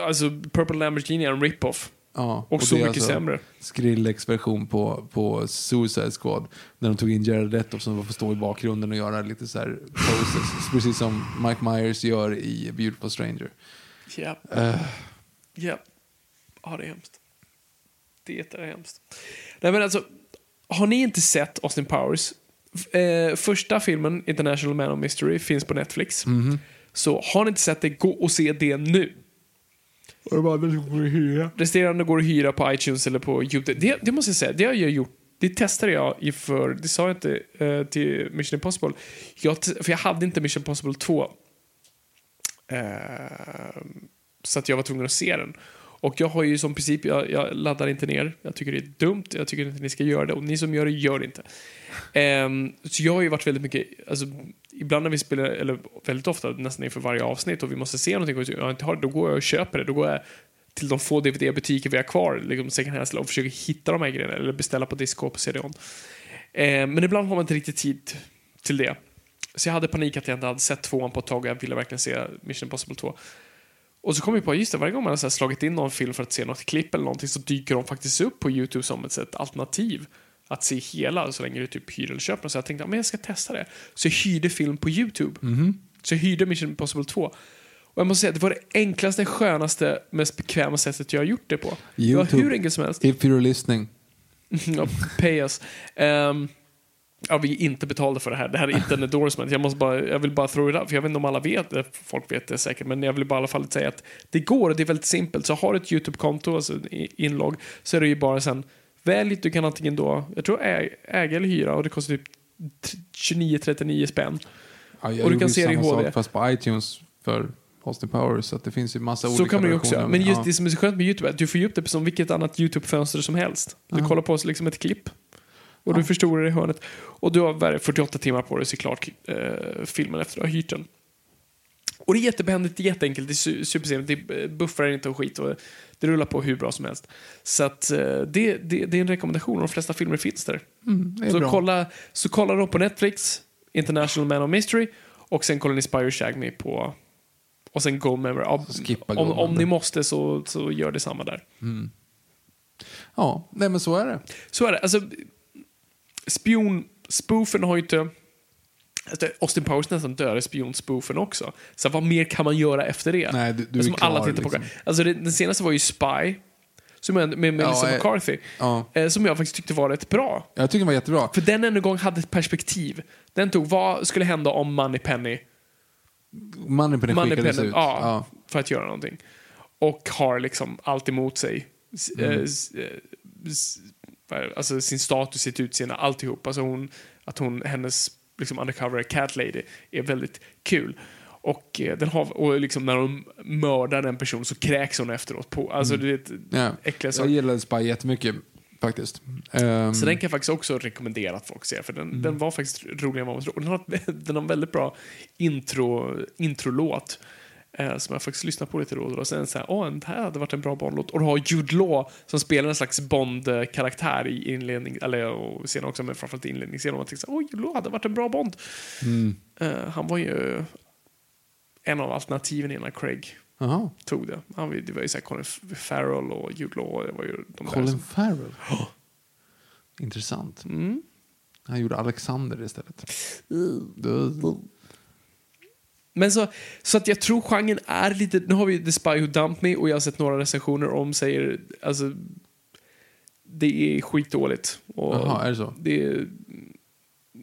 alltså Purple Lamborghini är en rip-off. Ja, Och, så det är mycket alltså sämre. Skrillex version på, på Suicide Squad. När de tog in Jared Leto som får stå i bakgrunden och göra lite så här poses. precis som Mike Myers gör i Beautiful Stranger. Ja. Eh, Ja. Ja, det är hemskt. Det är hemskt. Nej, men alltså, har ni inte sett Austin Powers? Eh, första filmen, International Man of Mystery, finns på Netflix. Mhm. Så har ni inte sett det, gå och se det nu. Och de andra som går att hyra. Resterande går att hyra på iTunes eller på YouTube. Det, det måste jag säga, det har jag gjort. Det testade jag inför, det sa jag inte eh, till Mission Impossible. Jag, för jag hade inte Mission Impossible 2. Eh, så att jag var tvungen att se den. Och jag har ju som princip, jag, jag laddar inte ner. Jag tycker det är dumt, jag tycker inte ni ska göra det. Och ni som gör det, gör det inte. Eh, så jag har ju varit väldigt mycket, alltså, ibland när vi spelar, eller väldigt ofta, nästan inför varje avsnitt och vi måste se någonting och jag inte har det, då går jag och köper det. Då går jag till de få DVD-butiker vi har kvar, liksom second hand och försöker hitta de här grejerna eller beställa på Disco på CD-ON. Ehm, men ibland har man inte riktigt tid till det. Så jag hade panik att jag inte hade sett tvåan på ett tag och jag ville verkligen se Mission Impossible 2. Och så kom jag på, just det, varje gång man har slagit in någon film för att se något klipp eller någonting så dyker de faktiskt upp på YouTube som ett ett alternativ att se hela så länge du typ hyr eller köper. Så jag tänkte, men jag ska testa det. Så jag hyrde film på YouTube. Så jag hyrde Mission Impossible 2. Och jag måste säga, det var det enklaste, skönaste, mest bekväma sättet jag har gjort det på. Det YouTube. var hur enkelt som helst. If you're listening. ja, pay us. Ehm, ja, vi är inte betalda för det här. Det här är inte en endorsement. Jag, måste bara, jag vill bara throw it up, för jag vet inte om alla vet det. Folk vet det säkert, men jag vill bara i alla fall säga att det går och det är väldigt simpelt. Så har du ett YouTube-konto, alltså inlogg, så är det ju bara sen välj, du kan antingen då, jag tror äga eller hyra och det kostar typ 29-39 spänn. Ja, jag Och du kan se det i HD. sak fast på iTunes för Austin Powers. Så att det finns ju massa Så olika kan man ju också. Men just Ja. det som är så skönt med YouTube är att du får ju upp det som vilket annat YouTube-fönster som helst. Du kollar på liksom ett klipp. Och du förstorar det i hörnet. Och du har varje 48 timmar på dig att se klart eh, filmen efter att du har hyrt den. Och det är jättebehändigt, jätteenkelt, det är su- supersimpelt, det buffrar inte och skit och det rullar på hur bra som helst. Så att eh, det, det, det är en rekommendation och de flesta filmer finns där. Mm, så, bra. kolla, så kolla då på Netflix, International Man of Mystery och sen kollar ni Spire Shag Me på och sen Gold Member. Ja, Så skippa om, om Member. ni måste så, så gör det samma där. Ja, nej men så är det. Så är det. Alltså, spion-spoofen har ju inte... Alltså, Austin Powers nästan dödade spionspoofen också. Så vad mer kan man göra efter det? Nej, du- du är som klar, alla tittar på. liksom. Alltså, det, den senaste var ju Spy. Som med, med Melissa eh, McCarthy. ja. Eh, som jag faktiskt tyckte var rätt bra. Jag tycker den var jättebra. För den ännu gång hade ett perspektiv. Den tog, vad skulle hända om Moneypenny Moneypenny skickades Moneypenny, ut. ja, Ja. för att göra någonting. Och har liksom allt emot sig. Mm. eh, det? alltså sin status, sitt utseende, alltihop. Alltså hon, att hon, hennes liksom undercover cat lady är väldigt kul. Och, eh, den har, och liksom när de mördar en person så kräks hon efteråt. På, alltså det är Mm. Ja. äckliga Jag gillade Spy jättemycket faktiskt. Ehm, Så den kan jag faktiskt också rekommendera att folk ser, för den, Mm. den var faktiskt roligare än vad man tror. Den har, den har en väldigt bra intro, introlåt. Eh, som jag faktiskt lyssnar på lite då och då. Sen så här, åh, den här hade varit en bra Bond-låt. Och du har Jude Law som spelar en slags Bond-karaktär i inledning, eller och senare också, men framförallt inledningsscenen. Man tänker så här, åh, Jude Law hade varit en bra Bond. Mm. Eh, han var ju en av alternativen innan Craig Jaha. tog det. Han, det var ju så här Colin Farrell och Jude Law. Det var ju de där Colin som, Farrell. Intressant. mm. Han gjorde Alexander istället. Men så, så att jag tror genren är lite, nu har vi The Spy Who Dumped Me och jag har sett några recensioner om säger, alltså det är skitdåligt. Och Jaha, är det så? Det är,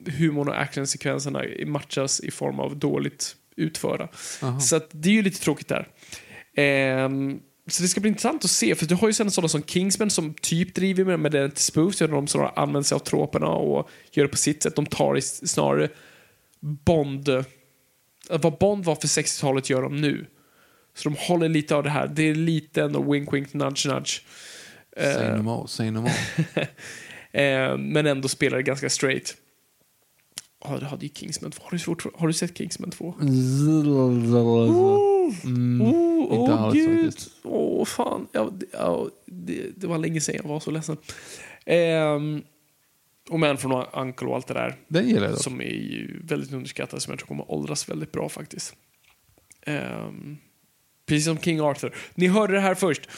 humorn och actionsekvenserna matchas i form av dåligt utförda. Jaha. Så att det är ju lite tråkigt där. Ehm, så det ska bli intressant att se, för du har ju sen sådana som Kingsman som typ driver med, med den till spoof, så de som använder sig av troperna och gör det på sitt sätt. De tar snarare Bond, vad Bond var för 60-talet gör de nu. Så de håller lite av det här, det är lite ändå wink wink nudge nudge. Say no more, say no more. Eh, men ändå spelar det ganska straight. Ja, du hade ju Kingsman 2. Har du, svårt, har du sett Kingsman 2? Mm, Oh, inte alls gud. faktiskt. Åh fan. Ja, det, ja, det, det var länge sedan jag var så ledsen. Ehm, och Man from Uncle och allt det där. Den gillar jag. Som är ju väldigt underskattad, som jag tror kommer åldras väldigt bra faktiskt. Ehm, precis som King Arthur. Ni hörde det här först.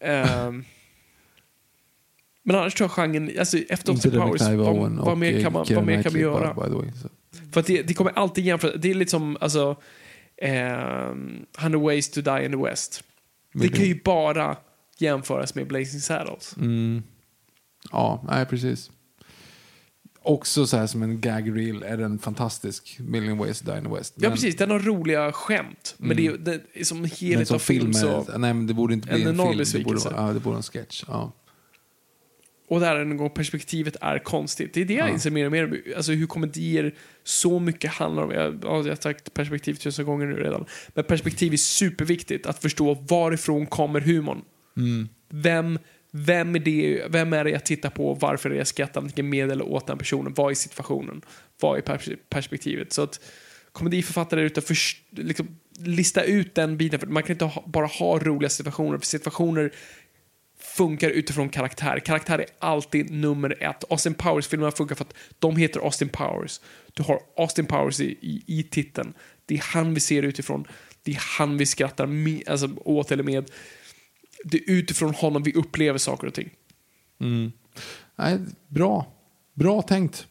Ehm, men annars tror jag genren, alltså efter Austin Powers, vad, vad mer kan man, vad mer kan man göra? Way, så. För att det, det kommer alltid jämföra. Det är lite som alltså, 100 ways to die in the West. Det kan ju bara jämföras med Blazing Saddles. Mm. Ja, nej precis. Också så här som en gag reel är den fantastisk. Million ways to die in the West. Ja, Men- precis. Den har roliga skämt. Men det, är- det är som helhet av film så... nej men det borde inte bli en en, film. Det borde, ja, det borde vara en sketch. Ja. Och där en gång perspektivet är konstigt. Det är det jag Ja. inser mer och mer. Alltså hur komedier så mycket handlar om. Jag, ja, jag har sagt perspektiv tusen gånger nu redan. Men perspektiv är superviktigt. Att förstå varifrån kommer humorn. Mm. Vem, vem, är det, vem är det jag tittar på? Varför är jag skrattar antingen med eller åt den personen? Vad är situationen? Vad är perspektivet? Så att komediförfattare är ute och liksom, lista ut den biten. För man kan inte ha, bara ha roliga situationer. För situationer funkar utifrån karaktär. Karaktär är alltid nummer ett. Austin Powers-filmerna funkar för att de heter Austin Powers. Du har Austin Powers i, i, i titeln. Det är han vi ser utifrån. Det är han vi skrattar med, alltså, åt eller med. Det är utifrån honom vi upplever saker och ting. Nej, bra. Bra tänkt.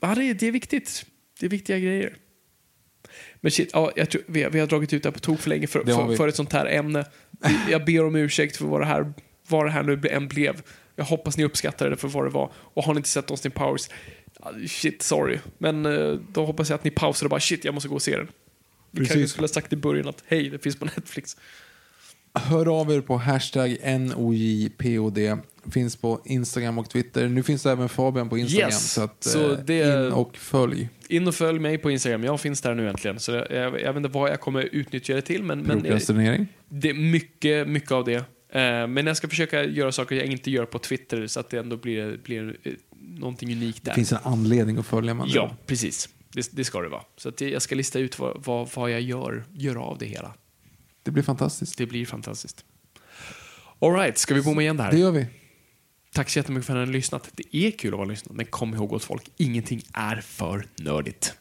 Ja, det, är, det är viktigt. Det är viktiga grejer. Men shit, ja, jag tror, vi, har, vi har dragit ut det här på tok för länge för, för, för ett sånt här ämne. Jag ber om ursäkt för vad det här, vad det här nu än blev. Jag hoppas ni uppskattar det för vad det var. Och har ni inte sett Austin Powers, shit, sorry. Men eh, då hoppas jag att ni pausar och bara shit, jag måste gå och se den. Vi kanske skulle ha sagt i början att hej, det finns på Netflix. Hör av er på hashtag NOJPOD. Finns på Instagram och Twitter. Nu finns det även Fabian på Instagram. Yes. Så, att, Så eh, det- in och följ. In och följ mig på Instagram, jag finns där nu äntligen. Så jag, jag, vet inte vad jag kommer utnyttja det till, men, men Prokrastinering. Det är mycket, mycket av det. Eh, men jag ska försöka göra saker jag inte gör på Twitter så att det ändå blir, blir eh, någonting unikt där. Det finns en anledning att följa man Ja, precis. Det, det ska det vara. Så att jag ska lista ut vad, vad, vad jag gör, gör av det hela. Det blir fantastiskt. Det blir fantastiskt. Alright, ska vi bomma igen det här? Det gör vi. Tack så jättemycket för att ni har lyssnat. Det är kul att vara lyssnat, men kom ihåg åt folk, ingenting är för nördigt.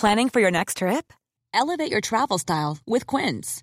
Planning for your next trip? Elevate your travel style with Quince.